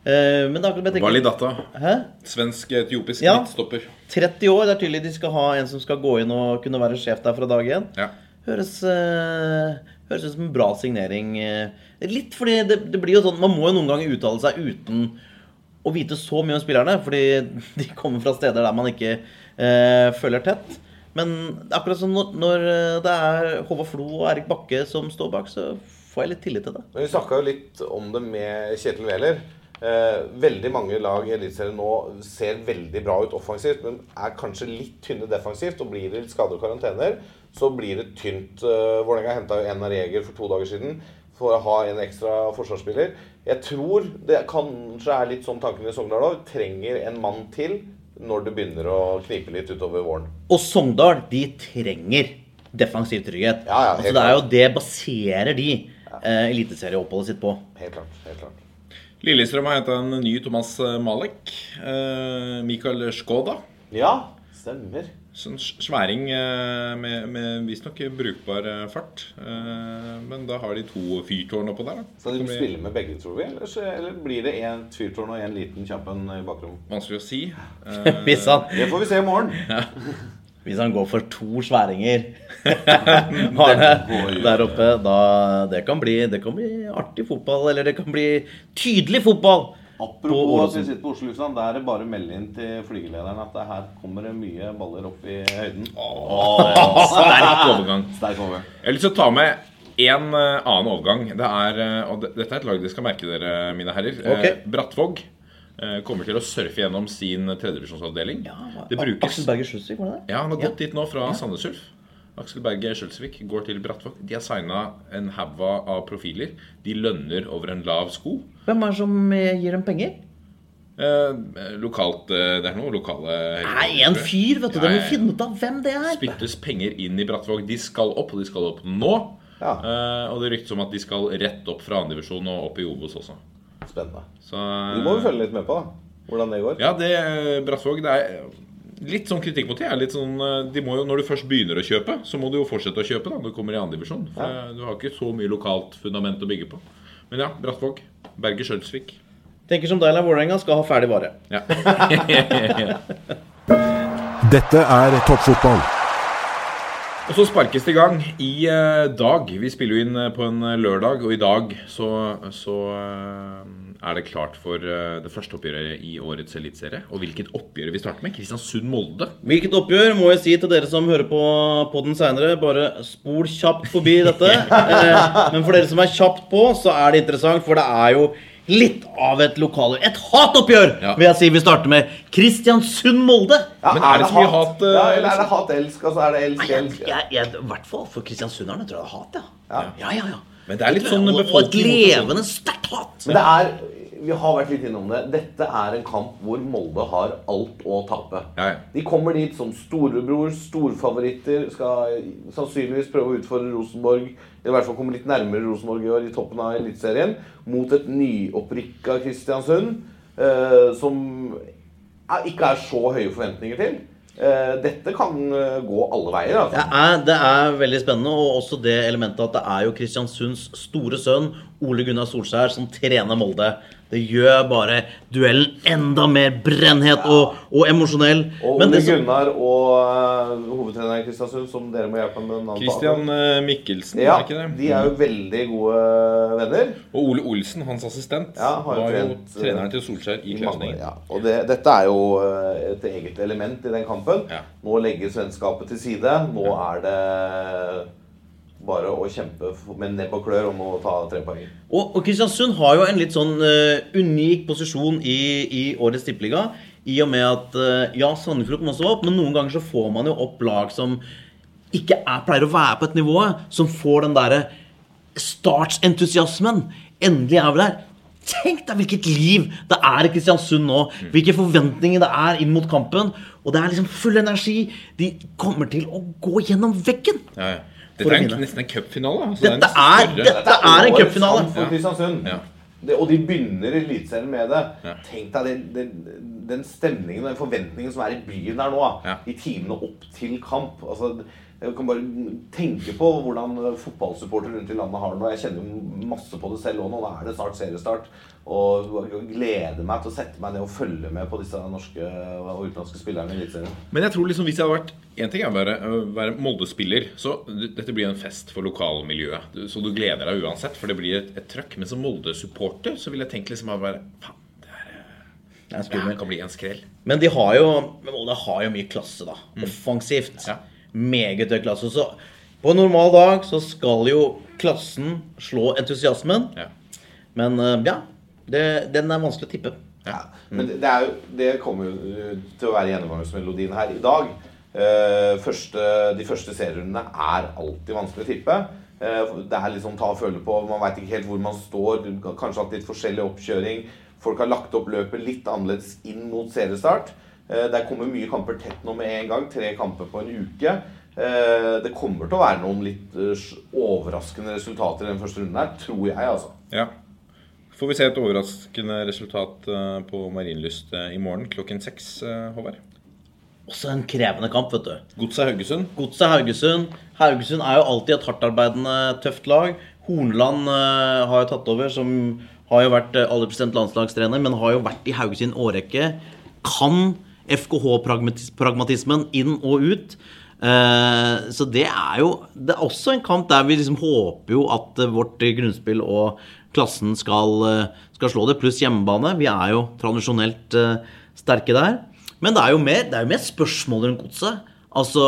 Eh, men det er akkurat jeg tenker- Validata. Hæ? Svensk-etiopisk Ja. midtstopper. 30 år. Det er tydelig de skal ha en som skal gå inn og kunne være sjef der fra dag én. Høres, eh, høres ut som en bra signering. eh. Litt fordi det, det blir jo sånn Man må jo noen ganger uttale seg uten å vite så mye om spillerne. Fordi de kommer fra steder der man ikke eh, følger tett. Men akkurat som når, når eh, det er Håvard Flo og Erik Bakke som står bak, så får jeg litt tillit til det. Men Vi snakka jo litt om det med Kjetil Wæler. Eh, veldig mange lag i Eliteserien nå ser veldig bra ut offensivt, men er kanskje litt tynne defensivt. Og blir det litt skader og karantener, så blir det tynt. Eh, Vålerenga henta jo en Reger for to dager siden for å ha en ekstra forsvarsspiller. Jeg tror det kanskje er litt sånn tanken i Sogndal òg. Trenger en mann til når det begynner å knipe litt utover våren. Og Sogndal, de trenger defensiv trygghet. ja, altså, helt det er jo det baserer de eh, eliteserieoppholdet sitt på. Helt klart. helt klart. Lillestrøm har henta en ny Thomas Malek. Eh, Mikael Skoda. Ja, stemmer. Sånn sværing eh, med, med visstnok brukbar eh, fart. Eh, men da har de to fyrtårn oppå der. da. Skal de spille med begge, tror vi? Eller, så- eller blir det én fyrtårn og en liten kjapp en i bakrommet? Vanskelig å si. Eh, Hvis han, Det får vi se i morgen. hvis han går for to sværinger der oppe, da det kan, bli, det kan bli artig fotball. Eller det kan bli tydelig fotball. Apropos at vi sitter på Oslo lufthavn, da er det bare å melde inn til flygelederen at det her kommer det mye baller opp i høyden. Sterk overgang. Sterk overgang. Jeg har lyst til å ta med en eh, annen overgang. Det er, eh, og dette er et lag dere skal merke dere, mine herrer. Eh, Brattvåg eh, kommer til å surfe gjennom sin tredjedivisjonsavdeling. det brukes Aksel Berger Skjulsvik, var det det? Ja, han har gått dit nå fra Sandnes Ulf. Aksel Berge Skjølsvik går til Brattvåg. De har signa en haug av profiler. De lønner over en lav sko. Hvem er det som eh, gir dem penger? Eh, lokalt eh, Det er noe lokale Nei, en fyr, vet du. Ja, De må ja, ja. finne ut av hvem det er. Spyttes penger inn i Brattvåg. De skal opp, og de skal opp nå. Eh, og det ryktes om at de skal rett opp fra andredivisjon og opp i Obos også. Spennende. Så, Det må jo følge litt med på, da. Hvordan det går. Ja, det eh, Brattvåg det er Litt sånn kritikk mot det. er litt sånn, eh, de må jo, Når du først begynner å kjøpe, så må du jo fortsette å kjøpe da, når du kommer i andredivisjon. Ja. eh, du har ikke så mye lokalt fundament å bygge på. Men ja, Brattvåg. Berger Sjølsvik. Tenker som deg, Vålerenga skal ha ferdig vare. Ja. Dette er toppfotball. Og så sparkes det i gang i eh, dag. Vi spiller jo inn på en lørdag, og i dag så, så er det klart for eh, det første oppgjøret i årets eliteserie. Og hvilket oppgjør vi starter med? Kristiansund-Molde. Hvilket oppgjør må jeg si til dere som hører på podden seinere, bare spol kjapt forbi dette. Eh, men for dere som er kjapt på, så er det interessant, for det er jo litt av et lokale... Et hatoppgjør, vil jeg si vi starter med. Kristiansund-Molde. Ja, er, det hat? ja, eller er det hat-elsk? Altså, er det elsk-elsk? I hvert fall for kristiansunderne tror jeg det er hat, ja. Ja, ja, ja. Men det er litt sånn Og- Og et levende, sterkt hat. Men det er Vi har vært litt innom det. Dette er en kamp hvor Molde har alt å tape. De kommer dit som storebror, storfavoritter. Skal sannsynligvis prøve å utfordre Rosenborg. Eller i hvert fall komme litt nærmere Rosenborg i år i toppen av Eliteserien. Mot et nyopprykka Kristiansund. eh, som ikke er så høye forventninger til. Eh, dette kan eh, gå alle veier. Altså. Det er, det er veldig spennende, og også det elementet at det er jo Kristiansunds store sønn Ole Gunnar Solskjær som trener Molde. Det gjør bare duellen enda mer brennhet og, og emosjonell. Og Ole det som- Gunnar og uh, hovedtreneren i Kristiansund, som dere må hjelpe med navnet. Christian eh, Mikkelsen, Ja, er ikke det? de er jo veldig gode venner. Og Ole Olsen, hans assistent, Ja, har jo var jo trent, eh, treneren til Solskjær i Klausenengen. ja. Og det, dette er jo et eget element i den kampen. Nå legges vennskapet til side. Nå er det bare å kjempe med nebb og klør om å ta tre poeng. Og, og Kristiansund har jo en litt sånn uh, unik posisjon i, i årets tippeliga. I og med at uh, ja, Sandefjord kom også opp, men noen ganger så får man jo opp lag som ikke er, pleier å være på et nivå som får den derre startsentusiasmen. Endelig er vi der. Tenk deg hvilket liv det er i Kristiansund nå. Hvilke forventninger det er inn mot kampen. Og det er liksom full energi. De kommer til å gå gjennom veggen. Ja, ja. Dette er en, nesten en cupfinale. altså. Dette det er- dette er en cupfinale. for Kristiansund. Ja. Det, og de begynner i Eliteserien med det. Tenk deg den, den, den stemningen og den forventningen som er i byen der nå. Ja. I timene opp til kamp. Altså, jeg kan bare tenke på hvordan fotballsupportere rundt i landet har det nå. Jeg kjenner masse på det selv òg. Nå er det snart seriestart. Og jeg gleder meg til å sette meg ned og følge med på disse norske og utenlandske spillerne i Eliteserien. Men jeg tror liksom hvis jeg hadde vært En ting er å være, være Molde-spiller, så dette blir en fest for lokalmiljøet. Så du gleder deg uansett, for det blir et, et trøkk. Men som Molde-supporter så vil jeg tenke liksom at Faen, det, er, Det er det kan bli en skrell. Men de har jo Molde har jo mye klasse, da. Offensivt. Meget høy klasse. Så på en normal dag så skal jo klassen slå entusiasmen. Men eh, ja, det, den er vanskelig å tippe. Ja. Men det, det, er jo, det kommer jo uh, til å være gjennomgangsmelodien her i dag. Eh, første, de første serierundene er alltid vanskelig å tippe. Eh, det er sånn ta og føle på. Man veit ikke helt hvor man står. Kanskje hatt litt forskjellig oppkjøring. Folk har lagt opp løpet litt annerledes inn mot seriestart. Eh, der kommer mye kamper tett nå med en gang. Tre kamper på en uke. Eh, det kommer til å være noen litt eh, overraskende resultater i den første runden her, tror jeg, altså. Ja. Får vi se et overraskende resultat på Marienlyst i morgen klokken seks, Håvard? Også en krevende kamp, vet du. Godset Haugesund. Godset Haugesund. Haugesund er jo alltid et hardtarbeidende, tøft lag. Hornland har jo tatt over, som har jo vært uh, aller landslagstrener, men har jo vært i Haugesund årrekke. Kan FKH-pragmatismen inn og ut. Eh, så det er jo Det er også en kamp der vi liksom håper jo at eh, vårt grunnspill og klassen skal, eh, skal slå det, pluss hjemmebane. Vi er jo tradisjonelt sterke der. Men det er jo mer, det er jo mer spørsmål rundt godset. Altså,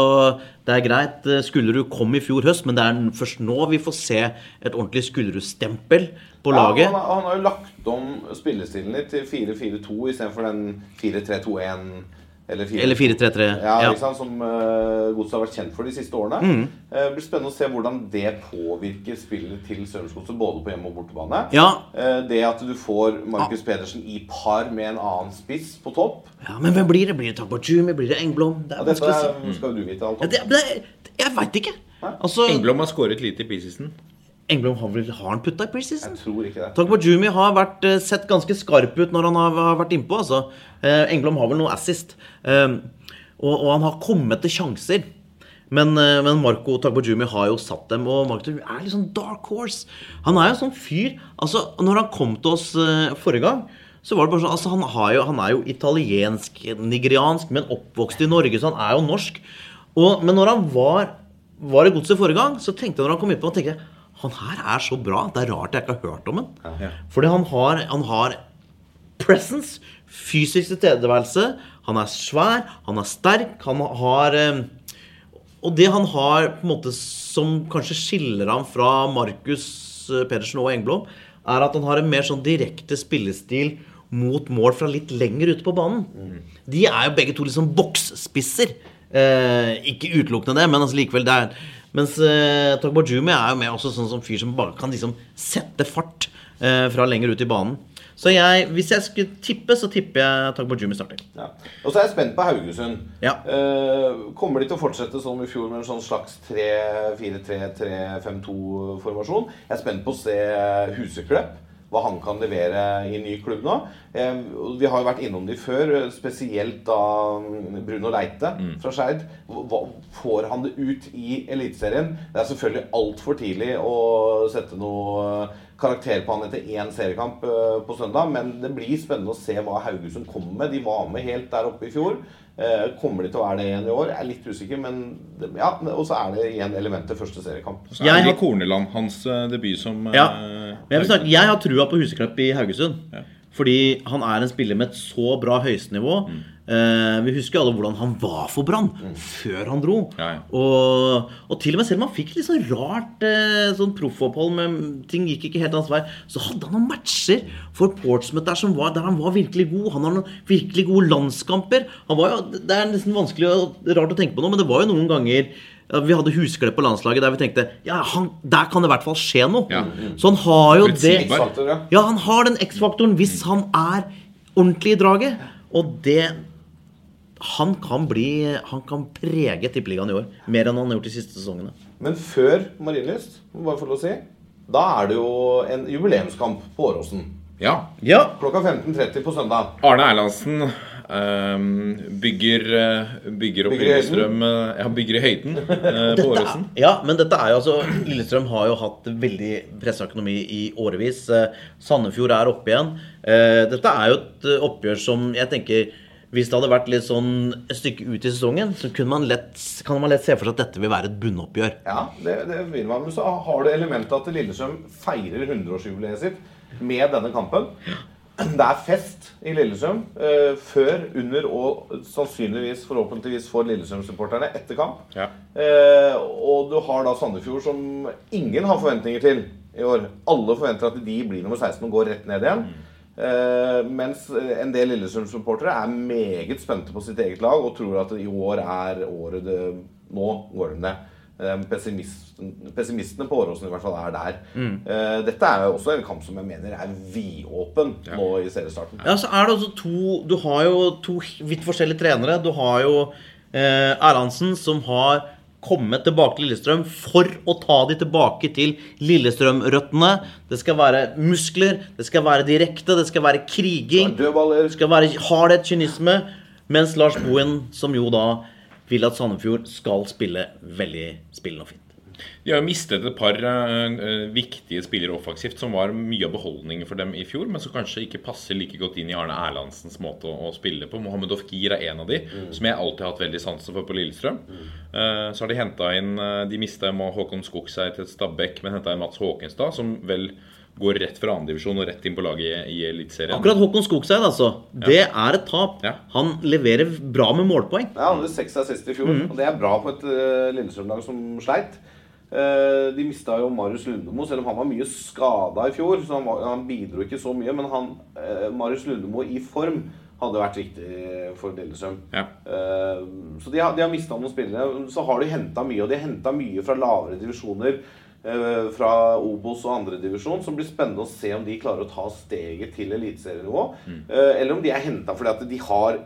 det er greit, Skullerud kom i fjor høst, men det er først nå vi får se et ordentlig Skullerud-stempel på laget. Ja, han, han har jo lagt om spillestilen litt til 4-4-2 istedenfor den 4-3-2-1 eller 4 Eller 4-3-3, Ja, ja. Som uh, Godset har vært kjent for de siste årene. Mm. Uh, Det blir spennende å se hvordan det påvirker spillet til Sørlandsgodset, både på hjemme- og bortebane. Ja. Uh, Det at du får Markus Pedersen i par med en annen spiss på topp Ja, Men hvem blir det? Blir det Tagbajumi? Blir det Engblom? Det ja, er Dette er- skal du vite alt Ja, om. det, det, jeg veit ikke. Altså, Engblom har skåret lite i preseason. Engblom har vel har han putta i preseason? Jeg tror ikke det. Tagbajumi har vært, eh, sett ganske skarp ut når han har, har vært innpå. Altså. Eh, Engblom har vel noe assist. Eh, og, og han har kommet til sjanser. Men, eh, men Marco Tagbajumi har jo satt dem, og Marco Tagbajumi er litt sånn dark horse. Han er jo en sånn fyr altså Når han kom til oss eh, forrige gang, så var det bare sånn altså, han, har jo, han er jo italiensk, nigeriansk, men oppvokst i Norge, så han er jo norsk. Og, men når han var, var i godset forrige gang, så tenkte jeg når han kom innpå, tenkte jeg Han her er så bra. Det er rart jeg ikke har hørt om han. Fordi han har, han har presence, fysisk tilstedeværelse. Han er svær, han er sterk, han har eh, Og det han har på en måte som kanskje skiller ham fra Markus eh, Pedersen og Engblom, er at han har en mer sånn direkte spillestil mot mål fra litt lenger ute på banen. De er jo begge to liksom boksspisser. Eh, ikke utelukkende det, men altså likevel det er Mens eh, Togbajumi er jo med også sånn som fyr som bare kan liksom sette fart eh, fra lenger ut i banen. Så jeg, hvis jeg skulle tippe, så tipper jeg Togbajumi starter. Ja. Og så er jeg spent på Haugesund. Ja. Eh, kommer de til å fortsette som i fjor med en sånn slags 3-4-3-3-5-2-formasjon? Jeg er spent på å se Huseklepp. Hva han kan levere i en ny klubb nå. Eh, vi har jo vært innom de før, eh, spesielt da mm, Bruno Leite fra Skeid. Får han det ut i Eliteserien? Det er selvfølgelig altfor tidlig å sette noe karakter på han etter én seriekamp eh, på søndag, men det blir spennende å se hva Haugesund kommer med. De var med helt der oppe i fjor. Eh, Kommer de til å være det igjen i år? Jeg er litt usikker, men ja. Og så er det igjen elementet første seriekamp. Så er det Korneland, hans eh, debut som eh, Ja. Men jeg, jeg har trua på Huseklepp i Haugesund. Fordi han er en spiller med et så bra høyestenivå. Eh, vi husker alle hvordan han var for Brann før han dro. Og, og til og med selv om han fikk litt sånn rart eh, sånn proffopphold, men ting gikk ikke helt hans vei, så hadde han noen matcher for Portsmouth der, som var, der han var virkelig god. Han har noen virkelig gode landskamper. Han var jo, det er nesten vanskelig og rart å tenke på nå, men det var jo noen ganger ja, vi hadde Husklepp på landslaget der vi tenkte ja, han, der kan det i hvert fall skje noe. Så han har jo det ja. Ja, han har den X-faktoren hvis han er ordentlig i draget. Og det Han kan bli Han kan prege Tippeligaen i år. Mer enn han har gjort de siste sesongene. Men før Marienlyst, bare for å si, da er det jo en jubileumskamp på Åråsen. Ja. Klokka 15.30 på søndag. Arne Erlandsen bygger, eh, bygger opp. Lillestrøm eh, Ja, bygger i høyden eh, på Åråsen. ja, men dette er jo altså Lillestrøm har jo hatt veldig pressa økonomi i årevis. Sandefjord er oppe igjen. Eh, Dette er jo et oppgjør som jeg tenker hvis det hadde vært litt sånn et stykke ut i sesongen, så kunne man lett, kan man lett se for seg at dette vil være et bunnoppgjør. Ja, det, det vil man. Men så har du elementet at Lillestrøm feirer 100-årsjubileet sitt med denne kampen. Det er fest i Lillesund eh, før, under og sannsynligvis, forhåpentligvis for Lillesund-supporterne etter kamp. Eh, og du har da Sandefjord, som ingen har forventninger til i år. Alle forventer at de blir nummer 16 og går rett ned igjen. Eh, mens en del Lillesund-supportere er meget spente på sitt eget lag og tror at i år er året det Nå går de ned. Eh, pessimistene på Åråsen i hvert fall er der. Mm. Eh, dette er jo også en kamp som jeg mener er vidåpen nå i seriestarten. Ja, så er det også to Du har jo to vidt forskjellige trenere. Du har jo eh, Erlandsen, som har kommet tilbake til Lillestrøm for å ta de tilbake til Lillestrøm-røttene. Det skal være muskler, det skal være direkte, det skal være kriging. Det skal være hardhet, kynisme. Mens Lars Bohin, som jo da vil at Sandefjord skal spille veldig spillende og fint. De har jo mistet et par uh, viktige spillere offensivt, som var mye av beholdningen for dem i fjor, men som kanskje ikke passer like godt inn i Arne Erlandsens måte å, å spille på. Mohammed Ofkir er en av de, som jeg alltid har hatt veldig sansen for på Lillestrøm. Eh, så har de henta inn uh, De mista Håkon Skogseid til Stabæk, men henta inn Mats Håkenstad, som vel går rett fra andredivisjon og rett inn på laget i, i Eliteserien. Akkurat Håkon Skogseid, altså. Det er et tap. Han leverer bra med målpoeng. Ja, han hadde seks assist i fjor, Mhm. og det er bra på et uh, Lillestrøm-lag som sleit. Uh, de mista jo Marius Lundemo, selv om han var mye skada i fjor. Så han, var, han bidro ikke så mye. Men han, uh, Marius Lundemo i form hadde vært viktig for Lillestrøm. Eh, så de har, de har mista noen spillere. Så har de henta mye, og de har henta mye fra lavere divisjoner. Eh, Fra Obos og andredivisjon. Som blir spennende å se om de klarer å ta steget til eliteserienivå. Mm. Eller om de er henta fordi at de har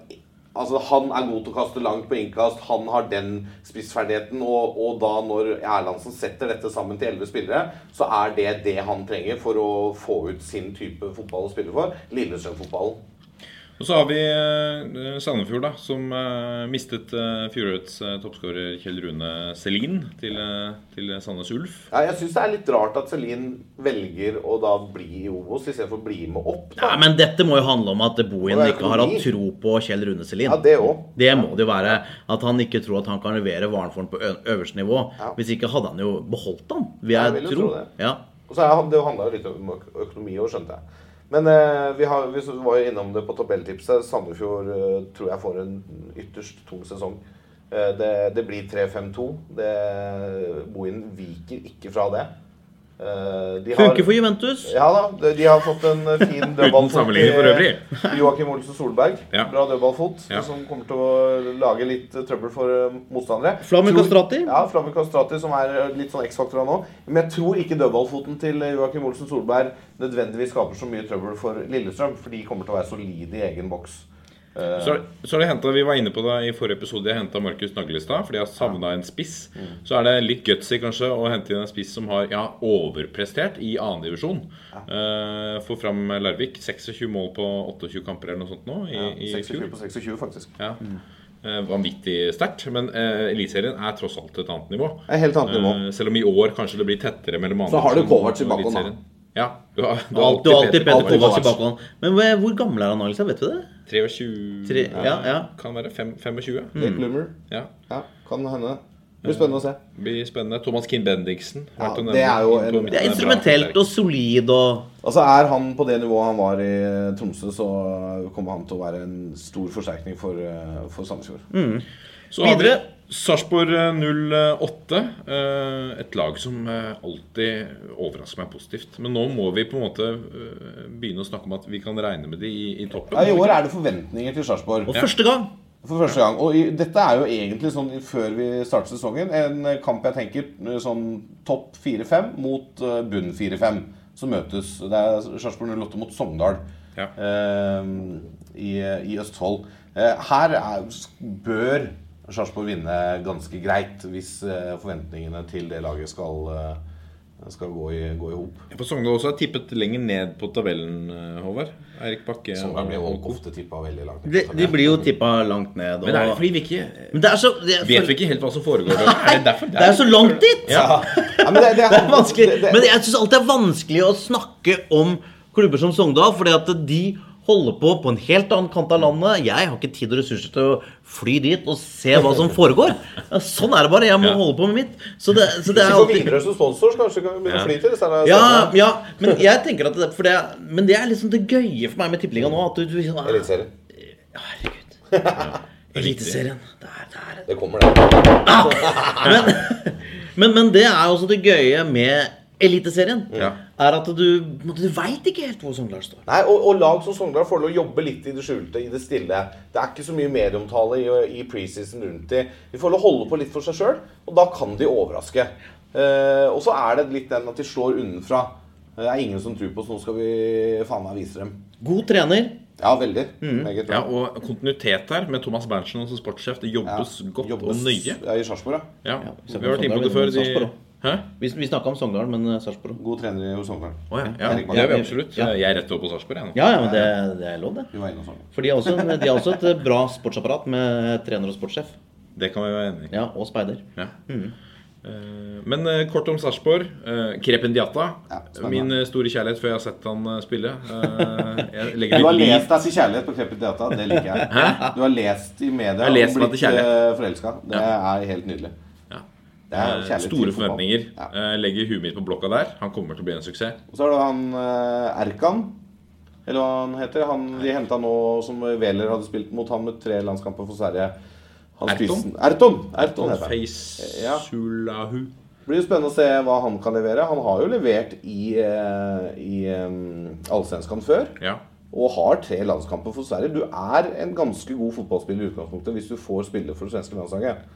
Altså, Han er god til å kaste langt på innkast, han har den spissferdigheten. Og, og da når Erlandsen setter dette sammen til elleve spillere, så er det det han trenger for å få ut sin type fotball å spille for. Lillestrøm-fotballen. Og så har vi eh, Sandefjord, da, som eh, mistet uh, fjorårets toppskårer Kjell Rune Selin til, til Sandnes Ulf. Ja, jeg syns det er litt rart at Selin velger å da bli i Obos istedenfor å bli med opp. Ja, men dette må jo handle om at Bohin ikke har hatt tro på Kjell Rune Selin. Ja, det. Det må det jo være. At han ikke tror at han kan levere varen for han på øverste nivå. Hvis ikke hadde han jo beholdt han, vil jeg jeg vil jo tro. tro det. Ja. Og så handla det jo litt om økonomi òg, skjønte jeg. Men eh, vi, har, vi var jo innom det på tabelltipset. Sandefjord eh, tror jeg får en ytterst tung sesong. Eh, det, det blir 3-5-2. Det- Bohin viker ikke fra det. Eh, de har- Funker for Juventus. Ja da. de- har fått en eh, fin dødballfot. i Joakim Olsen Solberg. Ja. Bra dødballfot, Ja. som kommer til å lage litt eh, trøbbel for eh, motstandere. Flammen Kastrati. Ja, Flammen Kastrati, som er eh, litt sånn X-faktor nå. Men jeg tror ikke dødballfoten til eh, Joakim Olsen Solberg nødvendigvis skaper så mye trøbbel for Lillestrøm, for de kommer til å være solide i egen boks. Eh, Så, så det hentet, Vi var inne på det i forrige episode. Jeg henta Markus Naglestad fordi jeg savna en spiss. Så er det litt gutsy kanskje å hente inn en spiss som har ja, overprestert i annendivisjon. Uh, Få fram Larvik. 26 mål på 28 kamper eller noe sånt nå i, ja, i 26 fjor. på 26, faktisk. Ja. Eh, vanvittig sterkt. Men uh, Eliteserien er tross alt et annet nivå. Et helt annet nivå. Uh, selv om i år kanskje det blir tettere mellom andre. Så har du Kovac i bakhånd, da. Ja, du har, Du har alltid Peter Peder Kovac i bakhånd. Men hvor- gammel er han Alex? Vet du det? 23 Tre, ja, ja. Kan være fem, 25. Late bloomer. Ja. Ja, kan hende. Det blir spennende å se. blir spennende. Thomas Kinn Bendiksen. Ja, det er jo en- Det er instrumentelt og solid og Altså Er han på det nivået han var i Tromsø, så kommer han til å være en stor forsterkning for, eh, for Sandefjord. Så har vi Videre. Sarpsborg 08. eh, Et lag som eh, alltid overrasker meg positivt. Men nå må vi på en måte eh, begynne å snakke om at vi kan regne med de i, i toppen. Ja, I år er det forventninger til Sarpsborg. Og første gang. For første gang. Og i, dette er jo egentlig sånn før vi starter sesongen en eh, kamp jeg tenker eh, sånn topp 4-5 mot eh, bunn 4-5 som møtes. Det er Sarpsborg 08 mot Sogndal Ja. eh, i, i Østfold. Eh, her er, bør Sarpsborg vinne ganske greit hvis eh, forventningene til det laget skal, eh, skal gå i, gå i hop. For Sogndal også er tippet lenger ned på tabellen, eh, Håvard. Eirik Bakke. Sogndal blir jo og- ofte tippa veldig langt. De, de blir jo tippa langt ned. Og, Men er det fordi vi ikke Men det er så det, Vet vi ikke helt hva som foregår? Er det derfor? Det er jo så langt dit! Ja. Ja, men det, det, Det er vanskelig. det- det- Men jeg syns alltid det er vanskelig å snakke om klubber som Sogndal, fordi at de holder på på en helt annen kant av landet. Jeg har ikke tid og ressurser til å fly dit og se hva som foregår. Sånn er det bare. Jeg må Ja. holde på med mitt. Så det, så det Hvis er vi får alltid Widerøe som sponsor, så kanskje kan begynne Ja. å fly til det. så ja, ja, men jeg tenker at det, for det, Men det er liksom det gøye for meg med tippeliga nå. At du, du sånn, Eliteserien. Herregud. Eliteserien. Det er, det er Det kommer, det. men, men, men det er også det gøye med Eliteserien. Ja. Er at du, du veit ikke helt hvor Sogndal står. Nei, og, og lag som Sogndal får lov å jobbe litt i det skjulte, i det stille. Det er ikke så mye medieomtale i, i preseason rundt de. De får lov å holde på litt for seg sjøl, og da kan de overraske. Eh, og så er det litt den at de slår unnenfra. Det er ingen som tror på oss. Nå skal vi faen meg vise dem. God trener. Ja, veldig. Meget Ja, og kontinuitet her med Thomas Berntsen som sportssjef. Det jobbes godt Jobbes- og nøye. Ja, I Sarpsborg, ja. Ja, Vi har vært inne på det før. De... Hæ? Vi, vi snakka om Sogndal, men uh, Sarpsborg God trener i Sogndal. Oh, ja. ja. Det er vi absolutt. Ja. Jeg er rett over på Sarpsborg. Ja, ja, men det, det er lov, det. For de har også, de har også et eh, bra sportsapparat med trener og sportssjef. Det kan vi være enig i. Ja, og speider. Ja. Mm. Men eh, kort om Sarpsborg. Krependiata. Krepen Diata. Ja, min eh, store kjærlighet før jeg har sett han eh, spille. Eh, jeg Du har litt lest deg til kjærlighet på Krependiata. Det liker jeg. Du har lest i media Jeg har lest og blitt forelska. Det er helt nydelig. Store fotball. forventninger. Ja. Eh, legger huet mitt på blokka der. Han kommer til å bli en suksess. Og så har du han eh, Erkan. Eller hva han heter. Han de henta nå som Wæler hadde spilt mot han med tre landskamper for Sverige. Han Erton? Erton, Erton! Erton han. Ja. Feisulahu. Det blir spennende å se hva han kan levere. Han har jo levert i, eh, i Allsvenskan før. Ja. Og har tre landskamper for Sverige. Du er en ganske god fotballspiller i utgangspunktet hvis du får spille for det svenske landslaget.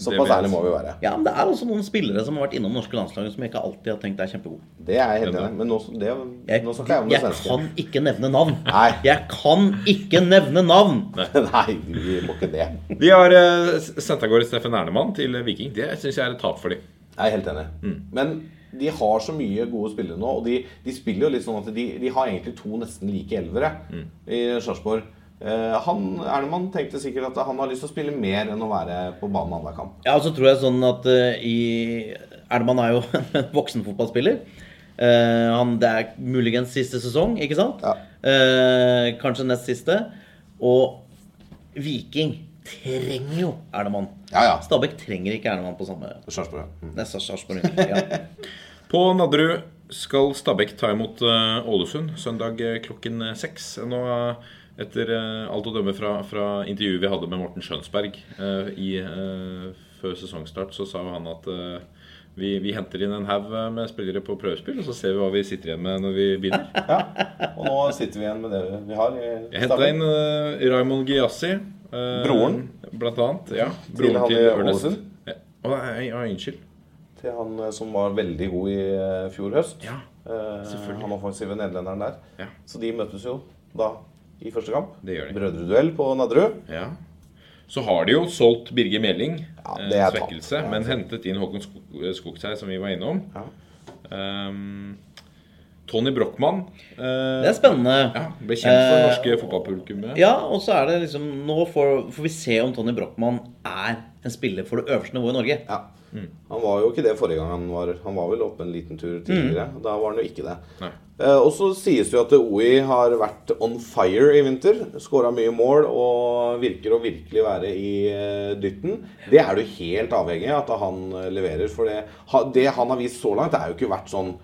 Såpass ærlig må vi være. Ja, men det er også noen spillere som har vært innom norske landslaget som jeg ikke alltid har tenkt er kjempegode. Det er jeg helt enig. Men nå, det, Jeg, nå snakker jeg om det jeg svenske. kan ikke nevne navn. Nei. Jeg kan ikke nevne navn! Nei, vi må ikke det. Vi har uh, sendt av gårde Steffen Ernemann til Viking. Det syns jeg er et tap for dem. Jeg er helt enig. Mm. Men de har så mye gode spillere nå, og de, de spiller jo litt sånn at de, de har egentlig to nesten like elvere Mm. i Sarpsborg. Eh, han, Ernemann tenkte sikkert at han har lyst til å spille mer enn å være på banen annenhver kamp. Ja, og så tror jeg sånn at eh, i Erdemann er jo en voksenfotballspiller. Uh, han, det er muligens siste sesong, ikke sant? Eh, kanskje nest siste. Og Viking trenger jo Erdemann. Stabæk trenger ikke Erdemann på samme Sarpsborg. Mm. Sarpsborg, ja. På Nadderud skal Stabæk ta imot Ålesund søndag klokken seks. Nå, etter eh, alt å dømme fra, fra intervjuet vi hadde med Morten Skjønsberg eh, i, eh, før sesongstart, så sa jo han at eh, vi, vi henter inn en haug med spillere på prøvespill, og så ser vi hva vi sitter igjen med når vi begynner. Og nå sitter vi igjen med det vi har. Jeg henta inn eh, Raymond Giassi. eh, Broren? Blant annet. Ja. Til Broren til, i Ernest. Ja. Oh, nei, ja, unnskyld. Til han eh, som var veldig god i eh, fjor høst. Ja, Eh, selvfølgelig. han offensive nederlenderen der. Ja. Så de møtes jo da i første kamp. Det gjør de. Brødreduell på Nadderud. Ja. Så har de jo solgt Birger Meling. eh, det er svekkelse. Ja, men hentet inn Håkon Skog Skogseid, som vi var innom. Um, Tony Brochmann. eh, Det er spennende. Ja, ble kjent for det Eh, norske fotballpublikummet. Ja, og så er det liksom Nå får, får vi se om Tony Brochmann er en spiller for det øverste nivået i Norge. Han var jo ikke det forrige gang han var Han var vel oppe en liten tur tidligere. Mm. Da var han jo ikke det. Eh, og så sies det jo at OI har vært on fire i vinter. Skåra mye mål og virker å virkelig være i eh, dytten. Det er du helt avhengig av at han eh, leverer. For det, det han har vist så langt, det er jo ikke vært sånn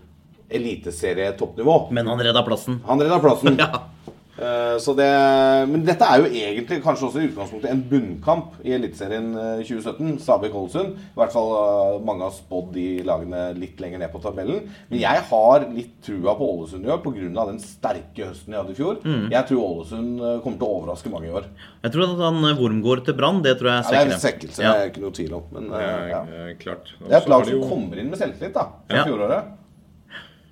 eliteserie-toppnivå. Men han redda plassen. Han redda plassen. Eh, Så det, men dette er jo egentlig kanskje også i utgangspunktet en bunnkamp i Eliteserien eh, 2017. Stabæk-Ålesund. I hvert fall eh, mange har spådd de lagene litt lenger ned på tabellen. Men jeg har litt trua på Ålesund i år pga. den sterke høsten de hadde i fjor. Mm. Jeg tror Ålesund eh, kommer til å overraske mange i år. Jeg tror at han Wormgård til Brann. Det tror jeg Ja, det er en svekkelse, Ja. det er ikke noe tvil om. Men eh, Ja, ja. eh, klart. det er et lag som jo- kommer inn med selvtillit da, fra Ja. fjoråret.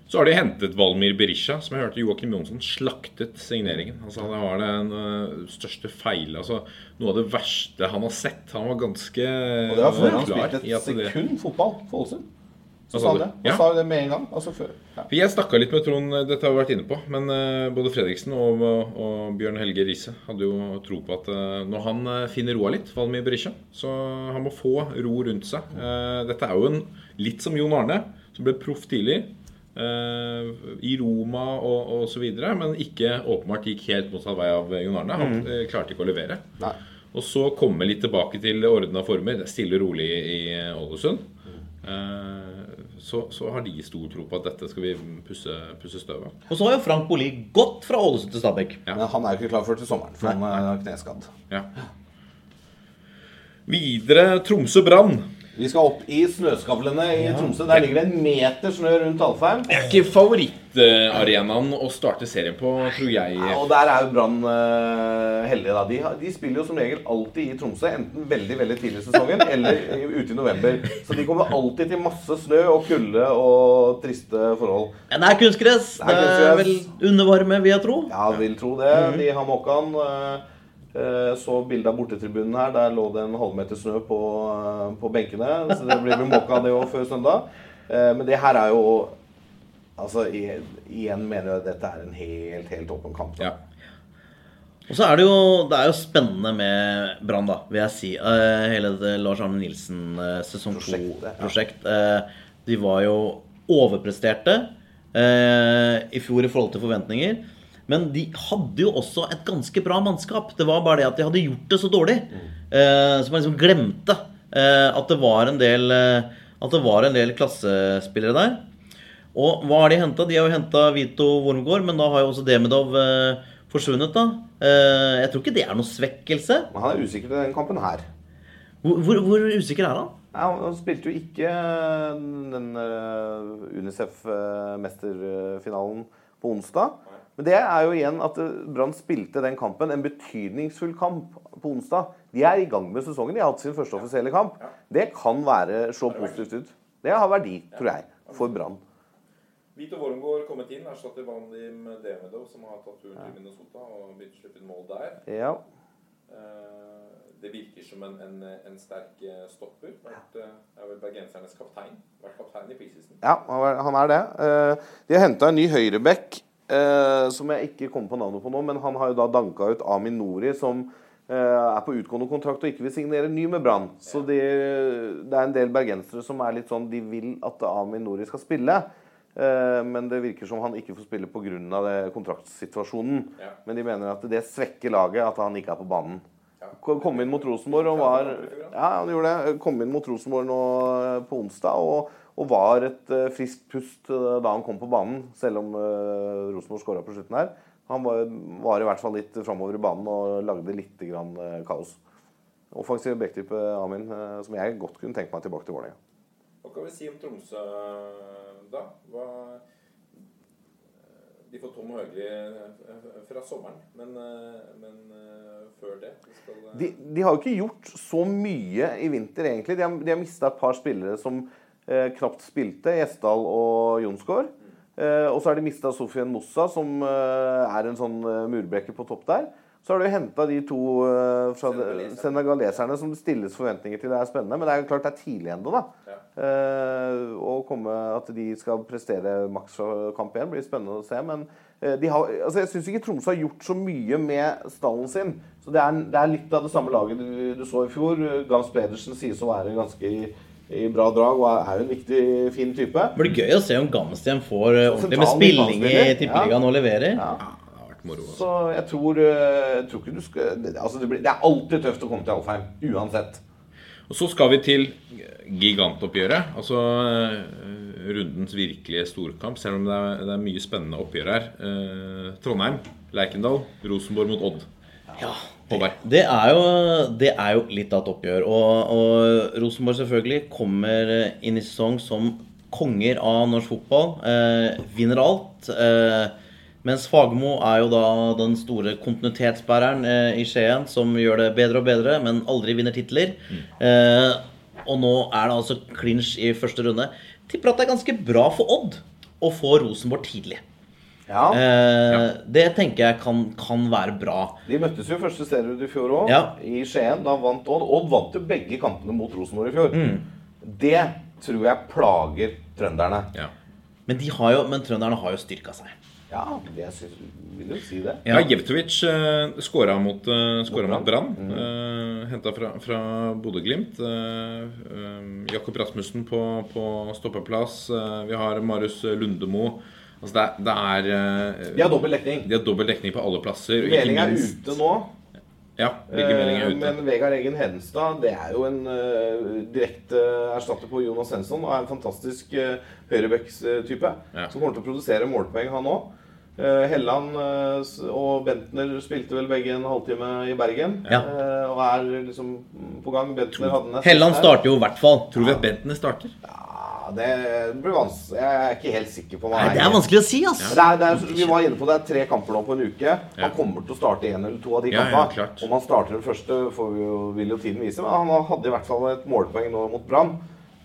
Så har de hentet Valmir Berisha, som jeg hørte Joakim Jonsson slaktet signeringen. Altså Det var den øh, største feil Altså Noe av det verste han har sett. Han var ganske Og det var før han spilte et at det- sekund fotball for Ålesund. Så sa han du? det. Han Ja. sa det med en gang. Altså før. Ja. Jeg snakka litt med Trond, dette har vi vært inne på, men eh, både Fredriksen og, og Bjørn Helge Riise hadde jo tro på at eh, når han eh, finner roa litt, Valmir Berisha, så han må få ro rundt seg. Eh, dette er jo en litt som Jon Arne, som ble proff tidlig. Eh, I Roma og, osv., så videre, men ikke åpenbart gikk helt motsatt vei av Jon Arne. Han Mhm. eh, klarte ikke å levere. Nei. Og så komme litt tilbake til ordna former. Er Stille og rolig i Ålesund. Eh, så, så har de stor tro på at dette skal vi pusse, pusse støv av. Og så har jo Frank Bolli gått fra Ålesund til Stabæk. Men han er jo ikke klar for til sommeren, for han er kneskadd. Ja. Videre Tromsø Brann. Vi skal opp i snøskavlene i Tromsø. Der ligger det en meter snø rundt Alfheim. Det er ikke favorittarenaen å starte serien på, tror jeg. Ja, og der er jo Brann uh, heldige. da. De, de spiller jo som regel alltid i Tromsø. Enten veldig veldig tidlig i sesongen eller ute i november. Så de kommer alltid til masse snø og kulde og triste forhold. Men det er kunstgress. Det Det er vel undervarme, vil jeg tro. Ja, vil tro det. De har Måkan. eh, eh, Så bildet av bortetribunen her. Der lå det en halvmeter snø på, eh, på benkene. Så det blir vel Måka det òg før søndag. Eh, Men det her er jo Altså, igjen mener jeg at dette er en helt, helt åpen kamp. Da. Og så er det jo, det er jo spennende med Brann, da, vil jeg si. Hele det Lars Arne Nilsen sesong to-prosjekt. Ja. de var jo overpresterte i fjor i forhold til forventninger. Men de hadde jo også et ganske bra mannskap. Det var bare det at de hadde gjort det så dårlig. Eh, så man liksom glemte eh, at det var en del eh, At det var en del klassespillere der. Og hva har de henta? De har jo henta Vito Wormgård, men da har jo også Demidov eh, forsvunnet, da. Jeg tror ikke det er noe svekkelse. Men han er usikker til den kampen her. Hvor, hvor, hvor usikker er han? Ja, han spilte jo ikke den Unicef-mesterfinalen på onsdag. Men det er jo igjen at eh, Brann spilte den kampen, en betydningsfull kamp på onsdag. De er i gang med sesongen. De har hatt sin første offisielle kamp. Det kan være så positivt ut. Det har verdi, tror jeg, for Brann. Vito Wormgård kommet inn, erstatter Vandim Demedov, som har tatt turen til Minnesota og begynt å slippe inn mål der. Ja. Eh, Det virker som en, en, en sterk eh, stopper. Vært, er vel bergensernes kaptein. Vært kaptein i preseason. Ja, han er- det. De har henta en ny høyrebekk eh, som jeg ikke kommer på navnet på nå, men han har jo da danka ut Amin Nori, som eh, er på utgående kontrakt og ikke vil signere ny med Brann. Så de, det er en del bergensere som er litt sånn De vil at Amin Nori skal spille. Eh, men det virker som han ikke får spille pga. kontraktsituasjonen. Men de mener at det svekker laget at han ikke er på banen. Ja. Kom inn mot Rosenborg og var Ja, han gjorde det. Kom inn mot Rosenborg nå eh, på onsdag og, og var et eh, friskt pust eh, da han kom på banen, selv om uh, Rosenborg skåra på slutten her. Han var, var i hvert fall litt framover i banen og lagde litt grann, eh, kaos. Offensiv backtype Amin, eh, som jeg godt kunne tenke meg tilbake til Vålerenga. Hva kan vi si om Tromsø da? Hva De får Tom Høgli eh, fra sommeren, men, eh, men eh, før det de eh, De, har jo ikke gjort så mye i vinter, egentlig. De har, de har mista et par spillere som eh, knapt spilte. Gjesdal og Jonsgaard. Eh, og så har de mista Sofien Mossa, som eh, er en sånn eh, murbrekker på topp der. Så har du henta de to eh, fra senegaleserne som det stilles forventninger til. Det er spennende, men det er klart det er tidlig ennå, da. Eh, å komme At de skal prestere maks kamp 1 blir spennende å se. Men eh, de har, altså jeg syns ikke Tromsø har gjort så mye med stallen sin. Så det er, det er litt av det samme laget du, du så i fjor. Gams Pedersen sies å være ganske i, bra drag og er jo en viktig, fin type. Det blir gøy å se om Gamsten får eh, ordentlig med spilling i Tippeligaen ja. og leverer. Ja. Så jeg tror, eh, jeg tror ikke du skal altså det, blir, det er alltid tøft å komme til Alfheim. Uansett. Og så skal vi til gigantoppgjøret. Altså eh, rundens virkelige storkamp, selv om det er, det er mye spennende oppgjør her. Eh, Trondheim, Lerkendal, Rosenborg mot Odd. Ja, Håvard. Det det er jo litt av et oppgjør. Og, og Rosenborg selvfølgelig kommer inn i sesong som konger av norsk fotball. Eh, vinner alt. Eh, mens Fagermo er jo da den store kontinuitetsbæreren eh, i Skien, som gjør det bedre og bedre, men aldri vinner titler. Eh, og nå er det altså clinch i første runde. Tipper at det er ganske bra for Odd å få Rosenborg tidlig. Eh, Det tenker jeg kan, kan være bra. De møttes jo første serierunde i fjor òg, Ja. i Skien. Da vant Odd. Odd vant jo begge kampene mot Rosenborg i fjor. Mm. Det tror jeg plager trønderne. Ja. Men, de har jo, men trønderne har jo styrka seg. Ja, det jeg synes, vil jo si det. Ja, Jevtovic uh, skåra mot, uh, Brann. Uh, Henta fra, fra Bodø-Glimt. Uh, uh, Jakob Rasmussen på, på stoppeplass. Uh, vi har Marius Lundemo. Altså det, det er uh, De har dobbel dekning. De har dobbel dekning på alle plasser. Meling er ute nå. Ja, Meling er Eh, ute. Men Vegard Eggen Hedenstad det er jo en uh, direkte erstatter på Jonas Svensson. Og er en fantastisk uh, høyrebecks-type. Som kommer til å produsere målpoeng, han òg. Helland eh, og Bentner spilte vel begge en halvtime i Bergen. Ja. eh, og er liksom på gang. Bentner hadde nest Helland starter jo i hvert fall. Tror vi at Bentner starter? Ja, det blir vanskelig. Jeg er ikke helt sikker på hva Nei, det er vanskelig å si, altså. Det er, det er, vi var inne på det er tre kamper nå på en uke. Han kommer til å starte en eller to av de Ja, ja, kampene. Om han starter den første, får vi jo, vil jo tiden vise. Men han hadde i hvert fall et målpoeng nå mot Brann.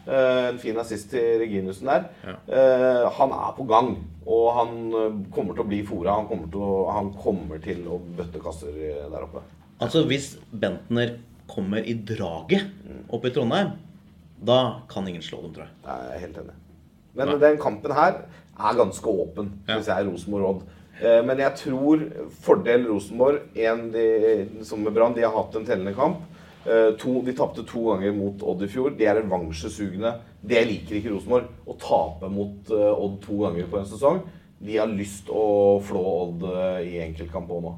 Eh, en fin assist til Reginussen der. Ja. han er på gang, og han eh, kommer til å bli fora. Han kommer til å, han kommer til å bøtte kasser eh, der oppe. Altså, hvis Bentner kommer i draget oppe i Trondheim, da kan ingen slå dem, tror jeg. Jeg er helt enig. Men den kampen her er ganske åpen, syns jeg, Rosenborg-Odd. Eh, Men jeg tror fordel Rosenborg en de, som med Brann, de har hatt en tellende kamp. Eh, To, de tapte to ganger mot Odd i fjor. De er revansjesugne. Det liker ikke Rosenborg. Å tape mot eh, Odd to ganger på en sesong. De har lyst å flå Odd eh, i enkeltkamp òg nå.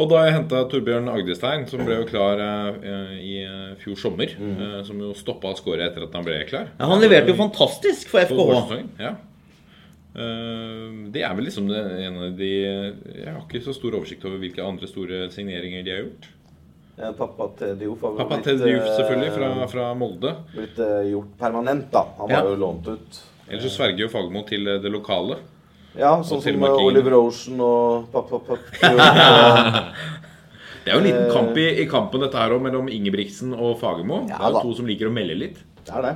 Og da jeg henta Torbjørn Agdestein, som ble jo klar eh, i eh, fjor sommer eh, Som jo stoppa skåret etter at han ble klar. Ja, han leverte jo fantastisk for FKH. Ja. Eh, det er vel liksom det, en av de Jeg har ikke så stor oversikt over hvilke andre store signeringer de har gjort. Pappa til Diouf har Pappa blitt, Ted Diouf, eh, selvfølgelig, fra, fra Molde. Blitt gjort permanent, da. Han Ja. var jo lånt ut. Ellers så sverger jo Fagermo til det lokale. Ja, Og sånn som eh, Oliver Ocean og Pappa Pappa Det er jo en liten Eh, kamp i, i kampen dette her også, mellom Ingebrigtsen og Fagermo. det er jo to som liker å melde litt. Det er det.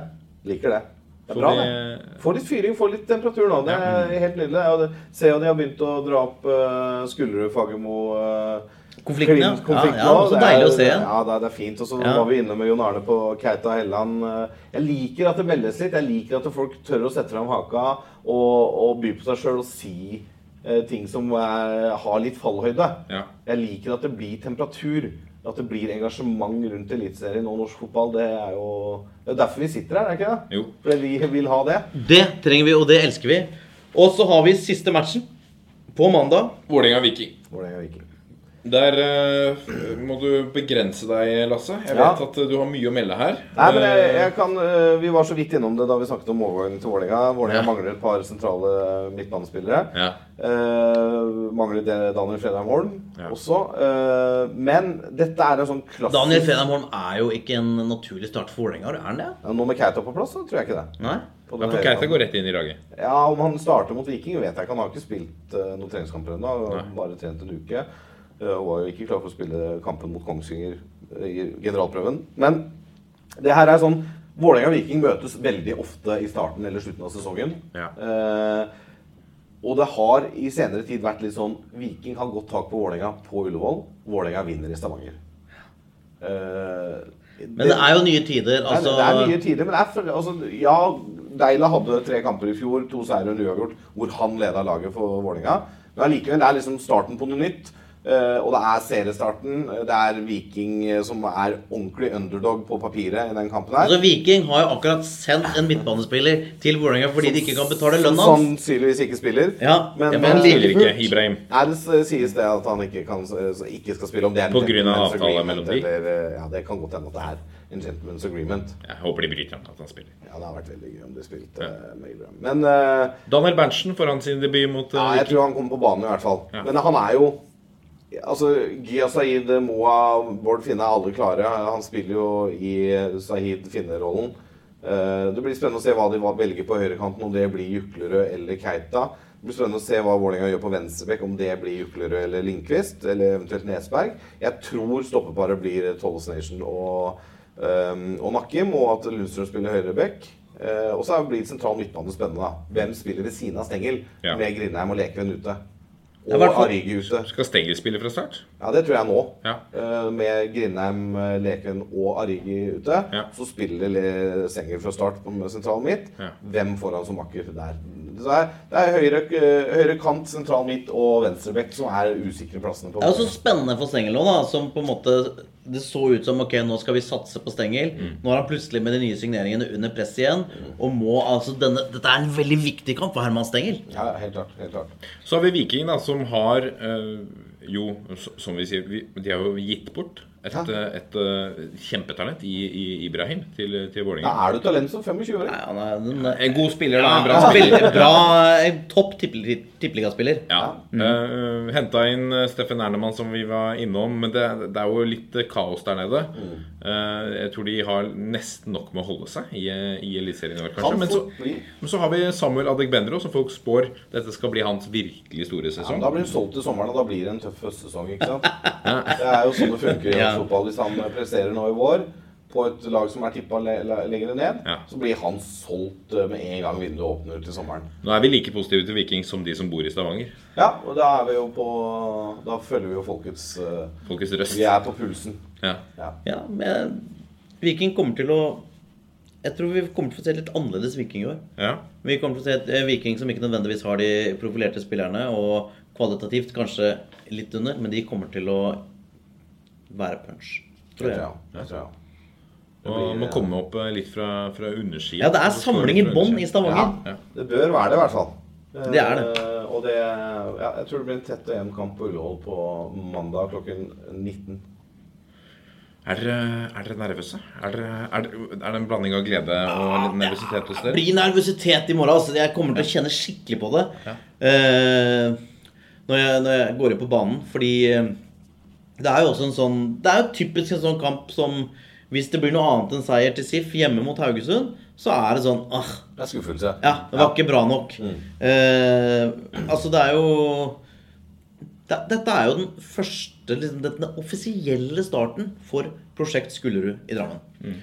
Liker det. Det er bra, det-. Få litt fyring, få litt temperatur nå. Det er helt nydelig. Jeg ser jo de har begynt å dra opp uh, Skullerud, Fagermo uh, Konflikten, ja. konflikten Ja, ja, så deilig er- å se igjen. Ja, det er, det er fint. Og så Ja. var vi inne med Jon Arne på Kauta Helland. Eh, Jeg liker at det meldes litt. Jeg liker at folk tør å sette fram haka og, og by på seg sjøl og si eh, ting som er, har litt fallhøyde. Ja. Jeg liker at det blir temperatur. At det blir engasjement rundt Eliteserien og norsk fotball. Det er jo det er derfor vi sitter her, er det ikke det? Jo. Fordi vi vil ha det. Det trenger vi, og det elsker vi. Og så har vi siste matchen på mandag. Vålerenga-Viking. Der uh, må du begrense deg, Lasse. Jeg Ja. vet at du har mye å melde her. Nei, men jeg, jeg kan, uh, Vi var så vidt innom det da vi snakket om overgangen til Vålerenga. Vålerenga Ja. mangler et par sentrale midtbanespillere. Ja. Uh, mangler det Daniel Fredheim Holm Ja. også. Eh, men dette er en sånn klassisk Daniel Fredheim Holm er jo ikke en naturlig start for Vålerenga, er han det? Ja, Nå med Keita på plass, så tror jeg ikke det. Nei? På Ja, for Keita går rett inn i laget. Ja, Om han starter mot Viking, vet jeg ikke. Han har ikke spilt uh, noen treningskamper ennå. Bare trent en uke. Uh, og var jo ikke klar for å spille kampen mot Kongsvinger eh, i generalprøven. Men det her er sånn Vålerenga og Viking møtes veldig ofte i starten eller slutten av sesongen. Ja. Eh, og det har i senere tid vært litt sånn Viking har godt tak på Vålerenga på Ullevål. Vålerenga vinner i Stavanger. Eh, Men det er jo nye tider. Altså, det er nye tider, men det er, for- altså, ja, Deila hadde tre kamper i fjor, to seire og en uavgjort, hvor han leda laget for Vålerenga. Men allikevel, det er liksom starten på noe nytt. Eh, og det er seriestarten. Det er Viking eh, som er ordentlig underdog på papiret i den kampen her. altså Viking har jo akkurat sendt en midtbanespiller til Vålerenga fordi de ikke kan betale Som lønna hans. sannsynligvis ikke spiller. Ja, Men, men eh, Spiller ikke. Ibrahim. Nei, det sies det at han ikke, kan, ikke skal spille. Om det er en På grunn av avtale mellom de? Eller, eh, ja, det kan godt hende at det er en gentleman's agreement. Jeg håper de bryter om at han spiller. Ja, det har vært veldig gøy om de spilte ja. med Ibrahim. Men uh, Daniel Berntsen får han sin debut mot uh, Ja, jeg tror han kommer på banen i hvert fall. Ja. Men han er jo Altså, Gia Saeed, Moa, Bård Finne er alle klare. Han spiller jo i Saeed Finne-rollen. Eh, Det blir spennende å se hva de velger på høyrekanten, om det blir Juklerød eller Keita. Det blir spennende å se hva Vålerenga gjør på venstrebekk, om det blir Juklerød eller Lindqvist, eller eventuelt Nesberg. Jeg tror stoppeparet blir Tolles Nation og, um, og Nakkim, og at Lundstrøm spiller høyrebekk. Eh, og så blir sentral midtbane spennende. da. Hvem spiller ved siden av Stengel Ja. med Grindheim og Lekven ute? Og Arigehuset. Skal Stenger spille fra start? Ja, det tror jeg nå. Ja. Uh, Med Grindheim, Leken og Arigi ute, Ja. så spiller Stenger fra start på sentralen mitt. Ja. Hvem får han som makker der? Så det er, det er høyre, eh, høyre kant, sentral midt og venstrebekk som er usikre plassene. på Det er så spennende for Stengel nå, da. Som på en måte Det så ut som ok, nå skal vi satse på Stengel. Nå er han plutselig med de nye signeringene under press igjen. Og må altså denne Dette er en veldig viktig kamp for Herman Stengel. Ja, helt klart. helt klart. Så har vi Viking, da, som har øh, jo, som vi sier, vi, de har jo gitt bort et, Ja. eh, et, eh, kjempetalent i, i Ibrahim til, til Vålerenga. er du talent som 25-åring. Nei, er en, En god spiller, da. En bra spiller, bra en topp tippeligaspiller. Ja. Uh, Henta inn eh, Steffen Ernemann, som vi var innom. Men det, det er jo litt eh, kaos der nede. Eh, jeg tror de har nesten nok med å holde seg i, eh, i Eliteserien i år, kanskje. Men så, men så har vi Samuel Adegbenro, som folk spår dette skal bli hans virkelig store sesong. Ja, da blir han solgt til sommeren, og da blir det en tøff høstsesong. ikke sant? Det er jo sånn det funker Ja. Fotball. Hvis han presterer nå i vår på et lag som er tippa le le lenger ned, Ja. så blir han solgt eh, med en gang vinduet åpner til sommeren. Nå er vi like positive til Viking som de som bor i Stavanger. Ja, og da er vi jo på Da følger vi jo folkets eh, Folkets røst. Vi er på pulsen. Ja. Ja. Ja, men Viking kommer til å Jeg tror vi kommer til å se litt annerledes Viking i år. ja. Vi kommer til å se et eh, Viking som ikke nødvendigvis har de profilerte spillerne, og kvalitativt kanskje litt under, men de kommer til å være punch. Tror jeg. Tror jeg. Og blir- må komme opp eh, litt fra, fra undersida. Ja, det er samling i bånn i Stavanger. Ja. Det bør være det, i hvert fall. Det er det. Eh, og det ja, Jeg tror det blir en tett og jevn kamp på Ullevål på mandag klokken 19. Er dere, er dere nervøse? Er, dere, er, det- er det en blanding av glede og litt nervøsitet hos Det blir nervøsitet i morgen. Altså. Jeg kommer til å kjenne skikkelig på det uh, når, jeg, når jeg går inn på banen. Fordi eh, det er jo også en sånn Det er jo typisk en sånn kamp som Hvis det blir noe annet enn seier til SIF hjemme mot Haugesund, så er det sånn ah, Det er skuffelse. Ja, det var ikke bra nok. Eh, altså, det er jo det, Dette er jo den første liksom, den, offisielle starten for Prosjekt Skullerud i Drammen.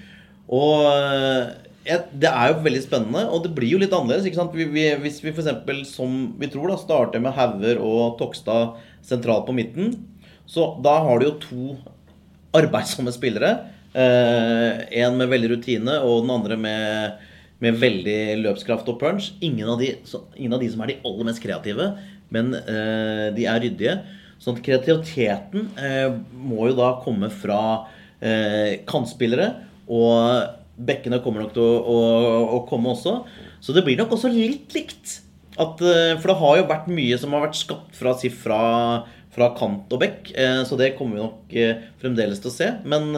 Og eh, det er jo veldig spennende, og det blir jo litt annerledes. ikke sant? Vi, vi, hvis vi f.eks. som vi tror da, starter med Hauger og Tokstad sentralt på midten, så da har du jo to arbeidsomme spillere. Eh, en med veldig rutine, og den andre med, med veldig løpskraft og punch. Ingen av, de, ingen av de som er de aller mest kreative, men eh, de er ryddige. Sånn at kreativiteten eh, må jo da komme fra eh, kantspillere, og bekkene kommer nok til å, å, å komme også. Så det blir nok også litt likt. At, eh, for det har jo vært mye som har vært skapt fra, si, fra, fra kant og bekk, eh, så det kommer vi nok eh, fremdeles til å se. Men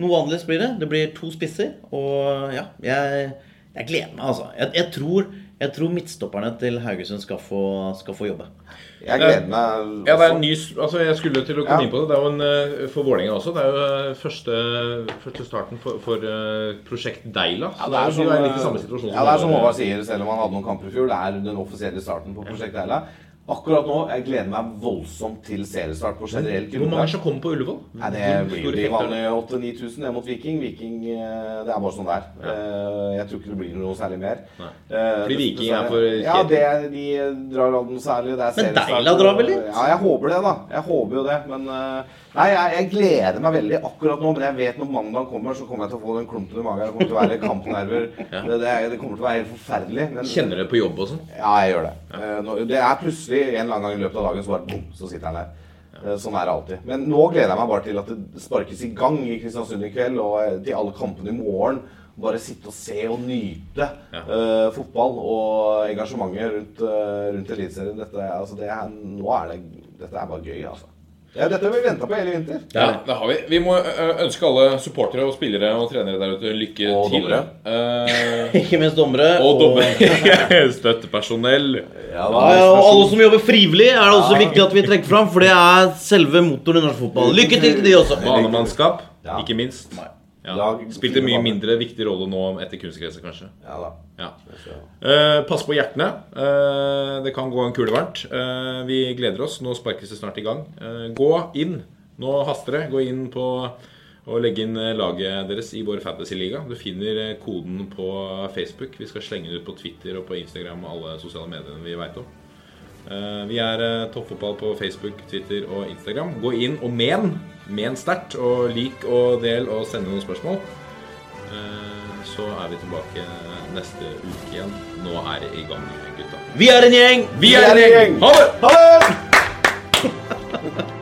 noe annerledes blir det. Det blir to spisser, og ja, jeg, jeg gleder meg, altså. Jeg, jeg, tror, jeg tror midtstopperne til Haugesund skal få, skal få jobbe. Jeg gleder meg Ja, det er en ny altså Jeg skulle til å komme Ja. inn på det. Det er jo en, eh, For Vålerenga også. Det er jo første, første starten for, for prosjekt Deila. Så Ja, det er, som, litt i samme situasjon. ja, det er som Håvard sier, selv om han hadde noen kamper i fjor. Det er den offisielle starten på Prosjekt Eila. Akkurat nå jeg gleder meg voldsomt til seriestart på generelt Hvor mange som kommer på Ullevål? Nei, Det blir de er vanlige 8000-9000 ned mot Viking. Viking, eh, Det er bare sånn der. er. Eh, Jeg tror ikke det blir noe særlig mer. Nei. Eh, Fordi Viking er for Ja, det, de drar aldri noe særlig. Det er Men. Deila drar vel litt? Ja, jeg håper det, da. Jeg håper jo det. Men Nei, jeg, jeg gleder meg veldig akkurat nå. Men jeg vet når mandag kommer, så kommer jeg til å få den klumpen i magen. Det kommer til å være kampnerver. Ja. det, det, det kommer til å være helt forferdelig. Men, Kjenner dere på jobb og sånn? ja, jeg gjør det. Eh, nå- Det er plutselig en eller annen gang i løpet av dagen så bare bom, så sitter han der. Eh, Sånn er det alltid. Men nå gleder jeg meg bare til at det sparkes i gang i Kristiansund i kveld, og eh, til alle kampene i morgen. Bare sitte og se og nyte Ja. eh, fotball og engasjementet rundt, uh, rundt Eliteserien. Dette, er- altså, det nå er det, dette er bare gøy, altså. Det er dette vi venta på hele vinter. Ja, det har vi. Vi må ønske alle supportere og spillere og trenere der ute lykke Og til. dommere. Eh, Ikke minst dommere. og dommere. Støttepersonell. Ja, da, ja, og alle som jobber frivillig, er det også viktig at vi trekker fram, for det er selve motoren i norsk fotball. Lykke til til de også. Banemannskap, Ja. ikke minst. Ja. Lag- Spilte mye mindre viktig rolle nå etter kunstgresset, kanskje. Ja da. Ja. Eh, pass på hjertene. Eh, det kan gå en kule varmt. Eh, vi gleder oss. Nå sparkes det snart i gang. Eh, gå inn. Nå haster det. Gå inn på og legge inn eh, laget deres i vår fantasyliga. Du finner eh, koden på Facebook. Vi skal slenge den ut på Twitter og på Instagram og alle sosiale mediene vi veit om. Vi er Toppfotball på Facebook, Twitter og Instagram. Gå inn og men. Men sterkt. Og lik og del og send noen spørsmål. Eh, Så er vi tilbake neste uke igjen. Nå er det i gang, gutta. Vi er en gjeng! Vi er en gjeng! Ha det! Ha det!